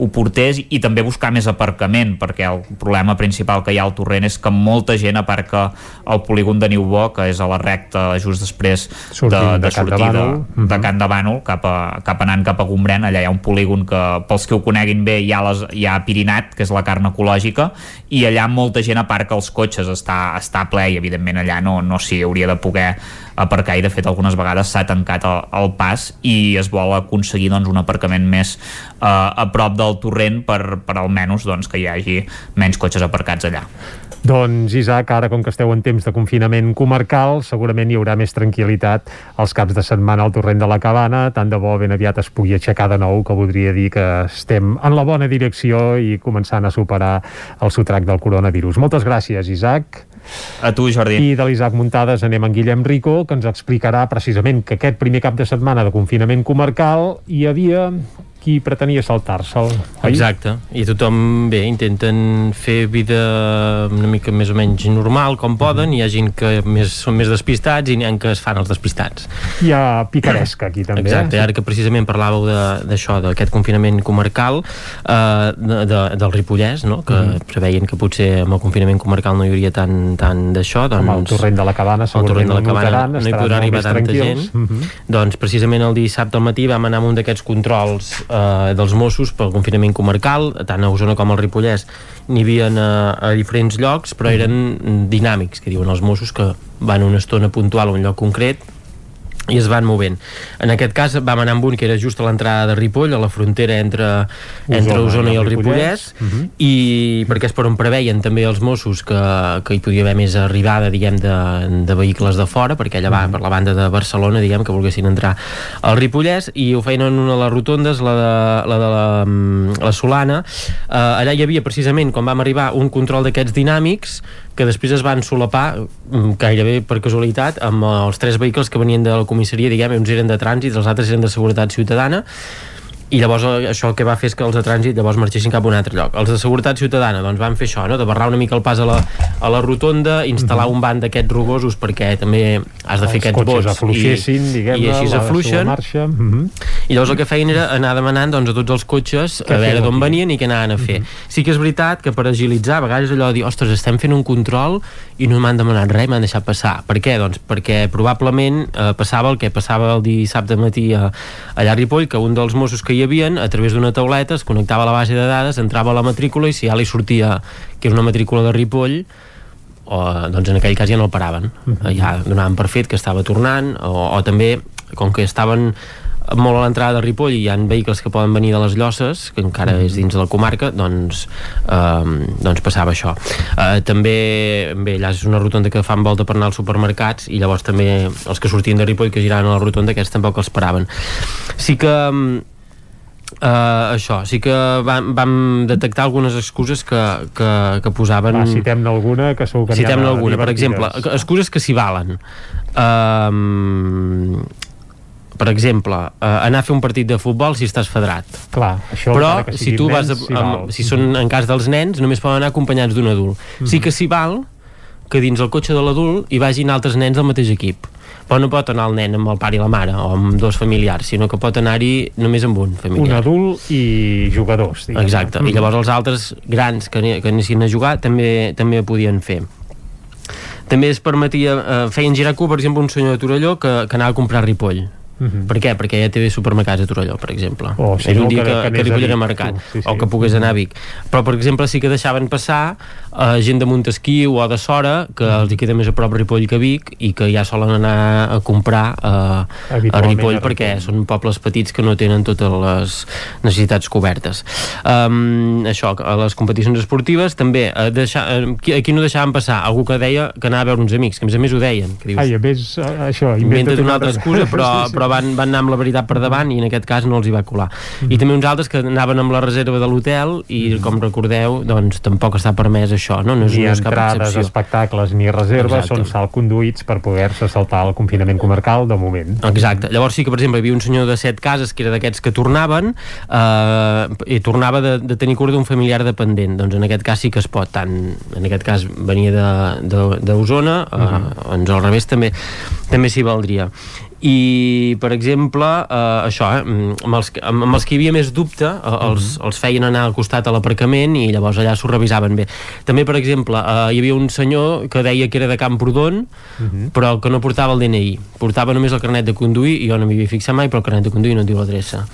ho portés i també buscar més aparcament perquè el problema principal que hi ha al torrent és que molta gent aparca al polígon de Niubó que és a la recta just després Sortint de, de de Can de sortir de, Bànol. de Can de Bànol cap, a, cap anant cap a Gombrèn allà hi ha un polígon que pels que ho coneguin bé hi ha, les, hi ha Pirinat que és la carn ecològica i allà molta gent aparca els cotxes està, està ple i evidentment allà no, no s'hi hauria de poder aparcar i de fet algunes vegades s'ha tancat el, el pas i es vol aconseguir doncs, un aparcament més eh, a prop del torrent per, per almenys doncs, que hi hagi menys cotxes aparcats allà. Doncs Isaac, ara com que esteu en temps de confinament comarcal, segurament hi haurà més tranquil·litat els caps de setmana al torrent de la Cabana, tant de bo ben aviat es pugui aixecar de nou, que voldria dir que estem en la bona direcció i començant a superar el sotrac del coronavirus. Moltes gràcies, Isaac. A tu, Jordi. I de l'Isaac Muntades anem en Guillem Rico, que ens explicarà precisament que aquest primer cap de setmana de confinament comarcal hi havia qui pretenia saltar-se'l. Exacte, i tothom, bé, intenten fer vida una mica més o menys normal, com poden, i hi ha gent que més, són més despistats i n'hi ha que es fan els despistats. Hi ha picaresca aquí també. Exacte, eh? ara que precisament parlàveu d'això, d'aquest confinament comarcal eh, de, de, del Ripollès, no? que Mhm. preveien que potser amb el confinament comarcal no hi hauria tant, tant d'això, doncs... Amb el torrent de la Cabana torrent de la segurament Cabana no hi podrà arribar tanta gent. Mhm. Doncs precisament el dissabte al matí vam anar amb un d'aquests controls eh, dels Mossos pel confinament comarcal, tant a Osona com al Ripollès n'hi havia a, a diferents llocs, però eren dinàmics, que diuen els Mossos, que van una estona puntual a un lloc concret i es van movent. En aquest cas vam anar amb un que era just a l'entrada de Ripoll, a la frontera entre, entre Osona i el Ripollès, Mhm. i perquè és per on preveien també els Mossos que, que hi podia haver més arribada diguem de, de vehicles de fora perquè allà va per la banda de Barcelona diguem que volguessin entrar al Ripollès i ho feien en una de les rotondes la de la, de la, mm, la Solana eh, allà hi havia precisament quan vam arribar un control d'aquests dinàmics que després es van solapar mm, gairebé per casualitat amb els tres vehicles que venien de la comissaria diguem, uns eren de trànsit, els altres eren de seguretat ciutadana i llavors eh, això el que va fer és que els de trànsit llavors marxessin cap a un altre lloc. Els de seguretat ciutadana doncs van fer això, no? de barrar una mica el pas a la, a la rotonda, instal·lar un banc d'aquests rugosos perquè també has de fer Els aquests afluixessin, i, i així s'afluixen marxa. Mhm. i llavors el que feien era anar demanant doncs, a tots els cotxes Què a veure d'on venien i què anaven a fer. Sí que és veritat que per agilitzar, a vegades allò de dir, ostres, estem fent un control i no m'han demanat res, m'han deixat passar. Per què? Doncs perquè probablement eh, passava el que passava el dissabte matí a, allà a Ripoll, que un dels Mossos que hi havien, a través d'una tauleta, es connectava a la base de dades, entrava a la matrícula i si ja li sortia que era una matrícula de Ripoll, o, doncs en aquell cas ja no el paraven ja donaven per fet que estava tornant o, o també, com que estaven molt a l'entrada de Ripoll i hi ha vehicles que poden venir de les Llosses, que encara és dins de la comarca, doncs, eh, doncs passava això. Eh, també, bé, allà és una rotonda que fan volta per anar als supermercats i llavors també els que sortien de Ripoll que giraven a la rotonda, aquests tampoc els paraven. Sí que mm, uh, això, sí que vam, vam detectar algunes excuses que, que, que posaven... Va, citem-ne alguna, que segur que de alguna, per exemple, excuses que s'hi valen. Uh, per exemple, uh, anar a fer un partit de futbol si estàs federat. Clar, això Però que si tu vas, nens, a, val. amb, si són en cas dels nens, només poden anar acompanyats d'un adult. Mhm. Sí que s'hi val que dins el cotxe de l'adult hi vagin altres nens del mateix equip. Però no pot anar el nen amb el pare i la mare o amb dos familiars, sinó que pot anar-hi només amb un Un familiar. adult i jugadors, diguem Exacte, i llavors els altres grans que, que anessin a jugar també també ho podien fer. També es permetia, eh, feien girar cua, per exemple, un senyor de Torelló que, que anava a comprar Ripoll. Mhm. Per què? Perquè ja té supermercats a Torelló, per exemple. O si Era un dia que- que, que que, Ripoll era mercat. Sí, sí. o que pogués anar a Vic. Però, per exemple, sí que deixaven passar eh, gent de Montesquieu o de Sora, que Mhm. els queda més a prop Ripoll que Vic, i que ja solen anar a comprar eh, a Ripoll, a perquè són pobles petits que no tenen totes les necessitats cobertes. Um, això, a les competicions esportives, també, eh, deixar, eh, aquí, no deixaven passar algú que deia que anava a veure uns amics, que a més a més ho deien, que dius, Ai, a més, eh, això, inventa't una altra excusa però, Sí, sí. però van, van anar amb la veritat per davant i en aquest cas no els hi va colar Mhm. i també uns altres que anaven amb la reserva de l'hotel i com recordeu doncs tampoc està permès això no, no és, ni no és cap entrades, excepció espectacles ni reserves Exacte. són salt conduïts per poder-se saltar el confinament comarcal de moment. Exacte. Llavors sí que, per exemple, hi havia un senyor de set cases que era d'aquests que tornaven eh, i tornava de, de tenir cura d'un familiar dependent. Doncs en aquest cas sí que es pot. Tant, en aquest cas venia d'Osona, eh, doncs al revés també també s'hi valdria. I, per exemple, eh, això, eh, amb, els, amb, amb els que hi havia més dubte, eh, els, els feien anar al costat a l'aparcament i llavors allà s'ho revisaven bé. També, per exemple, eh, hi havia un senyor que deia que era de Camprodon, però que no portava el DNI. Portava només el carnet de conduir, i jo no m'hi havia fixat mai, però el carnet de conduir no diu l'adreça.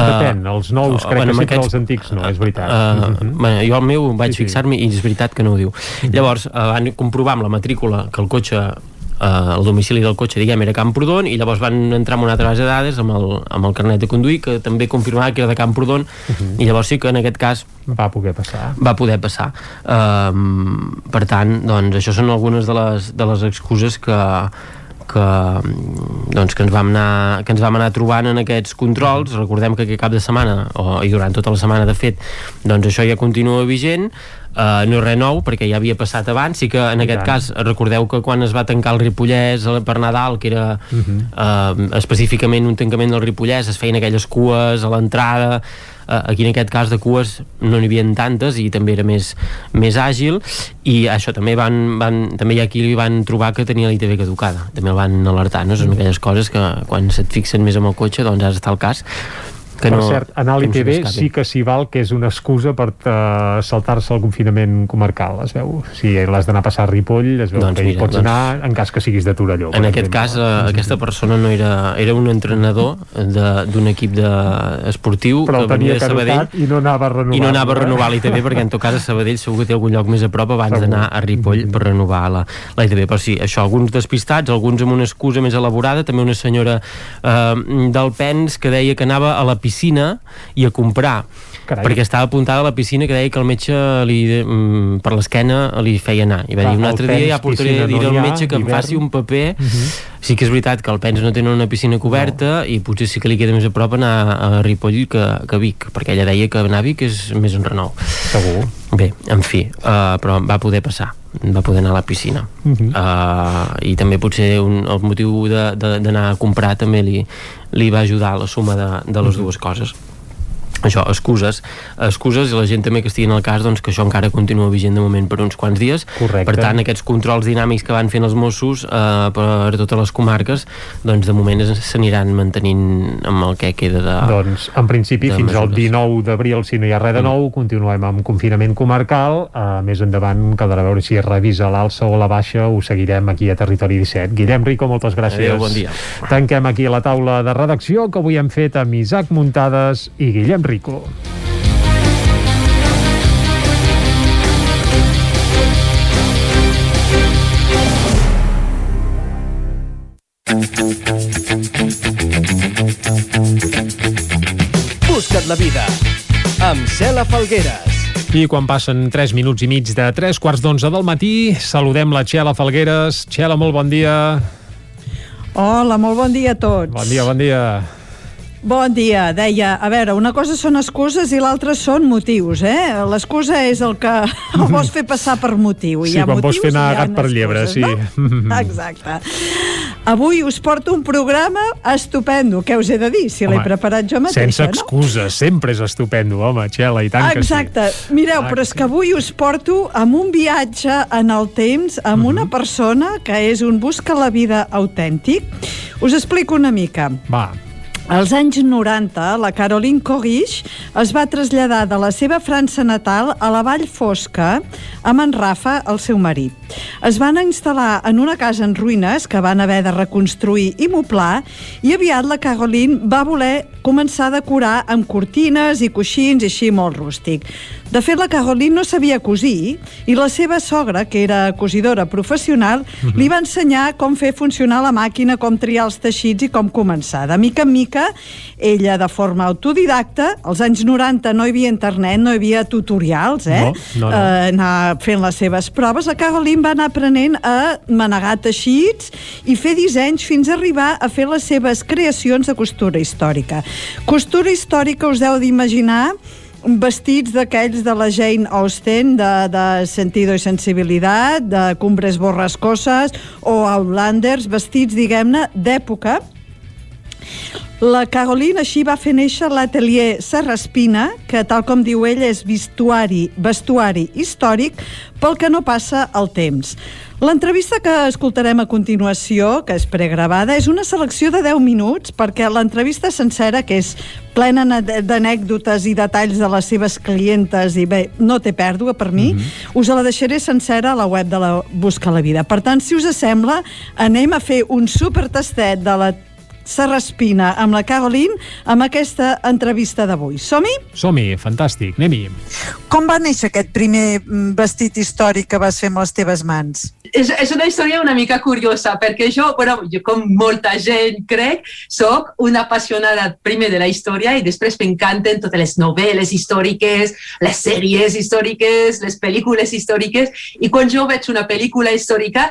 Depèn, els nous, eh, crec bueno, que sempre aquests- els antics no, és veritat. Uh, Mhm. bueno, jo el meu vaig Sí, sí. fixar-me i és veritat que no ho diu. Llavors, uh, van comprovar amb la matrícula que el cotxe uh, el domicili del cotxe, diguem, era Camprodon i llavors van entrar en una altra base de dades amb el, amb el carnet de conduir que també confirmava que era de Camprodon i llavors sí que en aquest cas va poder passar. va poder passar. Um, per tant, doncs això són algunes de les, de les excuses que que, doncs, que, ens vam anar, que ens vam anar trobant en aquests controls. Recordem que aquest cap de setmana o, i durant tota la setmana de fet doncs això ja continua vigent Uh, no és res nou perquè ja havia passat abans sí que en I aquest tant. cas recordeu que quan es va tancar el Ripollès eh, per Nadal que era Uh -huh. uh, específicament un tancament del Ripollès es feien aquelles cues a l'entrada uh, aquí en aquest cas de cues no n'hi havia tantes i també era més, més àgil i això també van, van també hi ha qui li van trobar que tenia l'ITV caducada també el van alertar, no? són aquelles coses que quan se't fixen més amb el cotxe doncs has d'estar al cas que per no, cert, anar a que no sí que s'hi val que és una excusa per uh, saltar-se el confinament comarcal, es veu. Si l'has d'anar a passar a Ripoll, es veu Doncs que hi mira, pots doncs- anar en cas que siguis de Torelló. en aquest exemple. cas eh, aquesta persona no era, era un entrenador de- d'un equip de, esportiu Però que venia de Sabadell i no anava a renovar. i no anava a eh? renovar l'ITV perquè en tot cas a Sabadell segur que té algun lloc més a prop abans d'anar a Ripoll per renovar la, la ITV però sí, això, alguns despistats, alguns amb una excusa més elaborada, també una senyora eh, del Pens que deia que anava a la piscina i a comprar Carai. perquè estava apuntada a la piscina que deia que el metge li, mm, per l'esquena li feia anar i va Clar, dir un al altre dia ja portaré a dir no al metge que em faci un paper Mhm. sí que és veritat que el Pens no tenen una piscina coberta i potser sí que li queda més a prop anar a Ripoll que, que a Vic perquè ella deia que anar a Vic és més un renou Segur. bé, en fi, uh, però va poder passar va poder anar a la piscina Mhm. uh, i també potser un, el motiu d'anar a comprar també li, li va ajudar la suma de, de les dues coses això, excuses, excuses i la gent també que estigui en el cas doncs, que això encara continua vigent de moment per uns quants dies Correcte. per tant aquests controls dinàmics que van fent els Mossos eh, per totes les comarques doncs de moment s'aniran mantenint amb el que queda de, Doncs, en principi, de fins al mesures. 19 d'abril, si no hi ha res de nou, continuem amb confinament comarcal. Uh, més endavant caldrà veure si es revisa l'alça o la baixa. Ho seguirem aquí a Territori 17. Guillem Rico, moltes gràcies. Adéu, bon dia. Tanquem aquí la taula de redacció que avui hem fet amb Isaac Muntades i Guillem Rico. Busca't la vida amb Cela Falgueres. I quan passen 3 minuts i mig de 3 quarts d'11 del matí, saludem la Txela Falgueres. Txela, molt bon dia. Hola, molt bon dia a tots. Bon dia, bon dia. Bon dia. Deia, a veure, una cosa són excuses i l'altra són motius, eh? L'excusa és el que (laughs) el vols fer passar per motiu. Sí, hi ha quan vols motius fer anar gat per llebre, sí. No? (laughs) Exacte. Avui us porto un programa estupendo. Què us he de dir? Si l'he preparat jo mateixa, Sense no? excuses, sempre és estupendo, home, Txela, i tant Exacte. que sí. Mireu, però és que avui us porto amb un viatge en el temps amb una Mhm. persona que és un busca la vida autèntic. Us explico una mica. Va. Als anys 90, la Caroline Corrich es va traslladar de la seva França natal a la Vall Fosca amb en Rafa, el seu marit. Es van instal·lar en una casa en ruïnes que van haver de reconstruir i moblar i aviat la Caroline va voler començar a decorar amb cortines i coixins i així molt rústic. De fet, la Caroline no sabia cosir i la seva sogra, que era cosidora professional, li va ensenyar com fer funcionar la màquina, com triar els teixits i com començar. De mica en mica, ella, de forma autodidacta, als anys 90 no hi havia internet, no hi havia tutorials, eh? No, no, no. Eh, anar fent les seves proves. La Caroline va anar aprenent a manegar teixits i fer dissenys fins a arribar a fer les seves creacions de costura històrica. Costura històrica us heu d'imaginar vestits d'aquells de la Jane Austen, de, de Sentido i Sensibilitat, de Cumbres Borrascoses o Outlanders, vestits, diguem-ne, d'època. La Caroline així va fer néixer l'atelier Serraspina, que tal com diu ell és vestuari, vestuari històric pel que no passa el temps. L'entrevista que escoltarem a continuació, que és pregravada, és una selecció de 10 minuts perquè l'entrevista sencera, que és plena d'anècdotes i detalls de les seves clientes i bé, no té pèrdua per mi, us la deixaré sencera a la web de la Busca la Vida. Per tant, si us sembla, anem a fer un supertastet de la Serraspina amb la Caroline amb aquesta entrevista d'avui. Som-hi? Som-hi, fantàstic, anem-hi. Com va néixer aquest primer mm, vestit històric que vas fer amb les teves mans? és, és una història una mica curiosa, perquè jo, bueno, jo com molta gent crec, sóc una apassionada primer de la història i després m'encanten totes les novel·les històriques, les sèries històriques, les pel·lícules històriques, i quan jo veig una pel·lícula històrica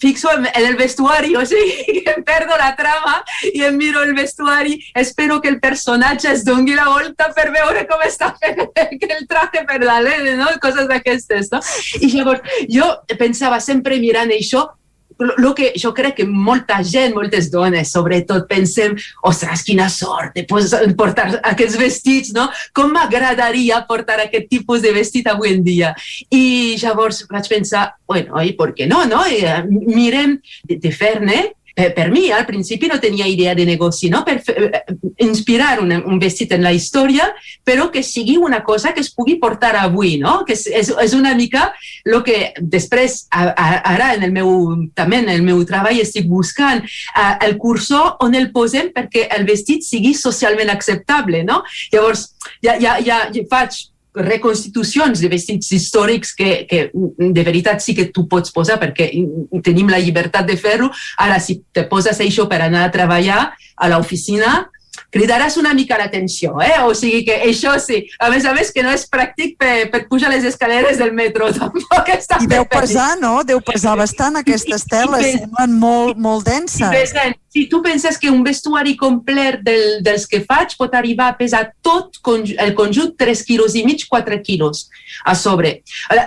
fixo en, en el vestuari, o sigui, (laughs) em perdo la trama i em miro el vestuari, espero que el personatge es doni la volta per veure com està fent el traje per darrere, no? coses d'aquestes. No? I llavors jo pensava sempre mirant això, lo que jo crec que molta gent, moltes dones, sobretot, pensem, ostres, quina sort de portar aquests vestits, no? Com m'agradaria portar aquest tipus de vestit avui en dia. I llavors vaig pensar, bueno, i per què no, no? I, eh, mirem de, de fer-ne per, per mi al principi no tenia idea de negoci, no? per eh, inspirar un, un vestit en la història, però que sigui una cosa que es pugui portar avui, no? que és, és, és una mica el que després, a, a, ara en el meu, també en el meu treball estic buscant uh, el cursor on el posem perquè el vestit sigui socialment acceptable. No? Llavors, ja, ja, ja, ja faig reconstitucions de vestits històrics que, que de veritat sí que tu pots posar perquè tenim la llibertat de fer-ho. Ara, si te poses això per anar a treballar a l'oficina, cridaràs una mica l'atenció, eh? O sigui que això sí, a més a més que no és pràctic per, per pujar les escaleres del metro, (laughs) tampoc està I deu pesar, no? Deu pesar bastant aquestes teles, I semblen molt, molt denses. pesen. Si tu penses que un vestuari complet del, dels que faig pot arribar a pesar tot el conjunt 3 quilos i mig, 4 quilos a sobre.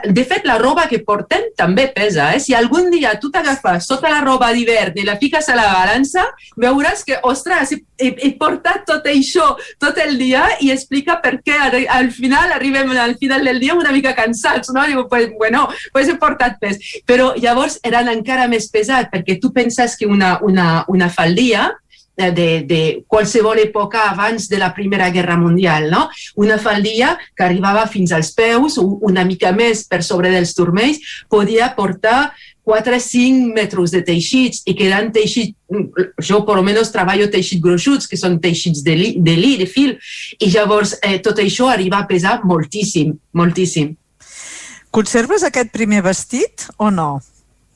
De fet, la roba que portem també pesa. Eh? Si algun dia tu t'agafes tota la roba d'hivern i la fiques a la balança, veuràs que, ostres, he, he, he portat tot això tot el dia i explica per què al, al final arribem al final del dia una mica cansats, no? Diu, pues, bueno, pues he portat pes. Però llavors eren encara més pesat perquè tu penses que una, una, una faldilla eh, de, de qualsevol època abans de la Primera Guerra Mundial, no? Una faldilla que arribava fins als peus, una mica més per sobre dels turmells, podia portar 4-5 metres de teixits i que eren teixits, jo per almenys treballo teixits gruixuts, que són teixits de li, de, li, de fil, i llavors eh, tot això arriba a pesar moltíssim, moltíssim. Conserves aquest primer vestit o no?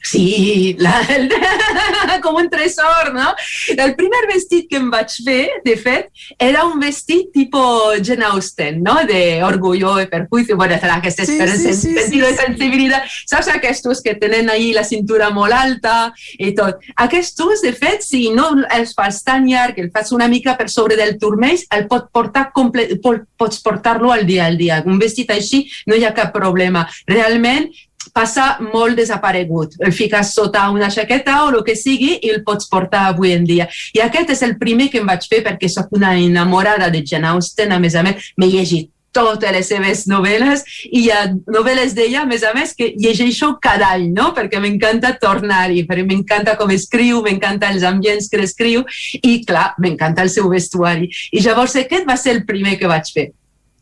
Sí, la, el, (laughs) com un tresor, no? El primer vestit que em vaig fer, de fet, era un vestit tipo Jane Austen, no? De orgullo i perjuicio, bueno, aquestes Sí, sí, sí, sí, sentido sí, de sí. sensibilitat. Saps aquests que tenen ahí la cintura molt alta i tot? Aquests, de fet, si no els fas tan llarg, el fas una mica per sobre del turmell, el pot portar comple po- pots portar-lo al dia al dia. Un vestit així no hi ha cap problema. Realment, passa molt desaparegut. El fiques sota una jaqueta o el que sigui i el pots portar avui en dia. I aquest és el primer que em vaig fer perquè sóc una enamorada de Jane Austen, a més a més, m'he llegit totes les seves novel·les i hi ha novel·les d'ella, a més a més, que llegeixo cada any, no? perquè m'encanta tornar-hi, perquè m'encanta com escriu, m'encanta els ambients que escriu i, clar, m'encanta el seu vestuari. I llavors aquest va ser el primer que vaig fer.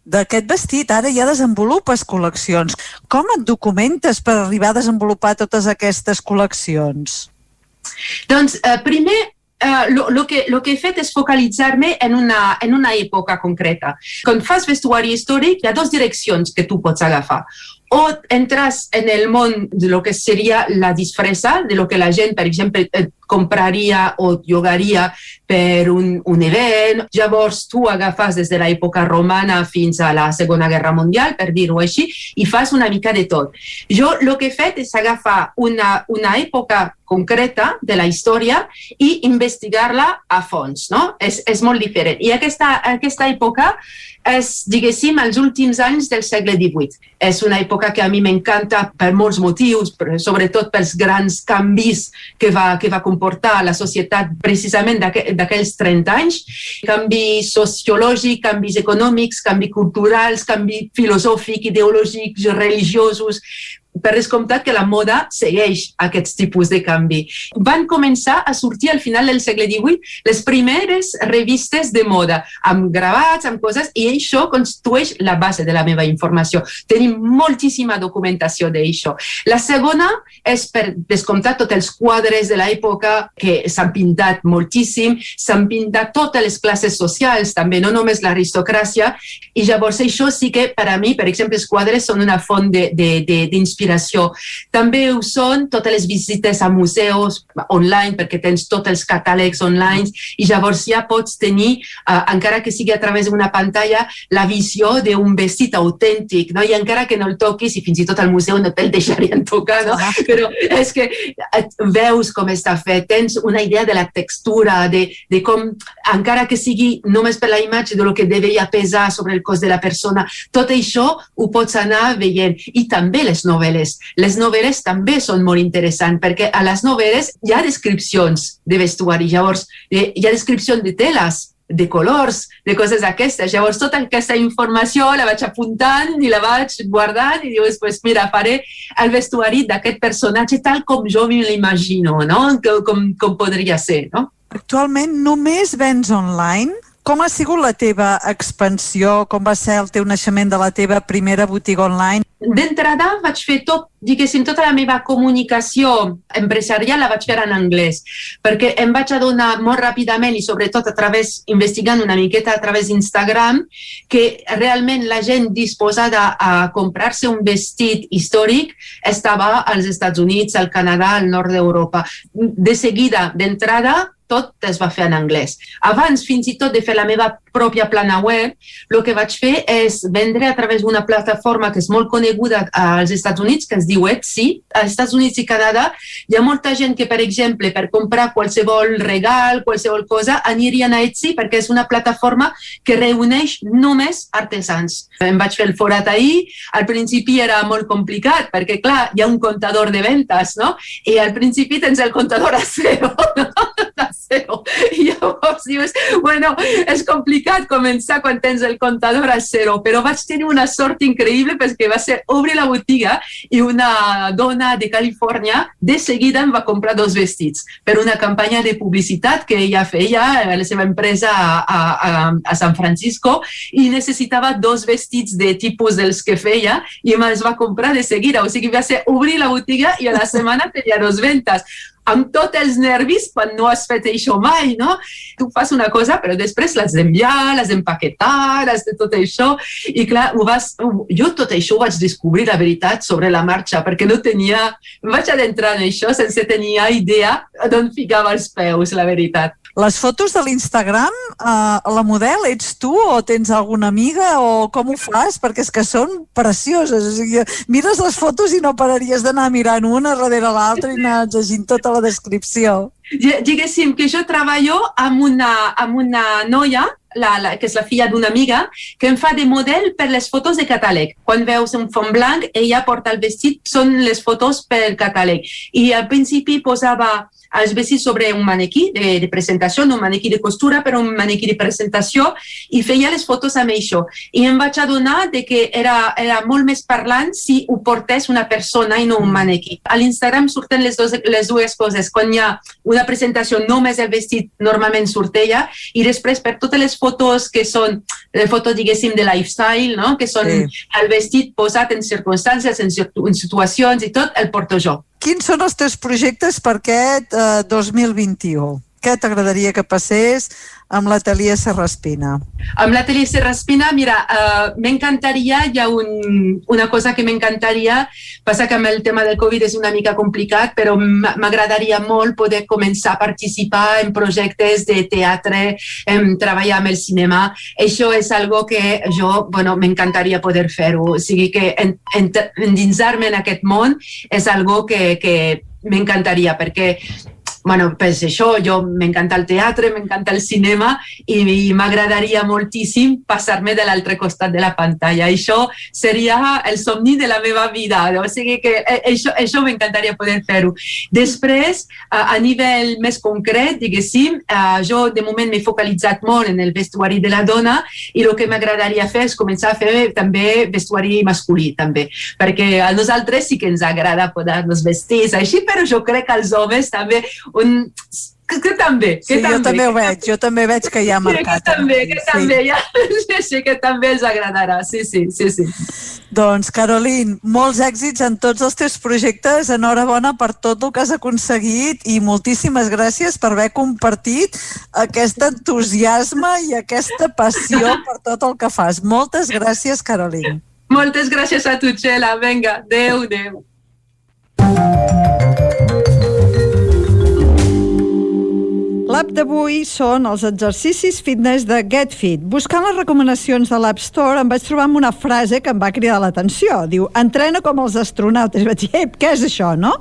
D'aquest vestit ara ja desenvolupes col·leccions. Com et documentes per arribar a desenvolupar totes aquestes col·leccions? Doncs, eh, primer, eh, lo, lo, que, lo que he fet és focalitzar-me en, una, en una època concreta. Quan fas vestuari històric, hi ha dues direccions que tu pots agafar. O entras en el món de lo que seria la disfressa, de lo que la gent, per exemple, eh, compraria o llogaria per un, un event. Llavors tu agafes des de l'època romana fins a la Segona Guerra Mundial, per dir-ho així, i fas una mica de tot. Jo el que he fet és agafar una, una època concreta de la història i investigar-la a fons, no? És, és molt diferent. I aquesta, aquesta època és, diguéssim, els últims anys del segle XVIII. És una època que a mi m'encanta per molts motius, però sobretot pels grans canvis que va, que va comportar la societat precisament d'aqu- d'aquells 30 anys. Canvi sociològic, canvis econòmics, canvis culturals, canvi filosòfic, ideològics, religiosos, per descomptat que la moda segueix aquests tipus de canvi. Van començar a sortir al final del segle XVIII les primeres revistes de moda, amb gravats, amb coses, i això constitueix la base de la meva informació. Tenim moltíssima documentació d'això. La segona és, per descomptat, tots els quadres de l'època que s'han pintat moltíssim, s'han pintat totes les classes socials, també, no només l'aristocràcia, i llavors això sí que per a mi, per exemple, els quadres són una font de- d'inspiració. També ho són totes les visites a museus online, perquè tens tots els catàlegs online, i llavors ja pots tenir, uh, encara que sigui a través d'una pantalla, la visió d'un vestit autèntic, no? i encara que no el toquis, i fins i tot al museu no te'l deixarien tocar, no? però és que et veus com està fet, tens una idea de la textura, de, de com, encara que sigui només per la imatge de lo que deveria pesar sobre el cos de la persona, tot això ho pots anar veient. I també les novel·les. Les novel·les també són molt interessants, perquè a les novel·les hi ha descripcions de vestuari, llavors eh, hi ha descripcions de teles, de colors, de coses d'aquestes. Llavors, tota aquesta informació la vaig apuntant i la vaig guardant i dius, pues mira, faré el vestuari d'aquest personatge tal com jo me l'imagino, no? Com, com, com podria ser, no? Actualment només vens online? Com ha sigut la teva expansió? Com va ser el teu naixement de la teva primera botiga online? D'entrada vaig fer tot, diguéssim, tota la meva comunicació empresarial la vaig fer en anglès, perquè em vaig adonar molt ràpidament i sobretot a través, investigant una miqueta a través d'Instagram, que realment la gent disposada a comprar-se un vestit històric estava als Estats Units, al Canadà, al nord d'Europa. De seguida, d'entrada, tot es va fer en anglès. Abans, fins i tot, de fer la meva pròpia plana web, el que vaig fer és vendre a través d'una plataforma que és molt coneguda als Estats Units, que es diu Etsy. Als Estats Units i Canadà hi ha molta gent que, per exemple, per comprar qualsevol regal, qualsevol cosa, anirien a Etsy perquè és una plataforma que reuneix només artesans. Em vaig fer el forat ahir, al principi era molt complicat perquè, clar, hi ha un comptador de ventes, no? I al principi tens el comptador a zero, (laughs) no? a zero. I llavors dius, bueno, és complicat començar quan tens el comptador a zero, però vaig tenir una sort increïble perquè va ser obrir la botiga i una dona de Califòrnia de seguida em va comprar dos vestits per una campanya de publicitat que ella feia a la seva empresa a, a, a, a San Francisco i necessitava dos vestits de tipus dels que feia i me'ls va comprar de seguida. O sigui, va ser obrir la botiga i a la (laughs) setmana tenia dos ventes. Amb tots els nervis quan no has fet això mai, no? Tu fas una cosa, però després l'has d'enviar, l'has d'empaquetar, l'has de tot això, i clar, ho vas, jo tot això ho vaig descobrir, la veritat, sobre la marxa, perquè no tenia, em vaig adentrar en això sense tenir idea d'on ficava els peus, la veritat. Les fotos de l'Instagram, eh, la model ets tu o tens alguna amiga o com ho fas? Perquè és que són precioses. O sigui, mires les fotos i no pararies d'anar mirant una darrere l'altra i anar llegint tota la descripció. Diguéssim que jo treballo amb una, amb una noia la, la, que és la filla d'una amiga, que em fa de model per les fotos de catàleg. Quan veus un fons blanc, ella porta el vestit, són les fotos per catàleg. I al principi posava els vestits sobre un manequí de, de presentació, no un manequí de costura, però un manequí de presentació, i feia les fotos amb això. I em vaig adonar de que era, era molt més parlant si ho portés una persona i no un manequí. A l'Instagram surten les, dos, les dues coses. Quan hi ha una presentació, només el vestit normalment surt ella, i després per totes les fotos que són eh, fotos, diguéssim, de lifestyle, no? que són sí. el vestit posat en circumstàncies, en, en situacions i tot, el porto jo. Quins són els teus projectes per aquest eh, 2021? Què t'agradaria que passés amb l'atelier Serraspina? Amb l'atelier Serraspina, mira, uh, m'encantaria, hi ha un, una cosa que m'encantaria, passa que amb el tema del Covid és una mica complicat, però m'agradaria molt poder començar a participar en projectes de teatre, en treballar amb el cinema. Això és algo que jo, bueno, m'encantaria poder fer-ho. O sigui que endinsar-me en aquest món és algo que, que m'encantaria, perquè bueno, pues això, jo m'encanta el teatre, m'encanta el cinema i, i m'agradaria moltíssim passar-me de l'altre costat de la pantalla. Això seria el somni de la meva vida. O sigui que eh, això, això m'encantaria poder fer-ho. Després, a nivell més concret, diguéssim, jo de moment m'he focalitzat molt en el vestuari de la dona i el que m'agradaria fer és començar a fer també vestuari masculí, també. Perquè a nosaltres sí que ens agrada poder-nos vestir així, però jo crec que als homes també un que, que també, que sí, també. jo també ho veig, jo també veig que hi ha mercat. Sí, que també, que sí. també, ja, (laughs) sí, sí, que també els agradarà, sí, sí, sí, sí. Doncs, Caroline, molts èxits en tots els teus projectes, enhorabona per tot el que has aconseguit i moltíssimes gràcies per haver compartit aquest entusiasme i aquesta passió (laughs) per tot el que fas. Moltes gràcies, Caroline. Moltes gràcies a tu, Txela. Vinga, adeu, adeu. L'app d'avui són els exercicis fitness de Get Fit. Buscant les recomanacions de l'App Store em vaig trobar amb una frase que em va cridar l'atenció. Diu, entrena com els astronautes. I (laughs) vaig dir, què és això, no?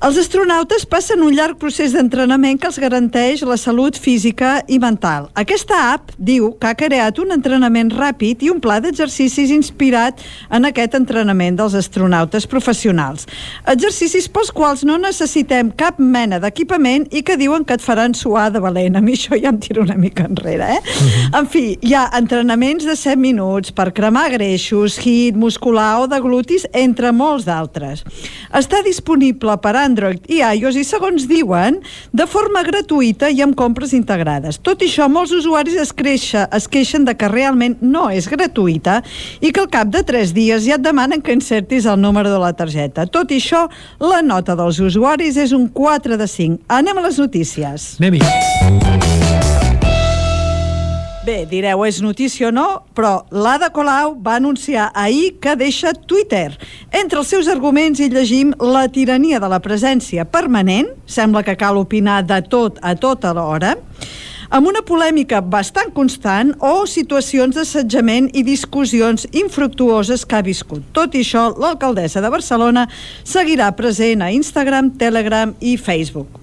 Els astronautes passen un llarg procés d'entrenament que els garanteix la salut física i mental. Aquesta app diu que ha creat un entrenament ràpid i un pla d'exercicis inspirat en aquest entrenament dels astronautes professionals. Exercicis pels quals no necessitem cap mena d'equipament i que diuen que et faran suar de valent. A mi això ja em tira una mica enrere, eh? Uh Mhm. -huh. En fi, hi ha entrenaments de 7 minuts per cremar greixos, hit, muscular o de glutis, entre molts d'altres. Està disponible per Android i iOS i, segons diuen, de forma gratuïta i amb compres integrades. Tot i això, molts usuaris es, creixa, es queixen de que realment no és gratuïta i que al cap de 3 dies ja et demanen que insertis el número de la targeta. Tot i això, la nota dels usuaris és un 4 de 5. Anem a les notícies. Anem-hi. Bé, direu, és notícia o no, però l'Ada Colau va anunciar ahir que deixa Twitter. Entre els seus arguments hi llegim la tirania de la presència permanent, sembla que cal opinar de tot a tota l'hora, amb una polèmica bastant constant o situacions d'assetjament i discussions infructuoses que ha viscut. Tot i això, l'alcaldessa de Barcelona seguirà present a Instagram, Telegram i Facebook.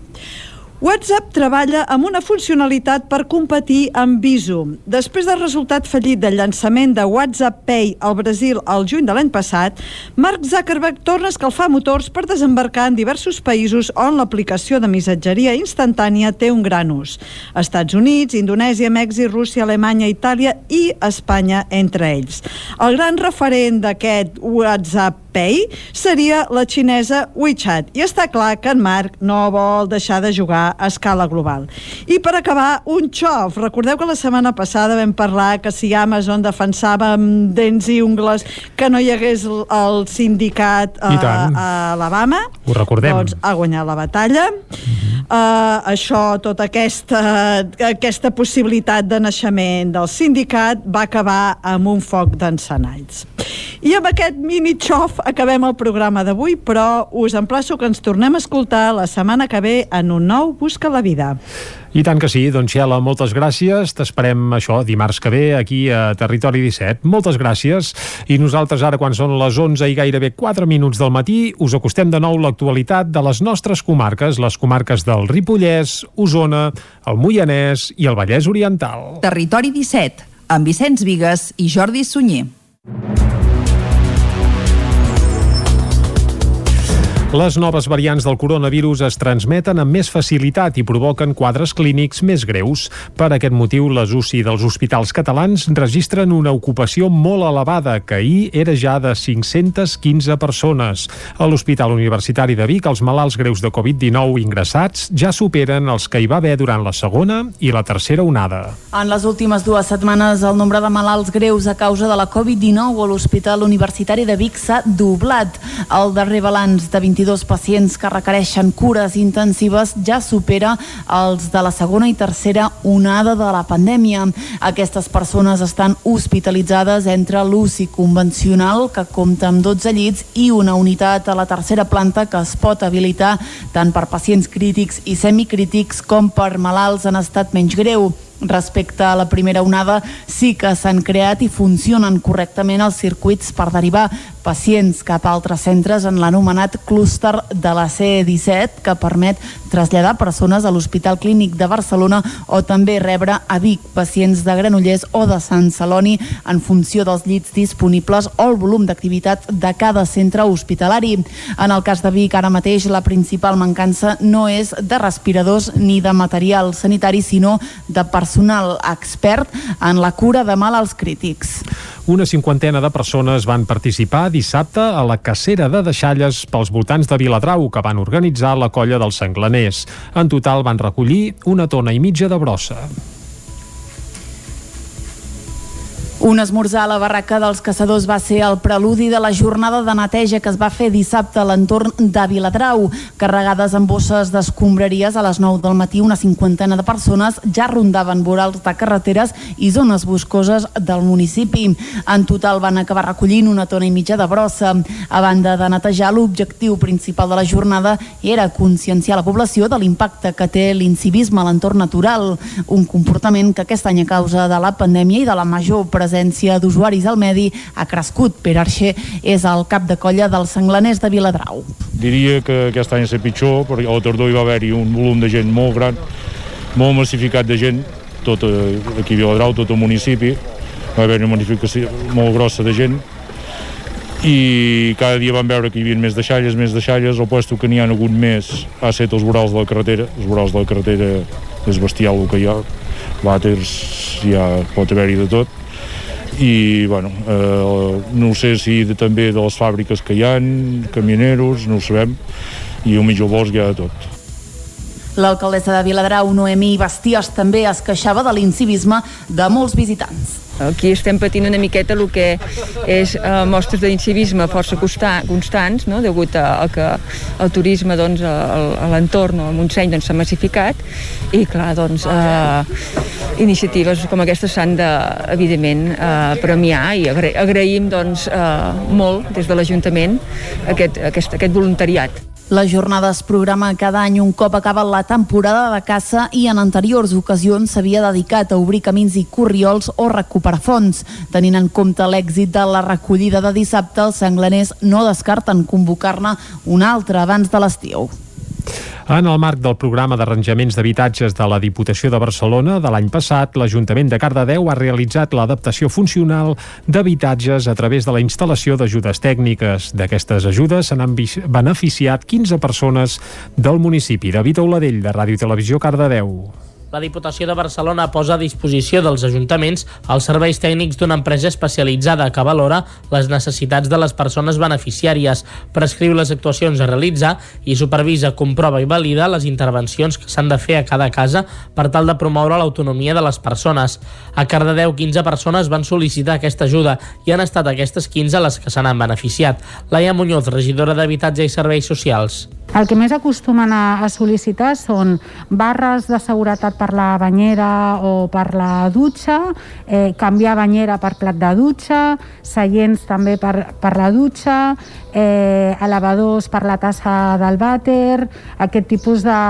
WhatsApp treballa amb una funcionalitat per competir amb Visum. Després del resultat fallit del llançament de WhatsApp Pay al Brasil al juny de l'any passat, Mark Zuckerberg torna a escalfar motors per desembarcar en diversos països on l'aplicació de missatgeria instantània té un gran ús. Estats Units, Indonèsia, Mèxic, Rússia, Alemanya, Itàlia i Espanya, entre ells. El gran referent d'aquest WhatsApp Pay seria la xinesa WeChat. I està clar que en Marc no vol deixar de jugar a escala global. I per acabar, un xof. Recordeu que la setmana passada vam parlar que si Amazon defensava amb dents i ungles que no hi hagués el, sindicat a, I tant. a Alabama? Ho recordem. Doncs ha guanyat la batalla. Uh, això, tota aquesta, aquesta possibilitat de naixement del sindicat va acabar amb un foc d'encenalls. I amb aquest mini xof acabem el programa d'avui, però us emplaço que ens tornem a escoltar la setmana que ve en un nou Busca la Vida. I tant que sí, doncs Xela, moltes gràcies. T'esperem això dimarts que ve aquí a Territori 17. Moltes gràcies. I nosaltres ara, quan són les 11 i gairebé 4 minuts del matí, us acostem de nou l'actualitat de les nostres comarques, les comarques del Ripollès, Osona, el Moianès i el Vallès Oriental. Territori 17, amb Vicenç Vigues i Jordi Sunyer. Les noves variants del coronavirus es transmeten amb més facilitat i provoquen quadres clínics més greus. Per aquest motiu, les UCI dels hospitals catalans registren una ocupació molt elevada, que ahir era ja de 515 persones. A l'Hospital Universitari de Vic, els malalts greus de Covid-19 ingressats ja superen els que hi va haver durant la segona i la tercera onada. En les últimes dues setmanes, el nombre de malalts greus a causa de la Covid-19 a l'Hospital Universitari de Vic s'ha doblat. El darrer balanç de 22 pacients que requereixen cures intensives ja supera els de la segona i tercera onada de la pandèmia. Aquestes persones estan hospitalitzades entre l'UCI convencional, que compta amb 12 llits, i una unitat a la tercera planta que es pot habilitar tant per pacients crítics i semicrítics com per malalts en estat menys greu. Respecte a la primera onada, sí que s'han creat i funcionen correctament els circuits per derivar pacients cap a altres centres en l'anomenat clúster de la C17, que permet traslladar persones a l'Hospital Clínic de Barcelona o també rebre a Vic pacients de Granollers o de Sant Celoni en funció dels llits disponibles o el volum d'activitat de cada centre hospitalari. En el cas de Vic, ara mateix, la principal mancança no és de respiradors ni de material sanitari, sinó de personal expert en la cura de malalts crítics. Una cinquantena de persones van participar dissabte a la cacera de deixalles pels voltants de Viladrau que van organitzar la colla dels senglaners. En total van recollir una tona i mitja de brossa. Un esmorzar a la barraca dels caçadors va ser el preludi de la jornada de neteja que es va fer dissabte a l'entorn de Viladrau. Carregades amb bosses d'escombraries a les 9 del matí, una cinquantena de persones ja rondaven vorals de carreteres i zones boscoses del municipi. En total van acabar recollint una tona i mitja de brossa. A banda de netejar, l'objectiu principal de la jornada era conscienciar la població de l'impacte que té l'incivisme a l'entorn natural, un comportament que aquest any a causa de la pandèmia i de la major presència d'usuaris al medi ha crescut. Pere Arxer és el cap de colla dels senglaners de Viladrau. Diria que aquest any és pitjor, perquè a la tardor hi va haver-hi un volum de gent molt gran, molt massificat de gent, tot eh, aquí a Viladrau, tot el municipi, va haver una magnificació molt grossa de gent, i cada dia vam veure que hi havia més deixalles, més deixalles, el puesto que n'hi ha hagut més ha estat els vorals de la carretera, els vorals de la carretera és bestial el que hi ha, vàters, ja pot haver-hi de tot, i bueno, eh, no sé si de, també de les fàbriques que hi han, camioneros, no ho sabem, i un mitjor bosc hi ha de tot. L'alcaldessa de Viladrau, Noemí Bastiós, també es queixava de l'incivisme de molts visitants. Aquí estem patint una miqueta el que és eh, mostres d'incivisme força consta, constants, no? degut a, a que el turisme doncs, a, a l'entorn, al Montseny, doncs, s'ha doncs, massificat i, clar, doncs, eh, iniciatives com aquestes s'han de, evidentment, eh, premiar i agra agraïm doncs, eh, molt des de l'Ajuntament aquest, aquest, aquest voluntariat. La jornada es programa cada any un cop acaba la temporada de caça i en anteriors ocasions s'havia dedicat a obrir camins i corriols o recuperar fons. Tenint en compte l'èxit de la recollida de dissabte, els senglaners no descarten convocar-ne una altra abans de l'estiu. En el marc del programa d'arranjaments d'habitatges de la Diputació de Barcelona de l'any passat, l'Ajuntament de Cardedeu ha realitzat l'adaptació funcional d'habitatges a través de la instal·lació d'ajudes tècniques. D'aquestes ajudes s'han beneficiat 15 persones del municipi. David Auladell, de Ràdio Televisió, Cardedeu. La Diputació de Barcelona posa a disposició dels ajuntaments els serveis tècnics d'una empresa especialitzada que valora les necessitats de les persones beneficiàries, prescriu les actuacions a realitzar i supervisa, comprova i valida les intervencions que s'han de fer a cada casa per tal de promoure l'autonomia de les persones. A Cardedeu, 15 persones van sol·licitar aquesta ajuda i han estat aquestes 15 les que se n'han beneficiat. Laia Muñoz, regidora d'Habitatge i Serveis Socials. El que més acostumen a, a sol·licitar són barres de seguretat per la banyera o per la dutxa, eh, canviar banyera per plat de dutxa, seients també per, per la dutxa, eh, elevadors per la tassa del vàter, aquest tipus de,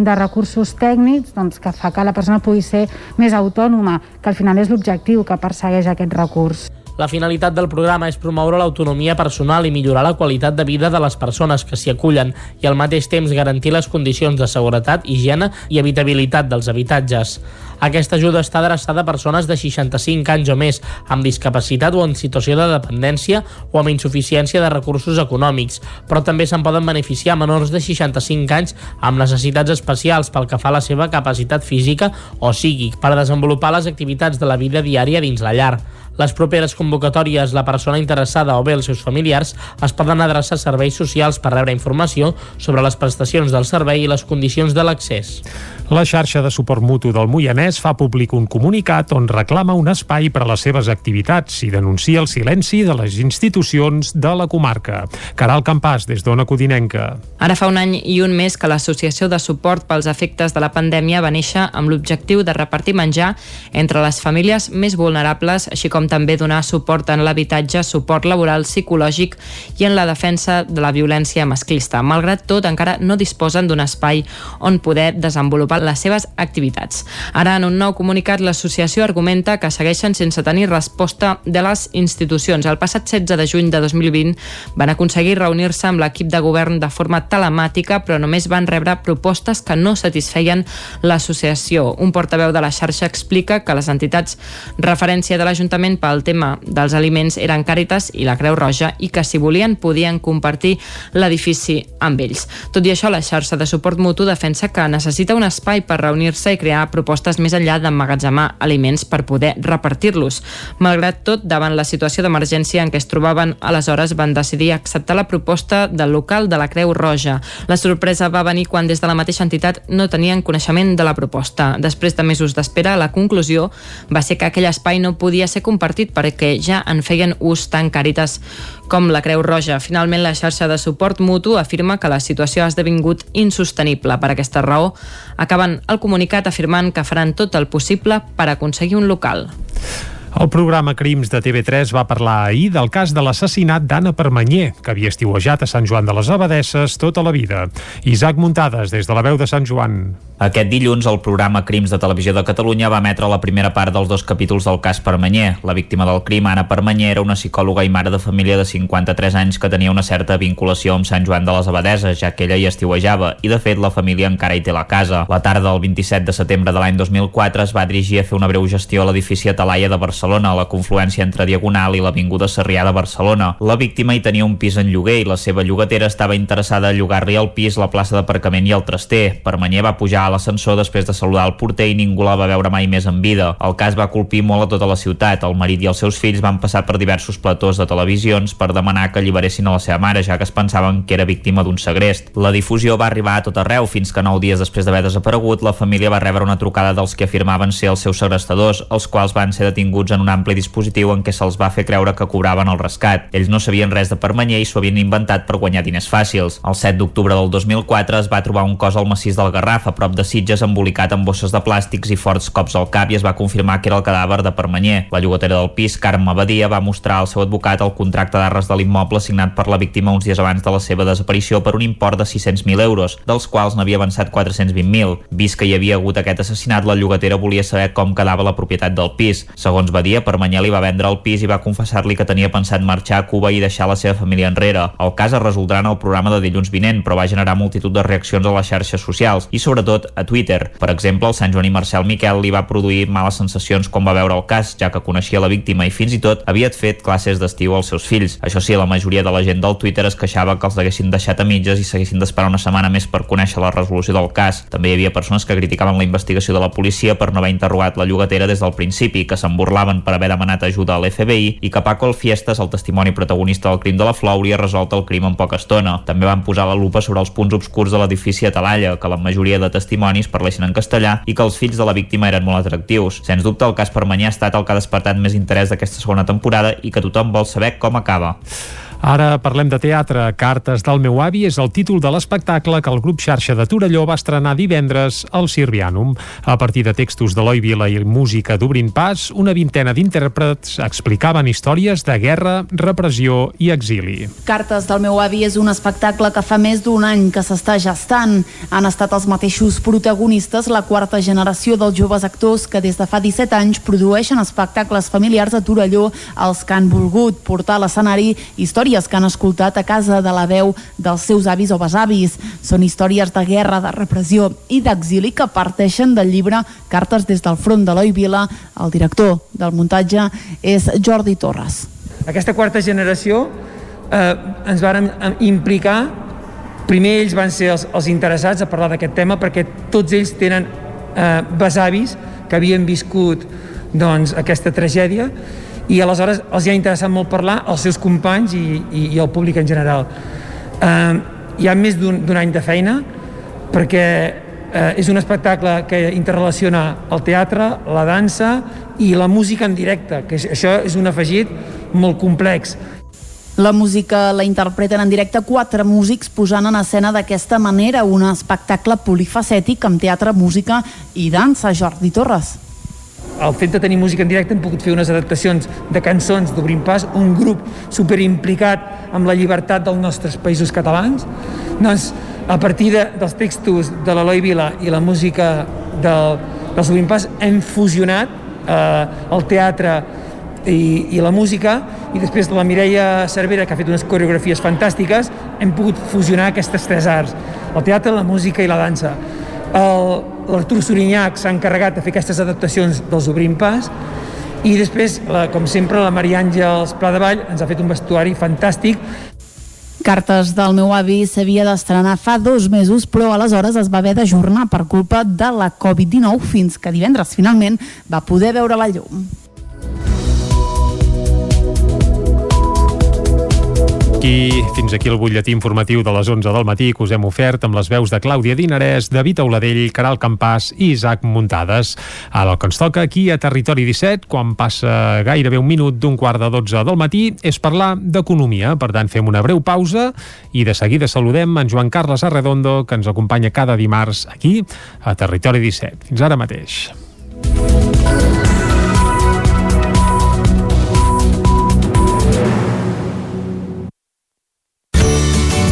de recursos tècnics doncs, que fa que la persona pugui ser més autònoma, que al final és l'objectiu que persegueix aquest recurs. La finalitat del programa és promoure l'autonomia personal i millorar la qualitat de vida de les persones que s'hi acullen i al mateix temps garantir les condicions de seguretat, higiene i habitabilitat dels habitatges. Aquesta ajuda està adreçada a persones de 65 anys o més, amb discapacitat o en situació de dependència o amb insuficiència de recursos econòmics, però també se'n poden beneficiar menors de 65 anys amb necessitats especials pel que fa a la seva capacitat física o psíquic per desenvolupar les activitats de la vida diària dins la llar. Les properes convocatòries, la persona interessada o bé els seus familiars es poden adreçar a serveis socials per rebre informació sobre les prestacions del servei i les condicions de l'accés. La xarxa de suport mutu del Moianès fa públic un comunicat on reclama un espai per a les seves activitats i denuncia el silenci de les institucions de la comarca. Caral Campàs, des d'Ona Codinenca. Ara fa un any i un mes que l'Associació de Suport pels Efectes de la Pandèmia va néixer amb l'objectiu de repartir menjar entre les famílies més vulnerables, així com també donar suport en l'habitatge, suport laboral, psicològic i en la defensa de la violència masclista. Malgrat tot, encara no disposen d'un espai on poder desenvolupar les seves activitats. Ara, en un nou comunicat, l'associació argumenta que segueixen sense tenir resposta de les institucions. El passat 16 de juny de 2020 van aconseguir reunir-se amb l'equip de govern de forma telemàtica, però només van rebre propostes que no satisfeien l'associació. Un portaveu de la xarxa explica que les entitats referència de l'Ajuntament pel tema dels aliments eren Càritas i la Creu Roja i que si volien podien compartir l'edifici amb ells. Tot i això, la xarxa de suport mutu defensa que necessita un espai per reunir-se i crear propostes més enllà d'emmagatzemar aliments per poder repartir-los. Malgrat tot, davant la situació d'emergència en què es trobaven aleshores, van decidir acceptar la proposta del local de la Creu Roja. La sorpresa va venir quan des de la mateixa entitat no tenien coneixement de la proposta. Després de mesos d'espera, la conclusió va ser que aquell espai no podia ser compartit perquè ja en feien ús tant Càritas com la Creu Roja. Finalment, la xarxa de suport mutu afirma que la situació ha esdevingut insostenible. Per aquesta raó, acaben el comunicat afirmant que faran tot el possible per aconseguir un local. El programa Crims de TV3 va parlar ahir del cas de l'assassinat d'Anna Permanyer, que havia estiuejat a Sant Joan de les Abadesses tota la vida. Isaac Muntades, des de la veu de Sant Joan. Aquest dilluns, el programa Crims de Televisió de Catalunya va emetre la primera part dels dos capítols del cas Permanyer. La víctima del crim, Anna Permanyer, era una psicòloga i mare de família de 53 anys que tenia una certa vinculació amb Sant Joan de les Abadeses, ja que ella hi estiuejava, i de fet la família encara hi té la casa. La tarda del 27 de setembre de l'any 2004 es va dirigir a fer una breu gestió a l'edifici Atalaia de Barcelona, a la confluència entre Diagonal i l'Avinguda Sarrià de Barcelona. La víctima hi tenia un pis en lloguer i la seva llogatera estava interessada a llogar-li el pis, la plaça d'aparcament i el traster. Permanyer va pujar a l'ascensor després de saludar el porter i ningú la va veure mai més en vida. El cas va colpir molt a tota la ciutat. El marit i els seus fills van passar per diversos platós de televisions per demanar que alliberessin a la seva mare, ja que es pensaven que era víctima d'un segrest. La difusió va arribar a tot arreu, fins que nou dies després d'haver desaparegut, la família va rebre una trucada dels que afirmaven ser els seus segrestadors, els quals van ser detinguts en un ampli dispositiu en què se'ls va fer creure que cobraven el rescat. Ells no sabien res de Permanyer i s'ho havien inventat per guanyar diners fàcils. El 7 d'octubre del 2004 es va trobar un cos al massís del Garraf, a prop de Sitges, embolicat amb bosses de plàstics i forts cops al cap i es va confirmar que era el cadàver de Permanyer. La llogatera del pis, Carme Badia, va mostrar al seu advocat el contracte d'arres de l'immoble signat per la víctima uns dies abans de la seva desaparició per un import de 600.000 euros, dels quals n'havia avançat 420.000. Vist que hi havia hagut aquest assassinat, la llogatera volia saber com quedava la propietat del pis. Segons Badia per Manyà li va vendre el pis i va confessar-li que tenia pensat marxar a Cuba i deixar la seva família enrere. El cas es resoldrà en el programa de dilluns vinent, però va generar multitud de reaccions a les xarxes socials i sobretot a Twitter. Per exemple, el Sant Joaní Marcel Miquel li va produir males sensacions quan va veure el cas, ja que coneixia la víctima i fins i tot havia fet classes d'estiu als seus fills. Això sí, la majoria de la gent del Twitter es queixava que els haguessin deixat a mitges i s'haguessin d'esperar una setmana més per conèixer la resolució del cas. També hi havia persones que criticaven la investigació de la policia per no haver interrogat la llogatera des del principi, que se'n per haver demanat ajuda a l'FBI i que Paco Alfiestas, el testimoni protagonista del crim de la Flor, hauria resolt el crim en poca estona. També van posar la lupa sobre els punts obscurs de l'edifici a Talalla, que la majoria de testimonis parleixen en castellà i que els fills de la víctima eren molt atractius. Sens dubte, el cas Permanyà ha estat el que ha despertat més interès d'aquesta segona temporada i que tothom vol saber com acaba. Ara parlem de teatre. Cartes del meu avi és el títol de l'espectacle que el grup xarxa de Torelló va estrenar divendres al Sirvianum. A partir de textos d'Eloi Vila i música d'Obrin Pas, una vintena d'intèrprets explicaven històries de guerra, repressió i exili. Cartes del meu avi és un espectacle que fa més d'un any que s'està gestant. Han estat els mateixos protagonistes la quarta generació dels joves actors que des de fa 17 anys produeixen espectacles familiars a Torelló els que han volgut portar a l'escenari històries que han escoltat a casa de la veu dels seus avis o besavis. Són històries de guerra, de repressió i d'exili que parteixen del llibre Cartes des del front d'Eloi Vila. El director del muntatge és Jordi Torres. Aquesta quarta generació eh, ens varen implicar primer ells van ser els, els interessats a parlar d'aquest tema perquè tots ells tenen eh, besavis que havien viscut doncs, aquesta tragèdia i aleshores els hi ha interessat molt parlar als seus companys i, i, i al públic en general. Eh, hi ha més d'un any de feina perquè eh, és un espectacle que interrelaciona el teatre, la dansa i la música en directe, que això és un afegit molt complex. La música la interpreten en directe quatre músics posant en escena d'aquesta manera un espectacle polifacètic amb teatre, música i dansa. Jordi Torres el fet de tenir música en directe hem pogut fer unes adaptacions de cançons d'Obrim Pas, un grup superimplicat amb la llibertat dels nostres països catalans. Doncs, a partir de, dels textos de l'Eloi Vila i la música del, dels Obrim Pas hem fusionat eh, el teatre i, i la música i després la Mireia Cervera que ha fet unes coreografies fantàstiques hem pogut fusionar aquestes tres arts el teatre, la música i la dansa l'Artur Sorinyac s'ha encarregat de fer aquestes adaptacions dels Obrim Pas i després, la, com sempre, la Maria Àngels Pla de Vall ens ha fet un vestuari fantàstic Cartes del meu avi s'havia d'estrenar fa dos mesos, però aleshores es va haver d'ajornar per culpa de la Covid-19 fins que divendres finalment va poder veure la llum. Aquí, fins aquí el butlletí informatiu de les 11 del matí que us hem ofert amb les veus de Clàudia Dinarès, David Auladell, Caral Campàs i Isaac Muntades. Ara el que ens toca aquí a Territori 17, quan passa gairebé un minut d'un quart de 12 del matí, és parlar d'economia. Per tant, fem una breu pausa i de seguida saludem en Joan Carles Arredondo, que ens acompanya cada dimarts aquí a Territori 17. Fins ara mateix.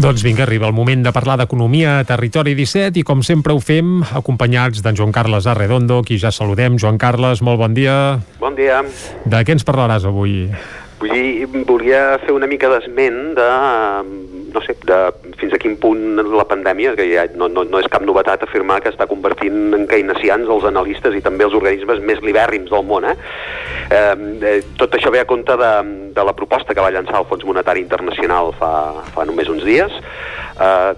Doncs vinga, arriba el moment de parlar d'economia a Territori 17 i com sempre ho fem acompanyats d'en Joan Carles Arredondo, qui ja saludem. Joan Carles, molt bon dia. Bon dia. De què ens parlaràs avui? Vull dir, volia fer una mica d'esment de, no sé, de fins a quin punt la pandèmia, que ja no, no, no és cap novetat afirmar que està convertint en keynesians els analistes i també els organismes més libèrrims del món. Eh? Eh, tot això ve a compte de, de la proposta que va llançar el Fons Monetari Internacional fa, fa només uns dies, eh,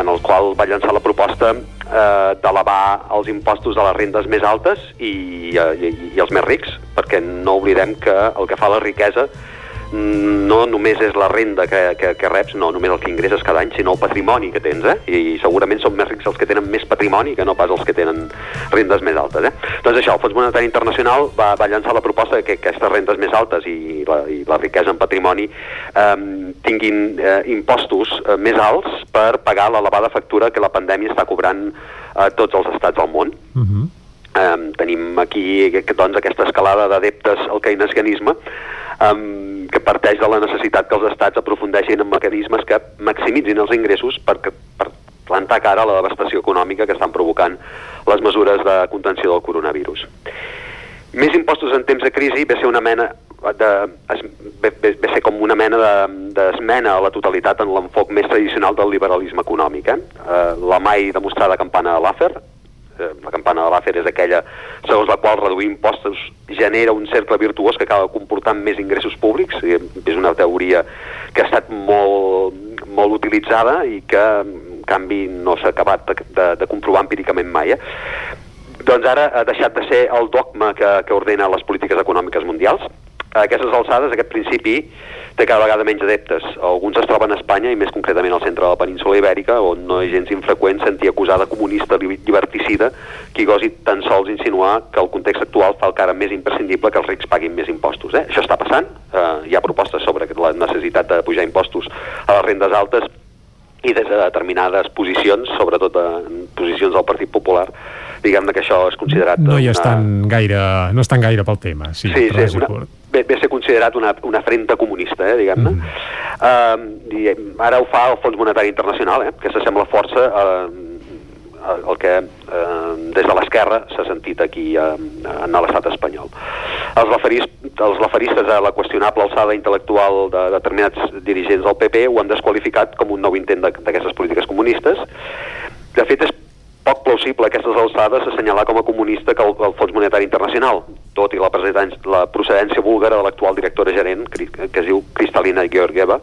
en el qual va llançar la proposta eh, d'elevar els impostos a les rendes més altes i, i, i els més rics, perquè no oblidem que el que fa la riquesa no només és la renda que, que, que reps, no només el que ingresses cada any, sinó el patrimoni que tens, eh? I segurament són més rics els que tenen més patrimoni que no pas els que tenen rendes més altes, eh? Doncs això, el Fons Monetari Internacional va, va llançar la proposta que aquestes rendes més altes i la, i la riquesa en patrimoni eh, tinguin eh, impostos eh, més alts per pagar l'elevada factura que la pandèmia està cobrant a tots els estats del món. Uh -huh. Um, tenim aquí que, doncs, aquesta escalada d'adeptes al keynesianisme um, que parteix de la necessitat que els estats aprofundeixin en mecanismes que maximitzin els ingressos per, per plantar cara a la devastació econòmica que estan provocant les mesures de contenció del coronavirus. Més impostos en temps de crisi ve ser una mena de, es, ve, ve, ser com una mena d'esmena de, a la totalitat en l'enfoc més tradicional del liberalisme econòmic. Eh? Eh, la mai demostrada campana de Laffer, eh, la campana de Laffer és aquella segons la qual reduir impostos genera un cercle virtuós que acaba comportant més ingressos públics, és una teoria que ha estat molt, molt utilitzada i que en canvi no s'ha acabat de, de, de comprovar empíricament mai. Eh? Doncs ara ha deixat de ser el dogma que, que ordena les polítiques econòmiques mundials. A aquestes alçades, aquest principi té cada vegada menys adeptes. Alguns es troben a Espanya, i més concretament al centre de la península Ibèrica, on no és gens infreqüent sentir acusar de comunista lliberticida qui gosi tan sols insinuar que el context actual fa el cara més imprescindible que els rics paguin més impostos. Eh? Això està passant, eh, hi ha propostes sobre la necessitat de pujar impostos a les rendes altes i des de determinades posicions, sobretot en posicions del Partit Popular, diguem-ne que això és considerat... No hi una- estan gaire, no estan gaire pel tema, sí, sí, sí una, ve, ve a ser considerat una, una afrenta comunista, eh, diguem-ne. Mm. Uh, i ara ho fa el Fons Monetari Internacional, eh, que s'assembla força uh, el que eh, des de l'esquerra s'ha sentit aquí eh, en l'estat espanyol. Els, laferis, els laferistes a la qüestionable alçada intel·lectual de determinats dirigents del PP ho han desqualificat com un nou intent d'aquestes polítiques comunistes. De fet, és poc plausible a aquestes alçades assenyalar com a comunista que el, el Fons Monetari Internacional, tot i la, la procedència búlgara de l'actual directora gerent, que es diu Kristalina Georgieva,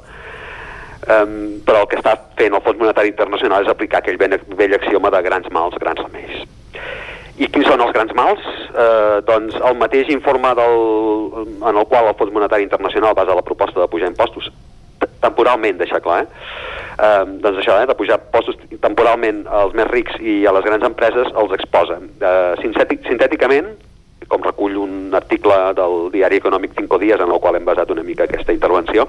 um, però el que està fent el Fons Monetari Internacional és aplicar aquell vell, axioma de grans mals, grans remeis. I quins són els grans mals? Eh, doncs el mateix informe del, en el qual el Fons Monetari Internacional basa la proposta de pujar impostos temporalment, deixar clar, eh? Eh, doncs això, eh, de pujar impostos temporalment als més rics i a les grans empreses els exposa. Eh, sintètic, sintèticament, com recull un article del diari econòmic Cinco Dies en el qual hem basat una mica aquesta intervenció,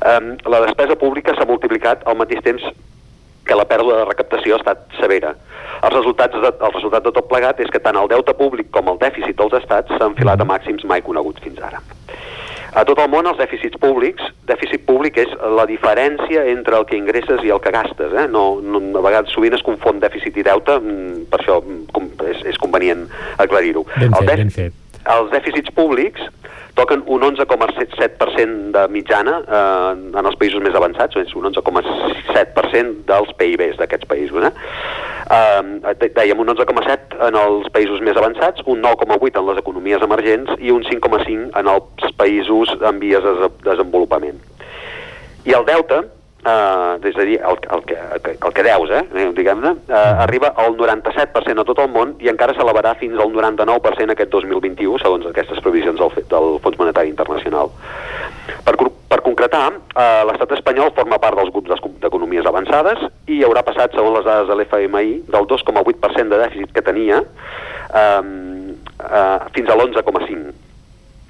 eh, la despesa pública s'ha multiplicat al mateix temps que la pèrdua de recaptació ha estat severa. Els resultats de, el resultat de tot plegat és que tant el deute públic com el dèficit dels estats s'han enfilat a màxims mai coneguts fins ara. A tot el món, els dèficits públics, dèficit públic és la diferència entre el que ingresses i el que gastes. Eh? No, no, a vegades sovint es confon dèficit i deute, mm, per això mm, com, és, és convenient aclarir-ho. Ben El fet, dèfic- ben fet. els dèficits públics toquen un 11,7% de mitjana eh, en els països més avançats, és un 11,7% dels PIBs d'aquests països. Eh? Eh, dèiem un 11,7 en els països més avançats, un 9,8 en les economies emergents i un 5,5 en els països en vies de des- desenvolupament. I el deute, eh, és a dir, el, el, que, el, que, deus, eh, diguem-ne, eh, arriba al 97% a tot el món i encara s'elevarà fins al 99% aquest 2021, segons aquestes previsions del, del Fons Monetari Internacional. Per, per concretar, eh, l'estat espanyol forma part dels grups d'economies avançades i haurà passat, segons les dades de l'FMI, del 2,8% de dèficit que tenia eh, eh, fins a l'11,5%.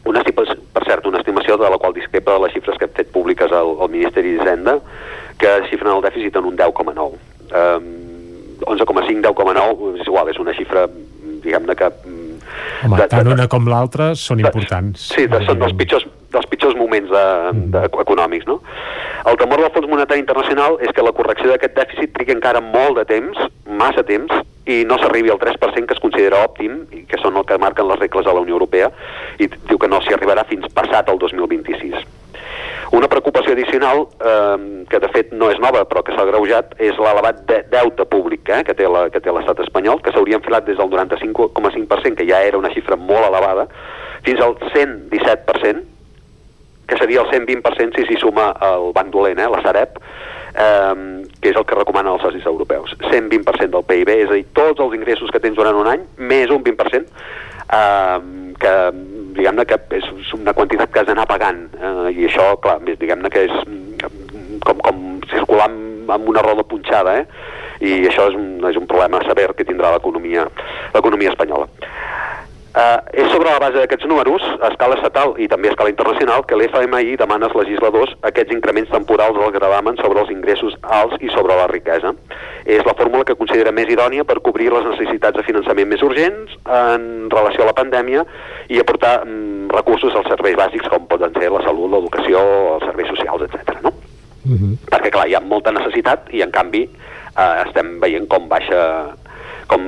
Una per cert, una estimació de la qual discrepa de les xifres que han fet públiques al, al Ministeri d'Hisenda, que xifren el dèficit en un 10,9. Um, 11,5, 10,9, és igual, és una xifra, diguem-ne que... mm, Home, de- tant de- una com l'altra són importants. Sí, de, són dels pitjors, dels pitjors moments de, de, econòmics, no? El temor del Fons Monetari Internacional és que la correcció d'aquest dèficit trigui encara molt de temps, massa temps, i no s'arribi al 3% que es considera òptim, i que són el que marquen les regles de la Unió Europea, i diu que no s'hi arribarà fins passat el 2026. Una preocupació addicional, eh, que de fet no és nova, però que s'ha agreujat, és l'elevat de deute públic eh, que té la- que té l'estat espanyol, que s'hauria enfilat des del 95,5%, que ja era una xifra molt elevada, fins al 117%, que seria el 120% si s'hi suma el banc dolent, eh, la Sareb, eh, que és el que recomanen els socis europeus. 120% del PIB, és a dir, tots els ingressos que tens durant un any, més un 20%, eh, que diguem-ne que és una quantitat que has d'anar pagant eh, i això, clar, diguem-ne que és mm, com, com circular amb, amb una roda punxada, eh? i això és un, és un problema sever que tindrà l'economia l'economia espanyola. Uh, és sobre la base d'aquests números, a escala estatal i també a escala internacional, que l'FMI demana als legisladors aquests increments temporals del gravamen sobre els ingressos alts i sobre la riquesa. És la fórmula que considera més idònia per cobrir les necessitats de finançament més urgents en relació a la pandèmia i aportar mm, recursos als serveis bàsics com poden ser la salut, l'educació, els serveis socials, etc. No? Uh -huh. Perquè, clar, hi ha molta necessitat i, en canvi, eh, estem veient com baixa com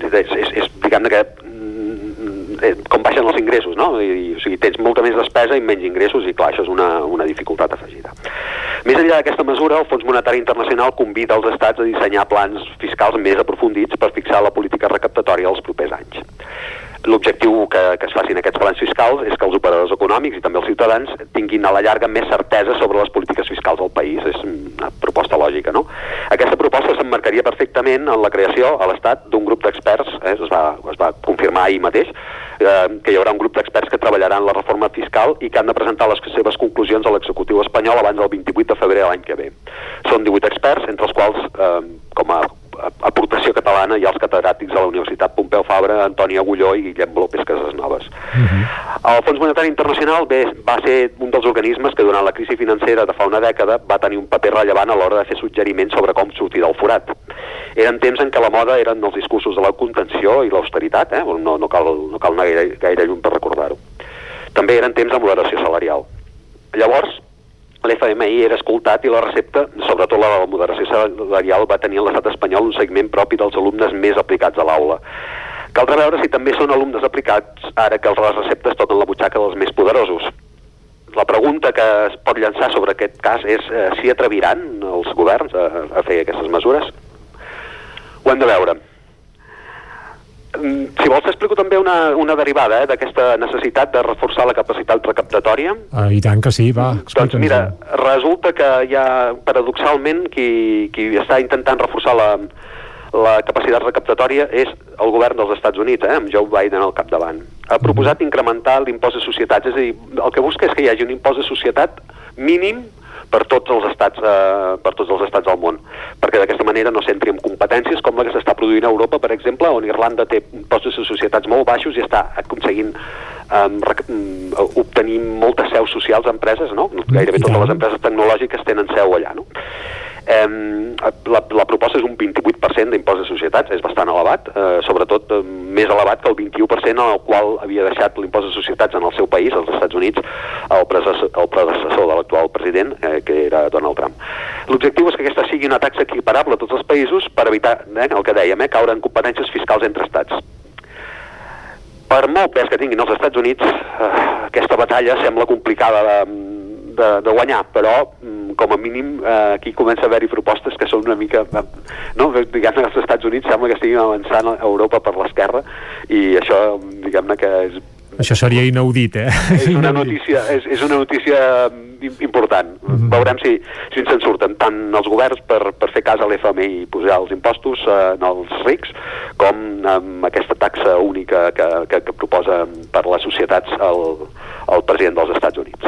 és, és, és diguem-ne que eh, com baixen els ingressos, no? I, o sigui, tens molta més despesa i menys ingressos i clar, això és una, una dificultat afegida. Més enllà d'aquesta mesura, el Fons Monetari Internacional convida els estats a dissenyar plans fiscals més aprofundits per fixar la política recaptatòria als propers anys. L'objectiu que, que es facin aquests plans fiscals és que els operadors econòmics i també els ciutadans tinguin a la llarga més certesa sobre les polítiques fiscals del país. És una proposta lògica, no? Aquesta proposta s'emmarcaria perfectament en la creació a l'Estat d'un grup d'experts, eh, es, va, es va confirmar ahir mateix, eh, que hi haurà un grup d'experts que treballaran la reforma fiscal i que han de presentar les seves conclusions a l'executiu espanyol abans del 28 de febrer de l'any que ve. Són 18 experts, entre els quals, eh, com a aportació catalana ha els catedràtics de la Universitat Pompeu Fabra, Antoni Agulló i Guillem López Casasnoves. Uh -huh. El Fons Monetari Internacional bé, va ser un dels organismes que durant la crisi financera de fa una dècada va tenir un paper rellevant a l'hora de fer suggeriments sobre com sortir del forat. Eren temps en què la moda eren els discursos de la contenció i l'austeritat, eh? no, no, cal, no cal anar gaire, gaire lluny per recordar-ho. També eren temps de moderació salarial. Llavors, l'FMI era escoltat i la recepta, sobretot la de la moderació salarial, va tenir a l'estat espanyol un segment propi dels alumnes més aplicats a l'aula. Caldrà veure si també són alumnes aplicats ara que les receptes toquen la butxaca dels més poderosos. La pregunta que es pot llançar sobre aquest cas és eh, si atreviran els governs a, a fer aquestes mesures. Ho hem de veure. Mm, Si vols t'explico també una, una derivada eh, d'aquesta necessitat de reforçar la capacitat recaptatòria. Uh, I tant que sí, va, Doncs mira, resulta que hi ha, paradoxalment, qui, qui està intentant reforçar la, la capacitat recaptatòria és el govern dels Estats Units, eh, amb Joe Biden al capdavant. Ha proposat incrementar l'impost de societats, és a dir, el que busca és que hi hagi un impost de societat mínim per tots els estats, eh, per tots els estats del món, perquè d'aquesta manera no s'entri en competències com la que s'està produint a Europa, per exemple, on Irlanda té impostos de societats molt baixos i està aconseguint um, obtenir moltes seus socials a empreses, no? Gairebé totes les empreses tecnològiques tenen seu allà, no? Um, la, la proposta és un 28% d'impost de societats, és bastant elevat, eh, sobretot eh, més elevat que el 21% en el qual havia deixat l'impost de societats en el seu país, als Estats Units, el el predecessor de l'actual president, eh, que era Donald Trump. L'objectiu és que aquesta sigui una taxa equiparable a tots els països per evitar, eh, el que dèiem, eh, caure en competències fiscals entre estats. Per molt pes que tinguin els Estats Units, eh, aquesta batalla sembla complicada de, de, de guanyar, però mm, com a mínim eh, aquí comença a haver-hi propostes que són una mica no, diguem-ne els Estats Units sembla que estiguin avançant a Europa per l'esquerra i això diguem-ne que és Això seria inaudit, eh? és una notícia, és, és una notícia im- important. Mm -hmm. Veurem si, si ens en surten tant els governs per, per fer cas a l'FMI i posar els impostos eh, als rics, com amb aquesta taxa única que, que, que proposa per les societats el, el president dels Estats Units.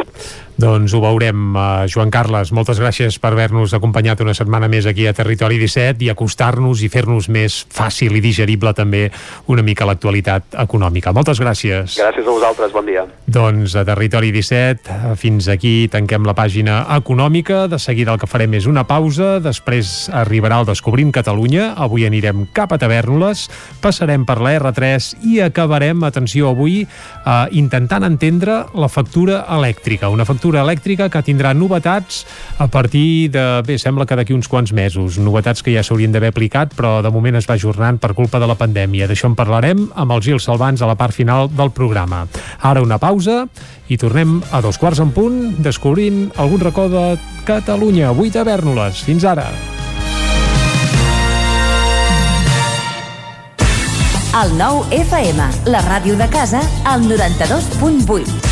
Doncs ho veurem, uh, Joan Carles. Moltes gràcies per haver-nos acompanyat una setmana més aquí a Territori 17 i acostar-nos i fer-nos més fàcil i digerible també una mica l'actualitat econòmica. Moltes gràcies. Gràcies a vosaltres, bon dia. Doncs a Territori 17, eh, fins aquí tanquem la pàgina econòmica. De seguida el que farem és una pausa, després arribarà el Descobrint Catalunya. Avui anirem cap a Tavernoles, passarem per la R3 i acabarem, atenció avui, eh, intentant entendre la factura elèctrica. Una factura elèctrica que tindrà novetats a partir de, bé, sembla que d'aquí uns quants mesos. Novetats que ja s'haurien d'haver aplicat, però de moment es va ajornant per culpa de la pandèmia. D'això en parlarem amb el Gil Salvans a la part final del programa. Ara una pausa i tornem a dos quarts en punt descobrint algun racó de Catalunya. Avui Tavernoles. Fins ara. El nou FM, la ràdio de casa, al 92.8.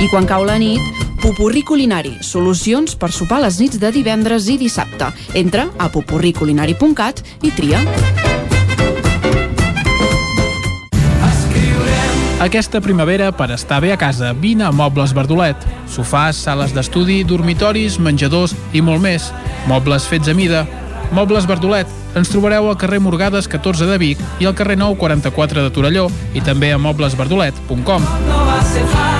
I quan cau la nit, Pupurri Culinari, solucions per sopar les nits de divendres i dissabte. Entra a pupurriculinari.cat i tria. Aquesta primavera, per estar bé a casa, vine a Mobles Verdolet. Sofàs, sales d'estudi, dormitoris, menjadors i molt més. Mobles fets a mida. Mobles Verdolet. Ens trobareu al carrer Morgades 14 de Vic i al carrer 9 44 de Torelló i també a moblesverdolet.com. No va ser fàcil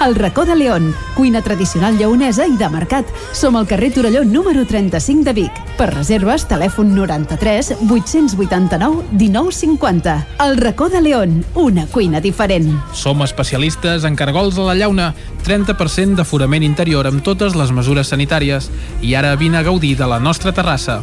El racó de León, cuina tradicional lleonesa i de mercat. Som al carrer Torelló número 35 de Vic. Per reserves, telèfon 93 889 1950. El racó de León, una cuina diferent. Som especialistes en cargols a la llauna, 30% d'aforament interior amb totes les mesures sanitàries. I ara vine a gaudir de la nostra terrassa.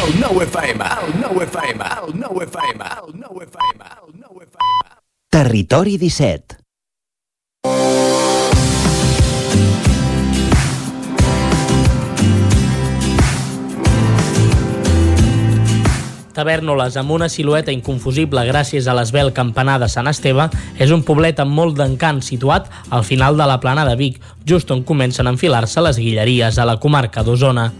El nou FM, el nou FM, el nou FM, el nou FM, el nou FM. Territori 17. Tavèrnoles, amb una silueta inconfusible gràcies a l'esbel campanar de Sant Esteve, és un poblet amb molt d'encant situat al final de la plana de Vic, just on comencen a enfilar-se les guilleries a la comarca d'Osona.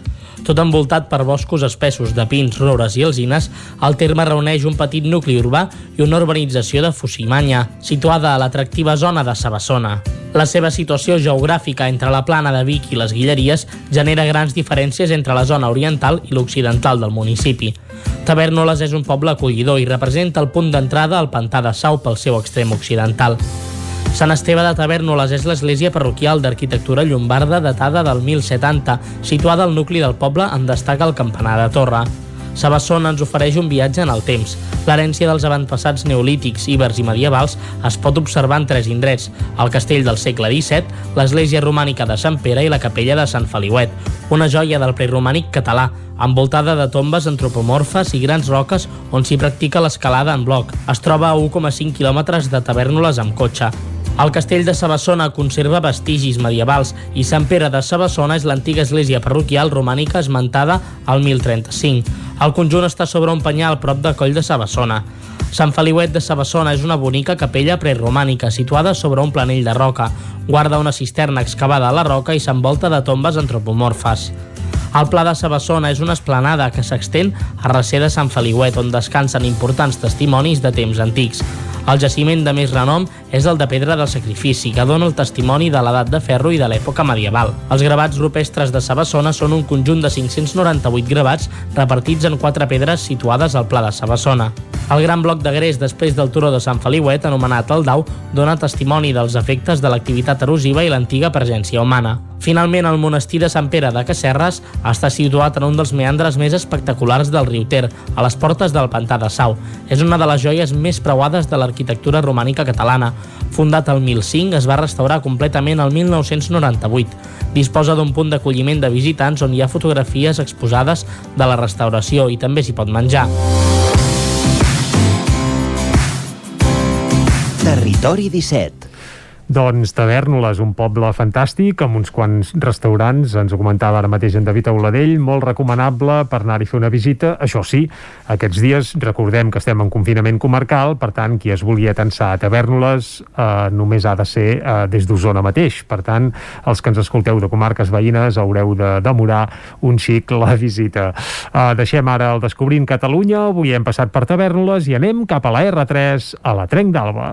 Tot envoltat per boscos espessos de pins, roures i alzines, el terme reuneix un petit nucli urbà i una urbanització de Fusimanya, situada a l'atractiva zona de Sabassona. La seva situació geogràfica entre la plana de Vic i les Guilleries genera grans diferències entre la zona oriental i l'occidental del municipi. Tavernoles és un poble acollidor i representa el punt d'entrada al pantà de Sau pel seu extrem occidental. Sant Esteve de Tavernoles és l'església parroquial d'arquitectura llombarda datada del 1070, situada al nucli del poble en destaca el campanar de torre. Sabassona ens ofereix un viatge en el temps. L'herència dels avantpassats neolítics, ibers i medievals es pot observar en tres indrets, el castell del segle XVII, l'església romànica de Sant Pere i la capella de Sant Feliuet, una joia del preromànic català, envoltada de tombes antropomorfes i grans roques on s'hi practica l'escalada en bloc. Es troba a 1,5 quilòmetres de Tavernoles amb cotxe. El castell de Sabassona conserva vestigis medievals i Sant Pere de Sabassona és l'antiga església parroquial romànica esmentada al 1035. El conjunt està sobre un penyal prop de Coll de Sabassona. Sant Feliuet de Sabassona és una bonica capella preromànica situada sobre un planell de roca. Guarda una cisterna excavada a la roca i s'envolta de tombes antropomorfes. El Pla de Sabassona és una esplanada que s'extén a recer de Sant Feliuet, on descansen importants testimonis de temps antics. El jaciment de més renom és el de Pedra del Sacrifici, que dona el testimoni de l'edat de ferro i de l'època medieval. Els gravats rupestres de Sabassona són un conjunt de 598 gravats repartits en quatre pedres situades al Pla de Sabassona. El gran bloc de gres després del turó de Sant Feliuet, anomenat el Dau, dona testimoni dels efectes de l'activitat erosiva i l'antiga presència humana. Finalment, el monestir de Sant Pere de Casserres està situat en un dels meandres més espectaculars del riu Ter, a les portes del Pantà de Sau. És una de les joies més preuades de l'arquitectura romànica catalana. Fundat el 1005, es va restaurar completament el 1998. Disposa d'un punt d'acolliment de visitants on hi ha fotografies exposades de la restauració i també s'hi pot menjar. Territori 17 doncs Tavernoles, un poble fantàstic, amb uns quants restaurants, ens ho comentava ara mateix en David Auladell, molt recomanable per anar-hi a fer una visita. Això sí, aquests dies recordem que estem en confinament comarcal, per tant, qui es volia tensar a Tavernoles eh, només ha de ser eh, des d'Osona mateix. Per tant, els que ens escolteu de comarques veïnes haureu de demorar un xic la (laughs) visita. Eh, deixem ara el Descobrint Catalunya, avui hem passat per Tavernoles i anem cap a la R3, a la Trenc d'Alba.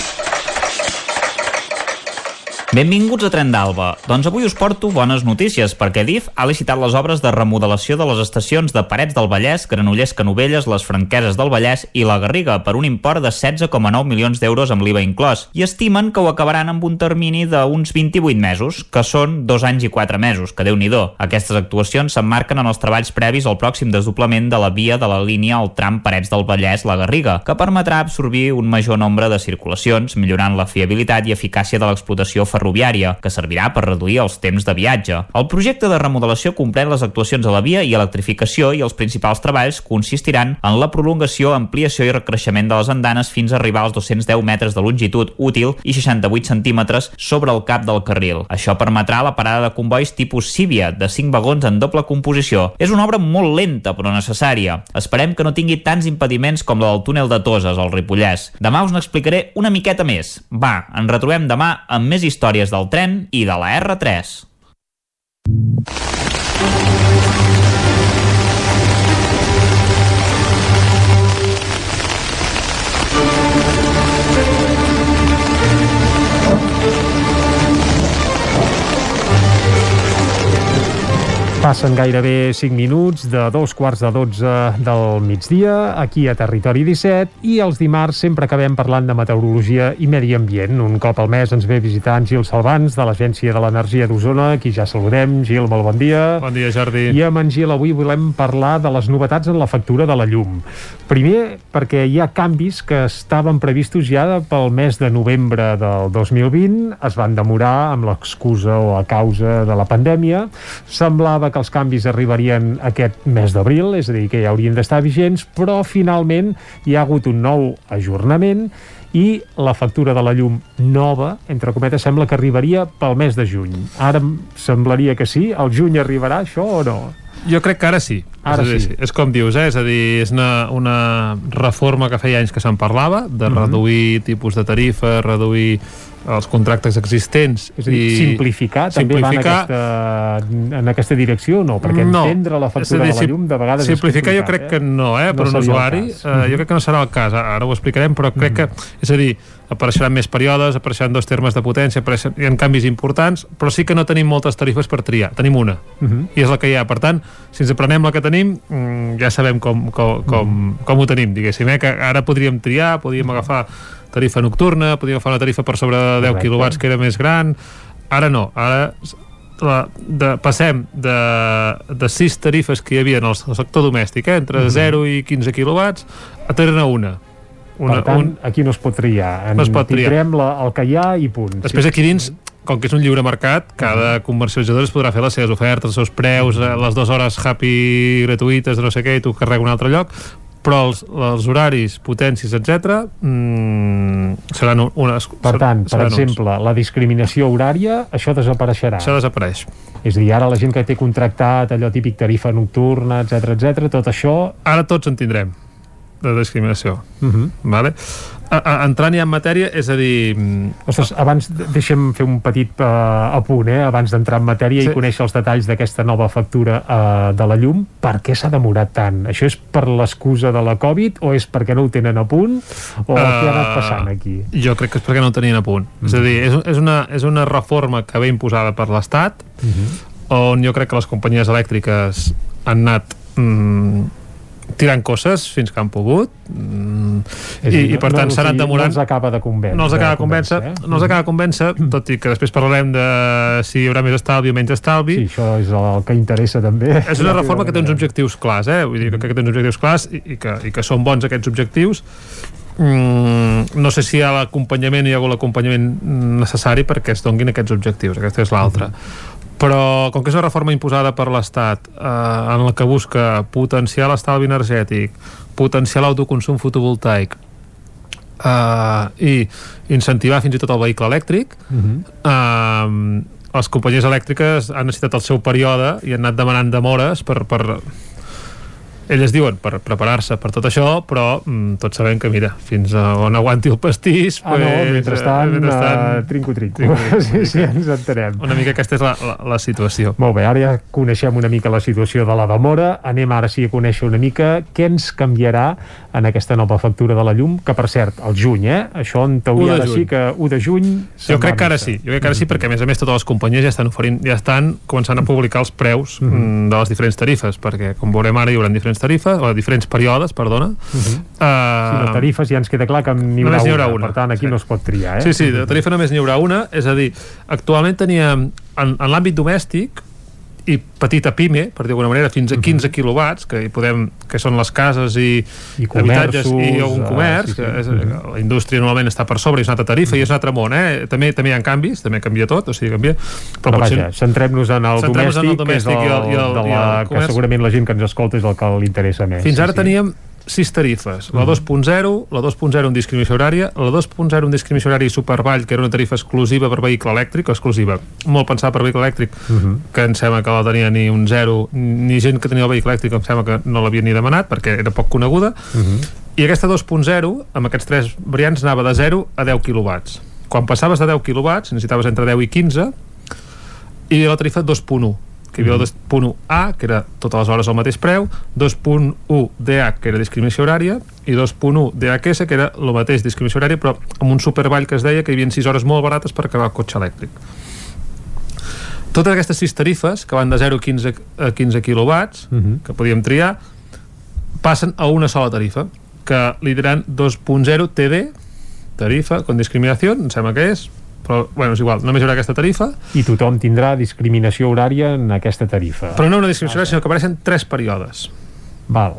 Benvinguts a Tren d'Alba. Doncs avui us porto bones notícies, perquè DIF ha licitat les obres de remodelació de les estacions de Parets del Vallès, Granollers Canovelles, les Franqueses del Vallès i la Garriga per un import de 16,9 milions d'euros amb l'IVA inclòs, i estimen que ho acabaran amb un termini d'uns 28 mesos, que són dos anys i quatre mesos, que déu nhi Aquestes actuacions s'emmarquen en els treballs previs al pròxim desdoblament de la via de la línia al tram Parets del Vallès-La Garriga, que permetrà absorbir un major nombre de circulacions, millorant la fiabilitat i eficàcia de l'explotació ferroviària ferroviària, que servirà per reduir els temps de viatge. El projecte de remodelació comprèn les actuacions a la via i electrificació i els principals treballs consistiran en la prolongació, ampliació i recreixement de les andanes fins a arribar als 210 metres de longitud útil i 68 centímetres sobre el cap del carril. Això permetrà la parada de convois tipus Cívia, de 5 vagons en doble composició. És una obra molt lenta però necessària. Esperem que no tingui tants impediments com la del túnel de Toses, al Ripollès. Demà us n'explicaré una miqueta més. Va, ens retrobem demà amb més històries del tren i de la R3. Passen gairebé 5 minuts de dos quarts de 12 del migdia, aquí a Territori 17, i els dimarts sempre acabem parlant de meteorologia i medi ambient. Un cop al mes ens ve visitant Gil Salvans, de l'Agència de l'Energia d'Osona, aquí ja saludem. Gil, molt bon dia. Bon dia, Jordi. I amb en Gil avui volem parlar de les novetats en la factura de la llum. Primer, perquè hi ha canvis que estaven previstos ja pel mes de novembre del 2020, es van demorar amb l'excusa o a causa de la pandèmia. Semblava que els canvis arribarien aquest mes d'abril, és a dir, que ja haurien d'estar vigents, però finalment hi ha hagut un nou ajornament i la factura de la llum nova, entre cometes, sembla que arribaria pel mes de juny. Ara semblaria que sí. El juny arribarà això o no? Jo crec que ara sí. Ara és, dir, sí. és com dius, eh? és a dir, és una, una reforma que feia anys que se'n parlava, de Mhm. reduir tipus de tarifa, reduir els contractes existents És a dir, i simplificar també va en aquesta, en aquesta direcció o no? Perquè no. entendre la factura dir, de la llum de vegades simplificar jo crec complicat, que no, eh, per un seria el usuari eh, jo crec que no serà el cas, ara ho explicarem però crec que, és a dir, apareixeran més períodes apareixeran dos termes de potència hi ha canvis importants, però sí que no tenim moltes tarifes per triar, tenim una Mhm. i és la que hi ha, per tant, si ens aprenem la que tenim mm, ja sabem com, com, com, com ho tenim, diguéssim, eh? que ara podríem triar, podríem agafar tarifa nocturna, podríem agafar una tarifa per sobre de 10 Correcte. quilowatts que era més gran ara no, ara la, de, passem de, de 6 tarifes que hi havia en el, el sector domèstic, eh, entre Mhm. 0 i 15 quilowatts, a tenir una. una per tant, un, aquí no es pot triar. No es pot triar. La, el que hi ha i punt. Després aquí dins, com que és un lliure mercat, cada comercialitzador es podrà fer les seves ofertes, els seus preus, eh, les dues hores happy gratuïtes de no sé què, i tu carrega un altre lloc, però els, els horaris, potències, etc mmm, seran un- unes... Per tant, per seran uns. exemple, la discriminació horària, això desapareixerà. Això desapareix. És a dir, ara la gent que té contractat allò típic tarifa nocturna, etc etc, tot això... Ara tots en tindrem, de discriminació. Uh -huh. vale? Entrant ja en matèria, és a dir... mm, Ostres, abans, de- deixa'm fer un petit uh, apunt, eh, abans d'entrar en matèria Sí. i conèixer els detalls d'aquesta nova factura uh, de la llum. Per què s'ha demorat tant? Això és per l'excusa de la Covid o és perquè no ho tenen a punt? O què ha anat passant aquí? Uh, Jo crec que és perquè no ho tenien a punt. Mm. És a dir, és, és, una, és una reforma que ve imposada per l'Estat Uh -huh. on jo crec que les companyies elèctriques han anat mm, tirant coses fins que han pogut mm, a i, dir, i per no- tant no, s'han o anat demorant No els acaba de convèncer. no els acaba de convèncer, eh? no els acaba de convèncer tot i que després parlarem de si hi haurà més estalvi o menys estalvi Sí, això és el que interessa també. és una reforma que té uns objectius clars eh? vull dir que, que té uns objectius clars i, i, que, i que són bons aquests objectius mm, no sé si hi ha l'acompanyament hi ha hagut l'acompanyament necessari perquè es donguin aquests objectius, aquesta és l'altra però com que és una reforma imposada per l'Estat eh, en la que busca potenciar l'estalvi energètic potenciar l'autoconsum fotovoltaic eh, i incentivar fins i tot el vehicle elèctric Mhm. eh, les companyies elèctriques han necessitat el seu període i han anat demanant demores per, per elles diuen per preparar-se per tot això però mm, tots sabem que mira fins a on aguanti el pastís Ah, no, pues, mentrestant, eh, mentrestant uh, trinco-trinco. (laughs) Sí, sí, ens entenem. una mica aquesta és la, la, la situació Molt bé, ara ja coneixem una mica la situació de la demora, anem ara sí a conèixer una mica què ens canviarà en aquesta nova factura de la llum, que per cert, el juny, eh? Això en 1 teoria de ara sí que 1 de juny... jo crec que ara sí, jo crec que ara sí perquè a més a més totes les companyies ja estan oferint, ja estan començant a publicar els preus Mhm. mm, de les diferents tarifes, perquè com veurem ara hi haurà diferents tarifes, o diferents períodes, perdona. Uh Mhm. Si no tarifes ja ens queda clar que n'hi haurà, haurà una, una, per tant aquí no es pot triar, eh? Sí, sí, de tarifa només n'hi haurà una, és a dir, actualment teníem en, en l'àmbit domèstic i petita pime, per dir d'alguna manera, fins a 15 quilowatts, que hi podem, que són les cases i, I habitatges i algun eh, comerç, sí, sí. que és, Mhm. la indústria normalment està per sobre i és una altra tarifa i és un altre món, eh? També, també hi ha canvis, també canvia tot, o sigui, canvia, però, Però vaja, centrem-nos en el Centrem-nos domèstic, en el que és domèstic i el- i el- i la, el que comerç. segurament la gent que ens escolta és el que li interessa més. Fins sí, ara sí. teníem sis tarifes, la 2.0, la 2.0 en discriminació horària, la 2.0 en discriminació horària i supervall, que era una tarifa exclusiva per vehicle elèctric, exclusiva, molt pensada per vehicle elèctric, Mhm. que em sembla que la tenia ni un 0, ni gent que tenia el vehicle elèctric em sembla que no l'havia ni demanat, perquè era poc coneguda, Mhm. i aquesta 2.0, amb aquests tres variants, anava de 0 a 10 quilowatts. Quan passaves de 10 quilowatts, necessitaves entre 10 i 15, i la tarifa 2.1 que hi havia el 2.1A, que era totes les hores al mateix preu, 2.1DH, que era discriminació horària, i 2.1DHS, que era el mateix discriminació horària, però amb un supervall que es deia que hi havia 6 hores molt barates per acabar el cotxe elèctric. Totes aquestes sis tarifes, que van de 0 a 15, a 15 quilowatts, Mhm. que podíem triar, passen a una sola tarifa, que li diran 2.0 TD, tarifa con discriminació, em sembla que és, però bueno, és igual, només hi haurà aquesta tarifa, I tothom tindrà discriminació horària en aquesta tarifa. però no una discriminació horària, sinó que apareixen tres períodes. Val.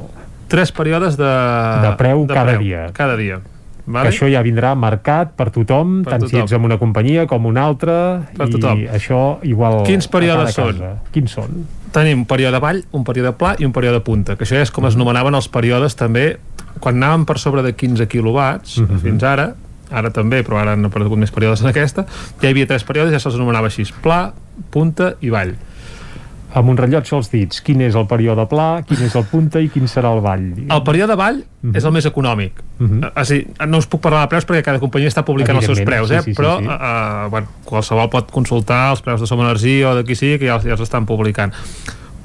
Tres períodes de... De preu cada dia. Cada dia. Vale? Que això ja vindrà marcat per tothom, Per tant si tothom. ets amb una companyia com una altra, Per i tothom. això igual Quins períodes són? Quins són? Tenim un període avall, un període pla i un període punta, que això és com es nomenaven els períodes també, quan anàvem per sobre de 15 quilowatts, Mhm. fins ara, ara també, però ara han aparegut més períodes en aquesta, ja hi havia tres períodes ja se'ls anomenava així, pla, punta i vall. Amb un rellotge als dits, quin és el període pla, quin és el punta i quin serà el vall? El període vall Mhm. és el més econòmic. Mhm. Uh, sí, no us puc parlar de preus perquè cada companyia està publicant els seus preus, eh? sí, sí, sí, però sí. Uh, bueno, qualsevol pot consultar els preus de Som Energia o de qui sigui, que ja, els- ja els estan publicant.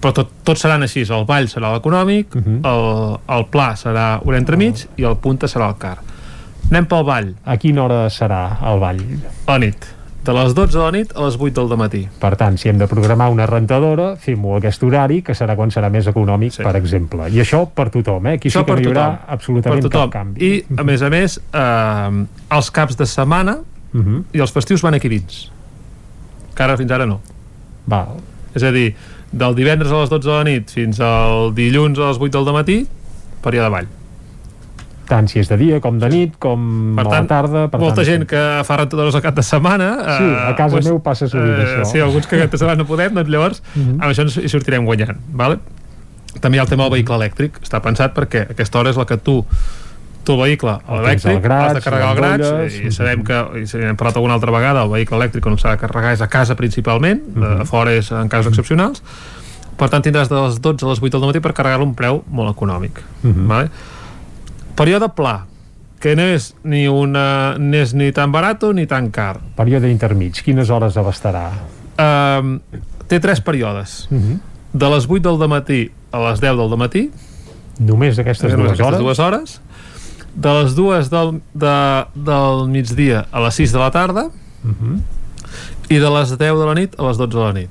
Però tot, tots seran així. El vall serà l'econòmic, Mhm. el, el pla serà un entremig i el punta serà el car. Anem pel vall. A quina hora serà el ball? A la nit. De les 12 de la nit a les 8 del matí. Per tant, si hem de programar una rentadora, fem-ho a aquest horari, que serà quan serà més econòmic, sí. per exemple. I això per tothom, eh? Aquí Això sí que no hi haurà tothom. absolutament per tothom. cap canvi. I, a més a més, eh, els caps de setmana Uh -huh. i els festius van aquí dins. Que ara fins ara no. Val. És a dir, del divendres a les 12 de la nit fins al dilluns a les 8 del matí, període de ball. Tant si és de dia com de nit, com Per a tant, la tarda... Per molta tant, gent que fa rentadores al cap de setmana... Sí, a casa meu passa sovint, això. Sí, alguns que aquest de setmana no podem, doncs llavors Mhm. amb això ens hi sortirem guanyant. Vale? També hi ha el tema del vehicle elèctric. Està pensat perquè aquesta hora és la que tu tu el vehicle El elèctric, al graig, has de carregar el graig i sabem que, i si hem parlat alguna altra vegada el vehicle elèctric on s'ha de carregar és a casa principalment, Mhm. a fora és en casos excepcionals per tant tindràs de les 12 a les 8 del matí per carregar-lo a un preu molt econòmic Mhm. vale? Període pla que no és ni, una, no és ni tan barat ni tan car Període intermig, quines hores abastarà? um, té tres períodes Uh -huh. de les 8 del matí a les 10 del matí Només aquestes Només dues aquestes hores? dues hores de les dues del, de, del migdia a les 6 de la tarda Uh -huh. i de les 10 de la nit a les 12 de la nit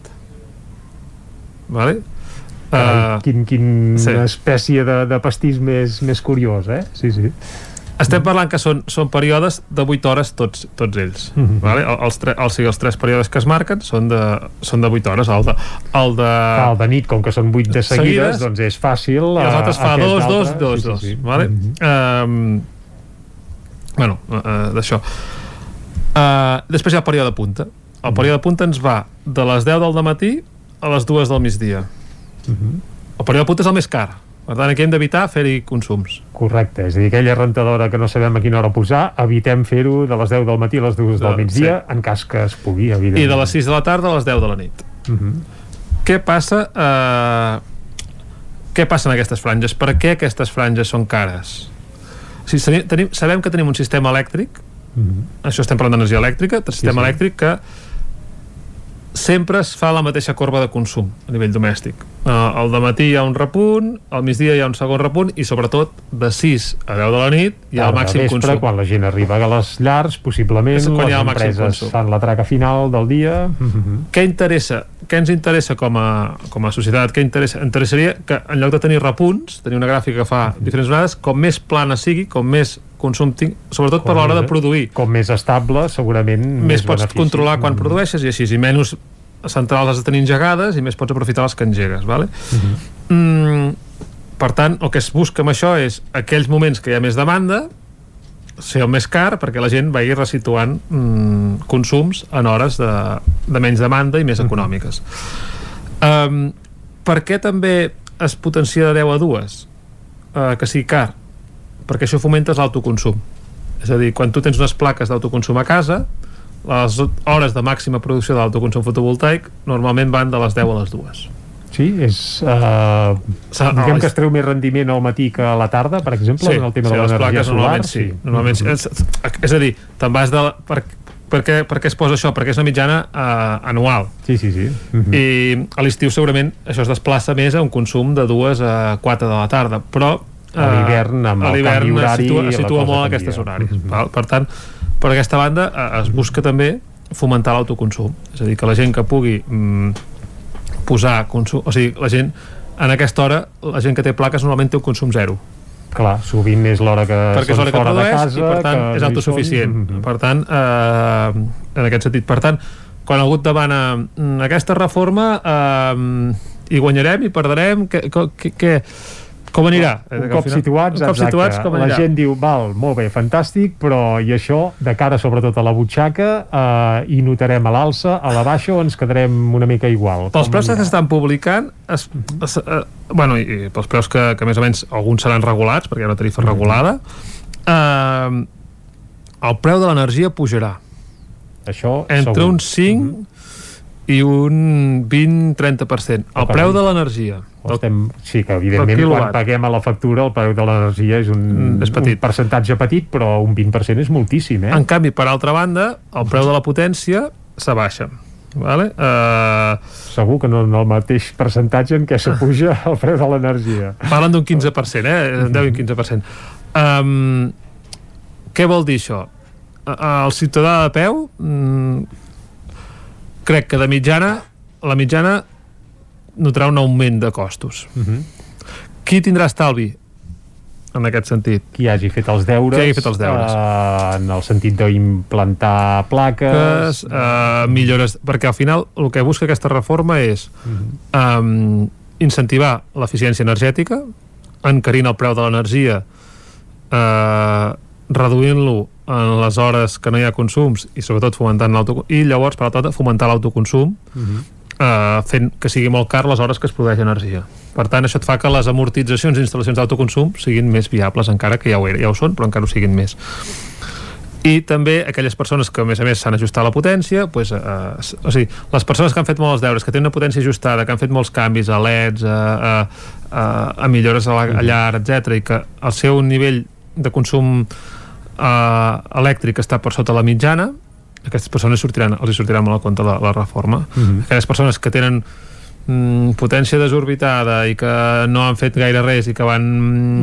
vale? Carai, quin, quina sí. espècie de, de pastís més, més curiós, eh? Sí, sí. Estem parlant que són, són períodes de 8 hores tots, tots ells. Mhm. vale? El- Els, tre, els, sigui, els tres períodes que es marquen són de, són de 8 hores. El de, el de, Clar, el de nit, com que són 8 de seguides, Seguides, doncs és fàcil. I els eh, altres fa aquest dos, dos, altre- dos, sí, dos. sí, sí. Vale? um, bueno, uh, d'això. Uh, després hi ha el període de punta. El període de punta ens va de les 10 del matí a les 2 del migdia. El període de punta és el més car. Per tant, aquí hem d'evitar fer-hi consums. Correcte, és a dir, aquella rentadora que no sabem a quina hora posar, evitem fer-ho de les 10 del matí a les 2 del De- migdia, en cas que es pugui, evidentment. I de les 6 de la tarda a les 10 de la nit. Mhm. Què passa eh, què passa en aquestes franges? Per què aquestes franges són cares? O sigui, tenim, sabem que tenim un sistema elèctric Mhm. això estem parlant d'energia elèctrica, el sistema sí. elèctric que sempre es fa la mateixa corba de consum a nivell domèstic. Uh, al matí hi ha un repunt, al migdia hi ha un segon repunt i sobretot de 6 a 10 de la nit hi ha el màxim vespre, consum. quan la gent arriba a les llars, possiblement les empreses fan la traca final del dia. Mhm. Què interessa? Què ens interessa com a, com a societat? Què interessa? Interessaria que en lloc de tenir repunts, tenir una gràfica que fa diferents onades, com més plana sigui, com més consum tinc, sobretot per Com l'hora més- de produir. Com més estable, segurament Més pots benefici. controlar quan Mhm. produeixes i així, i menys centrals has de tenir engegades i més pots aprofitar les que engegues, vale? Mm, per tant, el que es busca amb això és aquells moments que hi ha més demanda ser el més car perquè la gent vagi resituant mm, consums en hores de, de menys demanda i més econòmiques. Um, per què també es potencia de 10 a 2? Uh, que sigui car? Perquè això fomentes l'autoconsum. És a dir, quan tu tens unes plaques d'autoconsum a casa, les hores de màxima producció de l'autoconsum fotovoltaic normalment van de les 10 a les 2. Sí, és... Uh, diguem que es treu més rendiment al matí que a la tarda, per exemple, en el tema de les l'energia solar. normalment sí. Normalment, sí. És, és a dir, te'n vas de... La, per, per, què, per què es posa això? Perquè és una mitjana uh, anual. Sí, sí, sí. Mhm. I a l'estiu segurament això es desplaça més a un consum de 2 a 4 de la tarda, però A l'hivern, amb a el canvi horari, situa, situa molt a canvia. aquests horaris. Mhm. val? Per tant, per aquesta banda eh, es busca també fomentar l'autoconsum. És a dir, que la gent que pugui mm, posar consum... O sigui, la gent en aquesta hora, la gent que té plaques normalment té un consum zero Clar, sovint és l'hora que perquè és són l'hora que de produeix casa, i per tant és autosuficient són. Mhm. per tant, eh, en aquest sentit per tant, quan algú et demana "Mm, aquesta reforma eh, hi guanyarem, hi perdrem què, què, com anirà? Un Eh, cop final- situats, un cop exacte, situats com la gent diu, val, molt bé, fantàstic, però i això, de cara sobretot a la butxaca, eh, hi notarem a l'alça, a la baixa o ens quedarem una mica igual? pels preus que s'estan publicant es, es, eh, bueno, i, i pels preus que, que més o menys alguns seran regulats perquè hi ha una tarifa regulada eh, el preu de l'energia pujarà això entre segur. un 5 i un 20-30% el preu de l'energia Estem, sí, que evidentment quan paguem a la factura el preu de l'energia és un, Mm, és petit. un percentatge petit, però un 20% és moltíssim, eh? En canvi, per altra banda, el preu de la potència s'abaixa. Vale? Uh, Segur que no en el mateix percentatge en què s'apuja (laughs) el preu de l'energia. parlen d'un 15%, eh? En 10 i un 15%. Um, què vol dir això? El ciutadà de peu mm, crec que de mitjana la mitjana notarà un augment de costos. Uh -huh. Qui tindrà estalvi en aquest sentit? Qui hagi fet els deures, Qui hagi fet els deures. Eh, en el sentit d'implantar plaques... que, uh, millores, perquè al final el que busca aquesta reforma és Mhm. um, incentivar l'eficiència energètica encarint el preu de l'energia uh, reduint-lo en les hores que no hi ha consums i sobretot fomentant l'autoconsum i llavors per altra fomentar l'autoconsum Uh -huh. eh, fent que sigui molt car les hores que es produeix energia. Per tant, això et fa que les amortitzacions i instal·lacions d'autoconsum siguin més viables, encara que ja ho, era, ja ho són, però encara ho siguin més. I també aquelles persones que, a més a més, s'han ajustat la potència, pues, eh, o sigui, les persones que han fet molts deures, que tenen una potència ajustada, que han fet molts canvis a LEDs, a, a, a, a millores a, la, a llar, etc i que el seu nivell de consum eh, elèctric està per sota la mitjana, aquestes persones sortiran, els hi sortirà molt a compte la, la reforma. Mhm. Aquelles persones que tenen mm, potència desorbitada i que no han fet gaire res i que van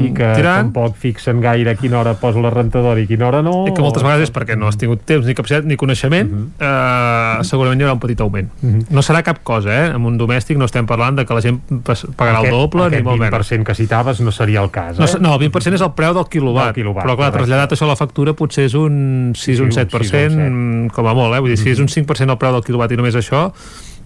I que tirant tampoc fixen gaire a quina hora posa la rentadora i quina hora no. i que moltes vegades és perquè no has tingut temps ni capacitat ni coneixement uh -huh. eh, segurament hi haurà un petit augment uh -huh. no serà cap cosa, eh? amb un domèstic no estem parlant de que la gent pagarà aquest, el doble aquest ni molt menys 20% que citaves no seria el cas, no, eh? no, el 20% és el preu del quilowatt, Del quilowatt, però clar, correcte. traslladat això a la factura potser és un 6 o un Sí, un 7% 6 o un 7. mm, com a molt, eh? vull dir, si és un 5% el preu del quilowatt i només això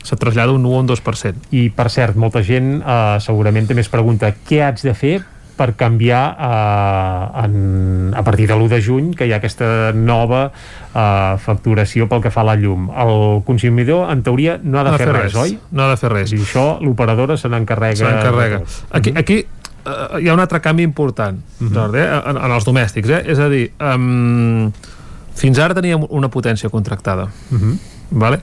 se trasllada un 1 o un 2% I per cert, molta gent eh, segurament també es pregunta què haig de fer per canviar eh, en, a partir de l'1 de juny que hi ha aquesta nova eh, facturació pel que fa a la llum. El consumidor, en teoria, no ha de, fer, res, oi? no ha de fer res I això l'operadora se n'encarrega. se n'encarrega. de tot. Aquí, aquí uh, hi ha un altre canvi important Mhm. Jordi, eh? en, en els domèstics, eh? és a dir, um, fins ara teníem una potència contractada, Mhm. vale?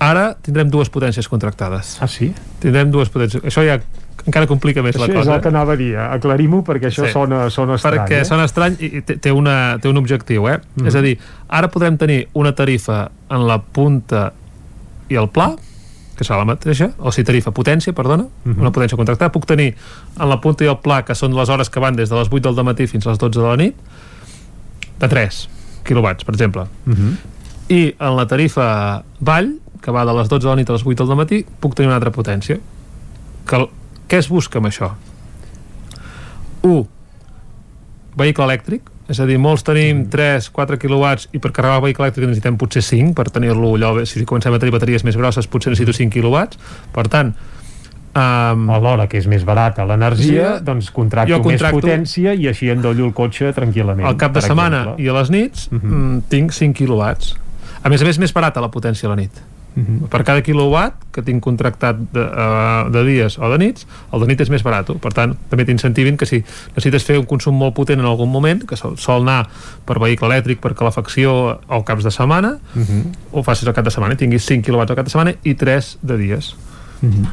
Ara tindrem dues potències contractades. Ah, sí? Tindrem dues potències. Això ja encara complica més Això la és cosa. el que anava a dir, aclarim-ho perquè això Sí. sona, sona estrany. perquè eh? sona estrany i té, una, té un objectiu eh? Mhm. és a dir, ara podrem tenir una tarifa en la punta i el pla que serà la mateixa, o sigui, tarifa potència, perdona, Mhm. una potència contractada, puc tenir en la punta i el pla, que són les hores que van des de les 8 del matí fins a les 12 de la nit, de 3 quilowatts, per exemple. Mhm. I en la tarifa vall, que va de les 12 de la nit a les 8 del matí, puc tenir una altra potència. Que, què es busca amb això? 1. Vehicle elèctric, és a dir, molts tenim 3, 4 quilowatts i per carregar el vehicle elèctric necessitem potser 5 per tenir-lo allò, si comencem a tenir bateries més grosses potser necessito 5 quilowatts per tant um, Alhora que és més barata l'energia, Sí. doncs contracto, contracto- més potència i així endollo el cotxe tranquil·lament. al cap de setmana exemple. i a les nits mm, tinc 5 quilowatts a més a més més barata la potència a la nit Mhm. per cada quilowatt que tinc contractat de, uh, de dies o de nits el de nit és més barat per tant també t'incentiven que si necessites fer un consum molt potent en algun moment que sol, sol anar per vehicle elèctric per calefacció o caps de setmana Mhm. ho facis al cap de setmana tinguis 5 quilowatts al cap de setmana i 3 de dies Mhm.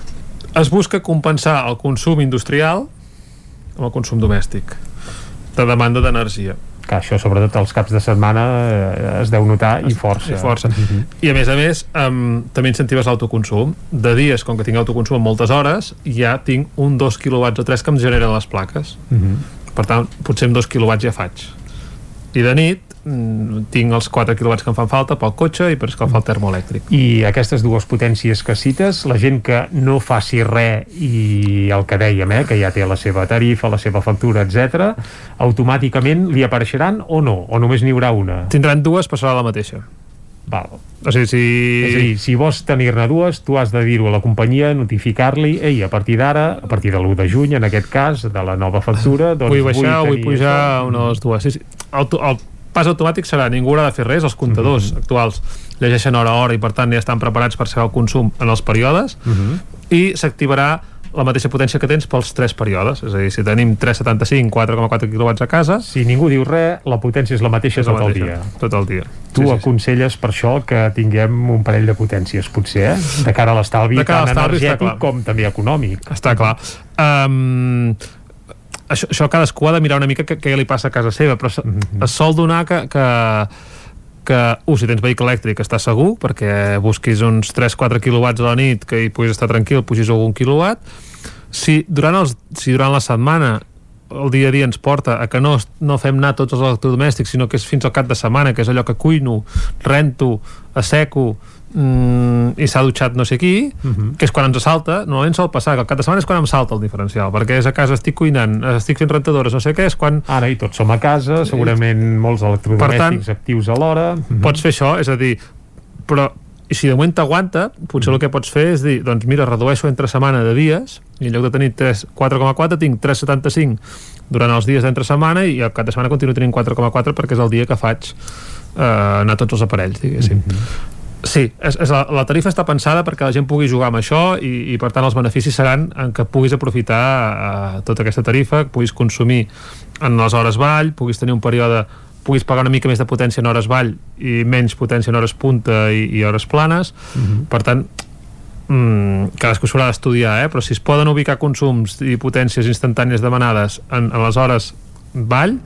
es busca compensar el consum industrial amb el consum domèstic de demanda d'energia que això sobretot els caps de setmana eh, es deu notar i força. i força. Mhm. I a més a més, um, també incentives l'autoconsum. De dies, com que tinc autoconsum en moltes hores, ja tinc un 2 quilowatts o 3 que em generen les plaques. Mhm. Per tant, potser amb 2 quilowatts ja faig. I de nit mm, tinc els 4 quilowatts que em fan falta pel cotxe i per escalfar el termoelèctric. I aquestes dues potències que cites, la gent que no faci res i el que dèiem, eh, que ja té la seva tarifa, la seva factura, etc, automàticament li apareixeran o no? O només n'hi haurà una? Tindran dues, però serà la mateixa. Val. O sigui, si... És a dir, si vols tenir-ne dues, tu has de dir-ho a la companyia, notificar-li, ei, a partir d'ara, a partir de l'1 de juny, en aquest cas, de la nova factura, doncs vull baixar vull tenir pujar això. les dues. Sí, sí. El, el pas automàtic serà, ningú haurà de fer res, els comptadors Mhm. actuals llegeixen hora a hora i per tant ja estan preparats per saber el consum en els períodes Mhm. i s'activarà la mateixa potència que tens pels tres períodes, és a dir, si tenim 3,75, 4,4 quilowatts a casa Si ningú diu res, la potència és la mateixa és la tot el dia. tot el dia. Tu Sí, sí, sí. aconselles per això que tinguem un parell de potències, potser, eh? De cara a l'estalvi tant energètic com també econòmic. Està clar. Um, això, això cadascú ha de mirar una mica què, què li passa a casa seva, però es, es sol donar que, que que, uh, si tens vehicle elèctric està segur, perquè busquis uns 3-4 quilowatts a la nit que hi puguis estar tranquil, pugis algun quilowatt si durant, els, si durant la setmana el dia a dia ens porta a que no, no fem anar tots els electrodomèstics sinó que és fins al cap de setmana, que és allò que cuino rento, asseco mm, i s'ha dutxat no sé qui que és quan ens salta, normalment sol passar que al cap de setmana és quan em salta el diferencial perquè és a casa estic cuinant, estic fent rentadores no sé què, és quan Ara i tots som a casa, segurament molts electrodomèstics Per tant, actius alhora. pots fer això, és a dir però i si de moment t'aguanta, potser el que pots fer és dir, doncs mira, redueixo entre setmana de dies i en lloc de tenir 3 4,4 tinc 3,75 durant els dies d'entre setmana i al cap de setmana continuo tenint 4,4 perquè és el dia que faig eh, anar tots els aparells, diguéssim. Sí, és, és la, la tarifa està pensada perquè la gent pugui jugar amb això i, i per tant els beneficis seran en que puguis aprofitar eh, tota aquesta tarifa, que puguis consumir en les hores vall, puguis tenir un període puguis pagar una mica més de potència en hores vall i menys potència en hores punta i, i hores planes. Per tant mm, cadascú s'haurà d'estudiar eh? però si es poden ubicar consums i potències instantànies demanades en, en les hores vall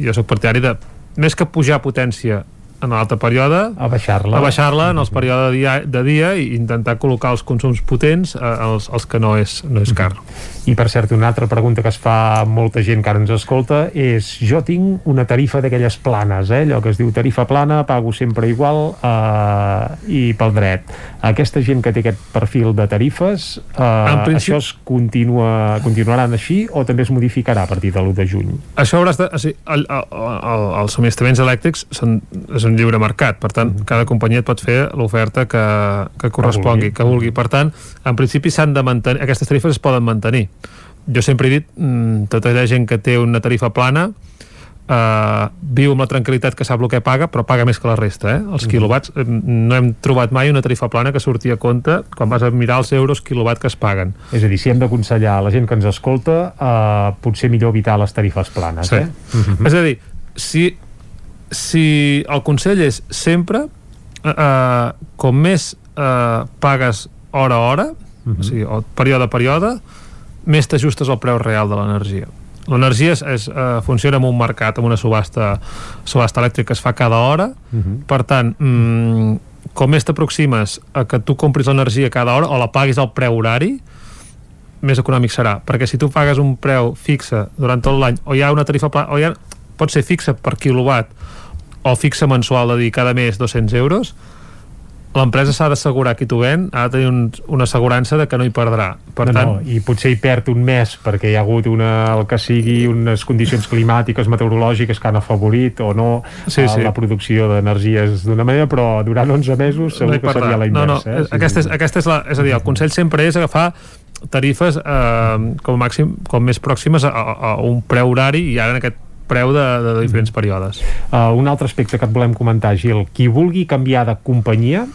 jo sóc partidari de més que pujar potència en l'altre període a baixar-la a baixar-la en els períodes de dia, de dia i intentar col·locar els consums potents eh, els, els que no és, no és car I per cert, una altra pregunta que es fa molta gent que ara ens escolta és jo tinc una tarifa d'aquelles planes, eh? allò que es diu tarifa plana, pago sempre igual eh, i pel dret. Aquesta gent que té aquest perfil de tarifes, eh, principi- això es continua, continuaran així o també es modificarà a partir de l'1 de juny? això hauràs de... O sigui, el, el, el, els subministraments elèctrics són, és un lliure mercat, per tant, cada companyia pot fer l'oferta que, que correspongui, que vulgui. Per tant, en principi s'han de mantenir, aquestes tarifes es poden mantenir. Jo sempre he dit, mm, tota aquella gent que té una tarifa plana eh, viu amb la tranquil·litat que sap el que paga, però paga més que la resta, eh? Els quilowatts, eh, no hem trobat mai una tarifa plana que surti a compte quan vas a mirar els euros quilowatt que es paguen. És a dir, si hem d'aconsellar a la gent que ens escolta, eh, potser millor evitar les tarifes planes, Sí. eh? És a dir, si, si el consell és sempre eh, eh, com més eh, pagues hora a hora o sigui, o període a període més t'ajustes al preu real de l'energia. L'energia és, és, eh, funciona en un mercat amb una subhasta, subhasta elèctrica que es fa cada hora. Per tant mm, com més t'aproximes a que tu compris l'energia cada hora o la paguis al preu horari més econòmic serà, perquè si tu pagues un preu fixe durant tot l'any, o hi ha una tarifa pla- o hi ha, pot ser fixa per quilowatt o fixa mensual de dir cada mes 200 euros l'empresa s'ha d'assegurar qui t'ho ven ha de tenir un, una assegurança de que no hi perdrà per no, tant, no, i potser hi perd un mes perquè hi ha hagut una, el que sigui unes condicions climàtiques, meteorològiques que han afavorit o no Sí, eh, sí. la producció d'energies d'una manera, però durant 11 mesos segur no que perdrà. seria la no, no, inversa. eh? Sí, aquesta, és, aquesta és la, és a dir, el consell sempre és agafar tarifes eh, com màxim com més pròximes a, a, a un preu horari i ara en aquest preu de, de diferents períodes. Uh, un altre aspecte que et volem comentar, Gil, qui vulgui canviar de companyia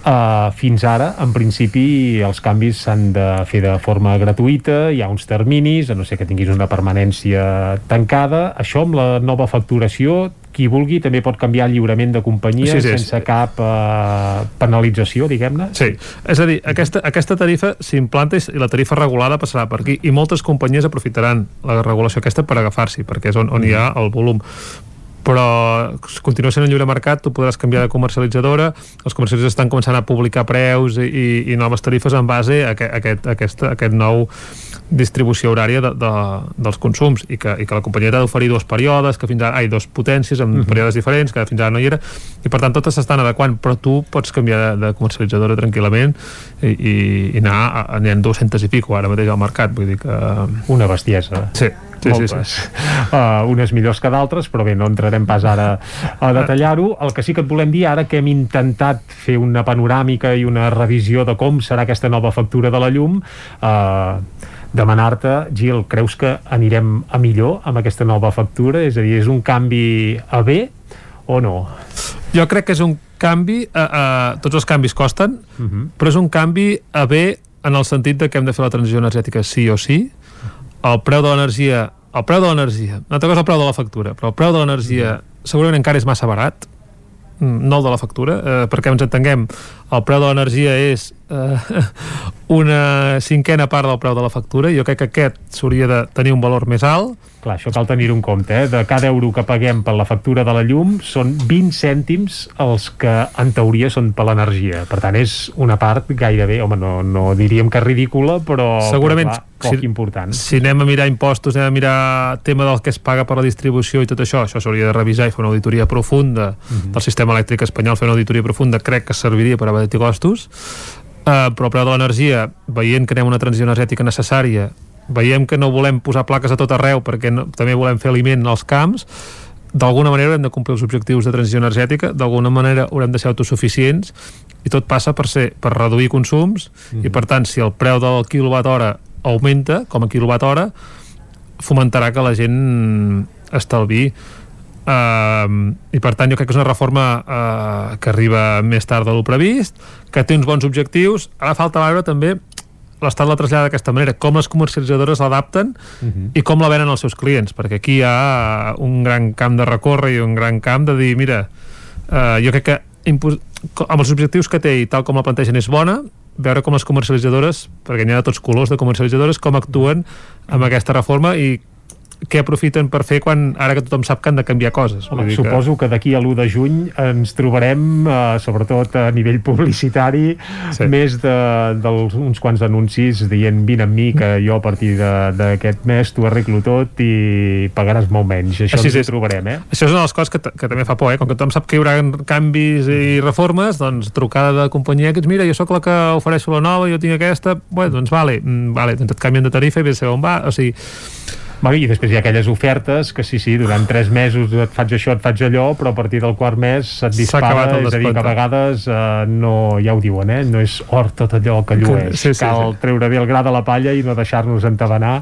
Uh, fins ara, en principi, els canvis s'han de fer de forma gratuïta, hi ha uns terminis, a no ser que tinguis una permanència tancada. Això amb la nova facturació, qui vulgui també pot canviar lliurement de companyia Sí, sí, sense cap uh, penalització, diguem-ne. Sí, és a dir, aquesta, aquesta tarifa s'implanta i la tarifa regulada passarà per aquí i moltes companyies aprofitaran la regulació aquesta per agafar-s'hi, perquè és on, on hi ha el volum. Però continua sent un lliure mercat, tu podràs canviar de comercialitzadora, els comercialitzadors estan començant a publicar preus i, i, i noves tarifes en base a, aquest, a aquest, a aquest, a aquest nou distribució horària de, de, dels consums i que, i que la companyia t'ha d'oferir dos períodes, que fins ara, ai, dos potències amb períodes diferents, que fins ara no hi era i per tant totes s'estan adequant, però tu pots canviar de, de comercialitzadora tranquil·lament i, i, i anar, a, a, n'hi ha 200 i pico ara mateix al mercat, vull dir que... Una bestiesa. Sí, sí, sí, moltes. sí. Uh, unes millors que d'altres, però bé, no entrarem pas ara a detallar-ho. El que sí que et volem dir ara que hem intentat fer una panoràmica i una revisió de com serà aquesta nova factura de la llum, uh, demanar-te, Gil, creus que anirem a millor amb aquesta nova factura? És a dir, és un canvi a bé o no? Jo crec que és un canvi, eh, eh, tots els canvis costen, uh -huh. però és un canvi a bé en el sentit de que hem de fer la transició energètica sí o sí. El preu de l'energia, el preu de l'energia, una altra cosa el preu de la factura, però el preu de l'energia segurament encara és massa barat, mm, no el de la factura, eh, perquè ens entenguem, el preu de l'energia és eh, una cinquena part del preu de la factura, jo crec que aquest s'hauria de tenir un valor més alt, Clar, això cal tenir-ho en compte, eh? De cada euro que paguem per la factura de la llum són 20 cèntims els que en teoria són per l'energia. Per tant, és una part gairebé, home, no, no diríem que ridícula, però, Segurament, però clar, poc si- important. si anem a mirar impostos, anem a mirar tema del que es paga per la distribució i tot això, això s'hauria de revisar i fer una auditoria profunda del sistema elèctric espanyol, fer una auditoria profunda crec que serviria per abatir costos uh, però el preu de l'energia veient que anem una transició energètica necessària veiem que no volem posar plaques a tot arreu perquè no, també volem fer aliment als camps d'alguna manera haurem de complir els objectius de transició energètica, d'alguna manera haurem de ser autosuficients i tot passa per ser per reduir consums i per tant si el preu del quilowatt hora augmenta com a quilowatt hora fomentarà que la gent estalvi Uh, i per tant jo crec que és una reforma uh, que arriba més tard de lo previst que té uns bons objectius. Ara falta veure també l'Estat la trasllada d'aquesta manera, com les comercialitzadores l'adapten i com la venen als seus clients perquè aquí hi ha un gran camp de recórrer i un gran camp de dir mira, uh, jo crec que amb els objectius que té i tal com la plantegen és bona veure com les comercialitzadores, perquè n'hi ha de tots colors de comercialitzadores, com actuen amb aquesta reforma i què aprofiten per fer quan ara que tothom sap que han de canviar coses. Home, dir suposo que, que d'aquí a l'1 de juny ens trobarem, eh, sobretot a nivell (laughs) publicitari, sí. més d'uns quants anuncis dient vine amb mi que jo a partir de- d'aquest mes t'ho arreglo tot i pagaràs molt menys. Això Així ens és. trobarem, eh? Això és una de les coses que, que també fa por, eh? Com que tothom sap que hi haurà canvis i reformes, doncs trucada de companyia que ets, mira, jo sóc la que ofereixo la nova, jo tinc aquesta, bueno, doncs vale, mm, vale doncs et canvien de tarifa i vés a on va, o sigui, I després hi ha aquelles ofertes que sí, sí, durant tres mesos et faig això, et faig allò, però a partir del quart mes se't dispara, és a dir, que a vegades eh, no, ja ho diuen, eh, no és or tot allò que llueix. Sí, sí, Cal sí. treure bé el gra de la palla i no deixar-nos entabanar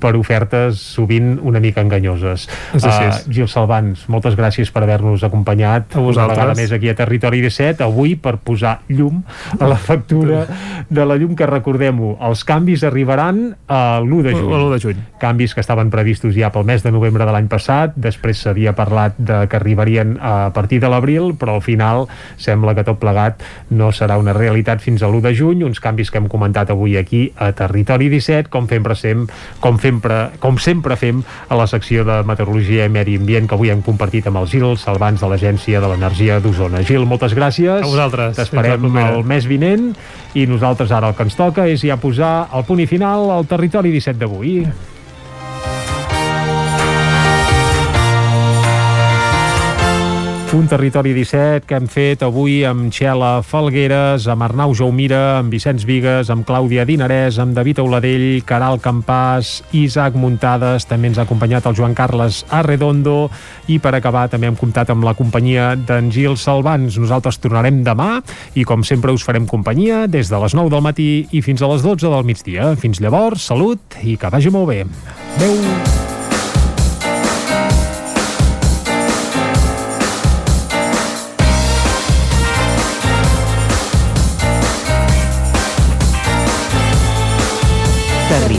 per ofertes sovint una mica enganyoses. És així. Eh, Gil Salvans, moltes gràcies per haver-nos acompanyat A una vegada més aquí a Territori 17, avui per posar llum a la factura de la llum que recordem-ho, els canvis arribaran a l'1 de juny. L'1 de juny. Canvis que estaven previstos ja pel mes de novembre de l'any passat, després s'havia parlat de que arribarien a partir de l'abril, però al final sembla que tot plegat no serà una realitat fins a l'1 de juny, uns canvis que hem comentat avui aquí a Territori 17, com sem, com, sempre, com sempre fem a la secció de Meteorologia i Medi Ambient que avui hem compartit amb el Gil Salvans de l'Agència de l'Energia d'Osona. Gil, moltes gràcies. A vosaltres. T'esperem el mes vinent i nosaltres ara el que ens toca és ja posar el punt i final al Territori 17 d'avui. Un territori 17 que hem fet avui amb Xela Falgueres, amb Arnau Jaumira, amb Vicenç Vigues, amb Clàudia Dinarès, amb David Auladell, Caral Campàs, Isaac Muntades, també ens ha acompanyat el Joan Carles Arredondo i per acabar també hem comptat amb la companyia d'en Gil Salvans. Nosaltres tornarem demà i com sempre us farem companyia des de les 9 del matí i fins a les 12 del migdia. Fins llavors, salut i que vagi molt bé. Adéu!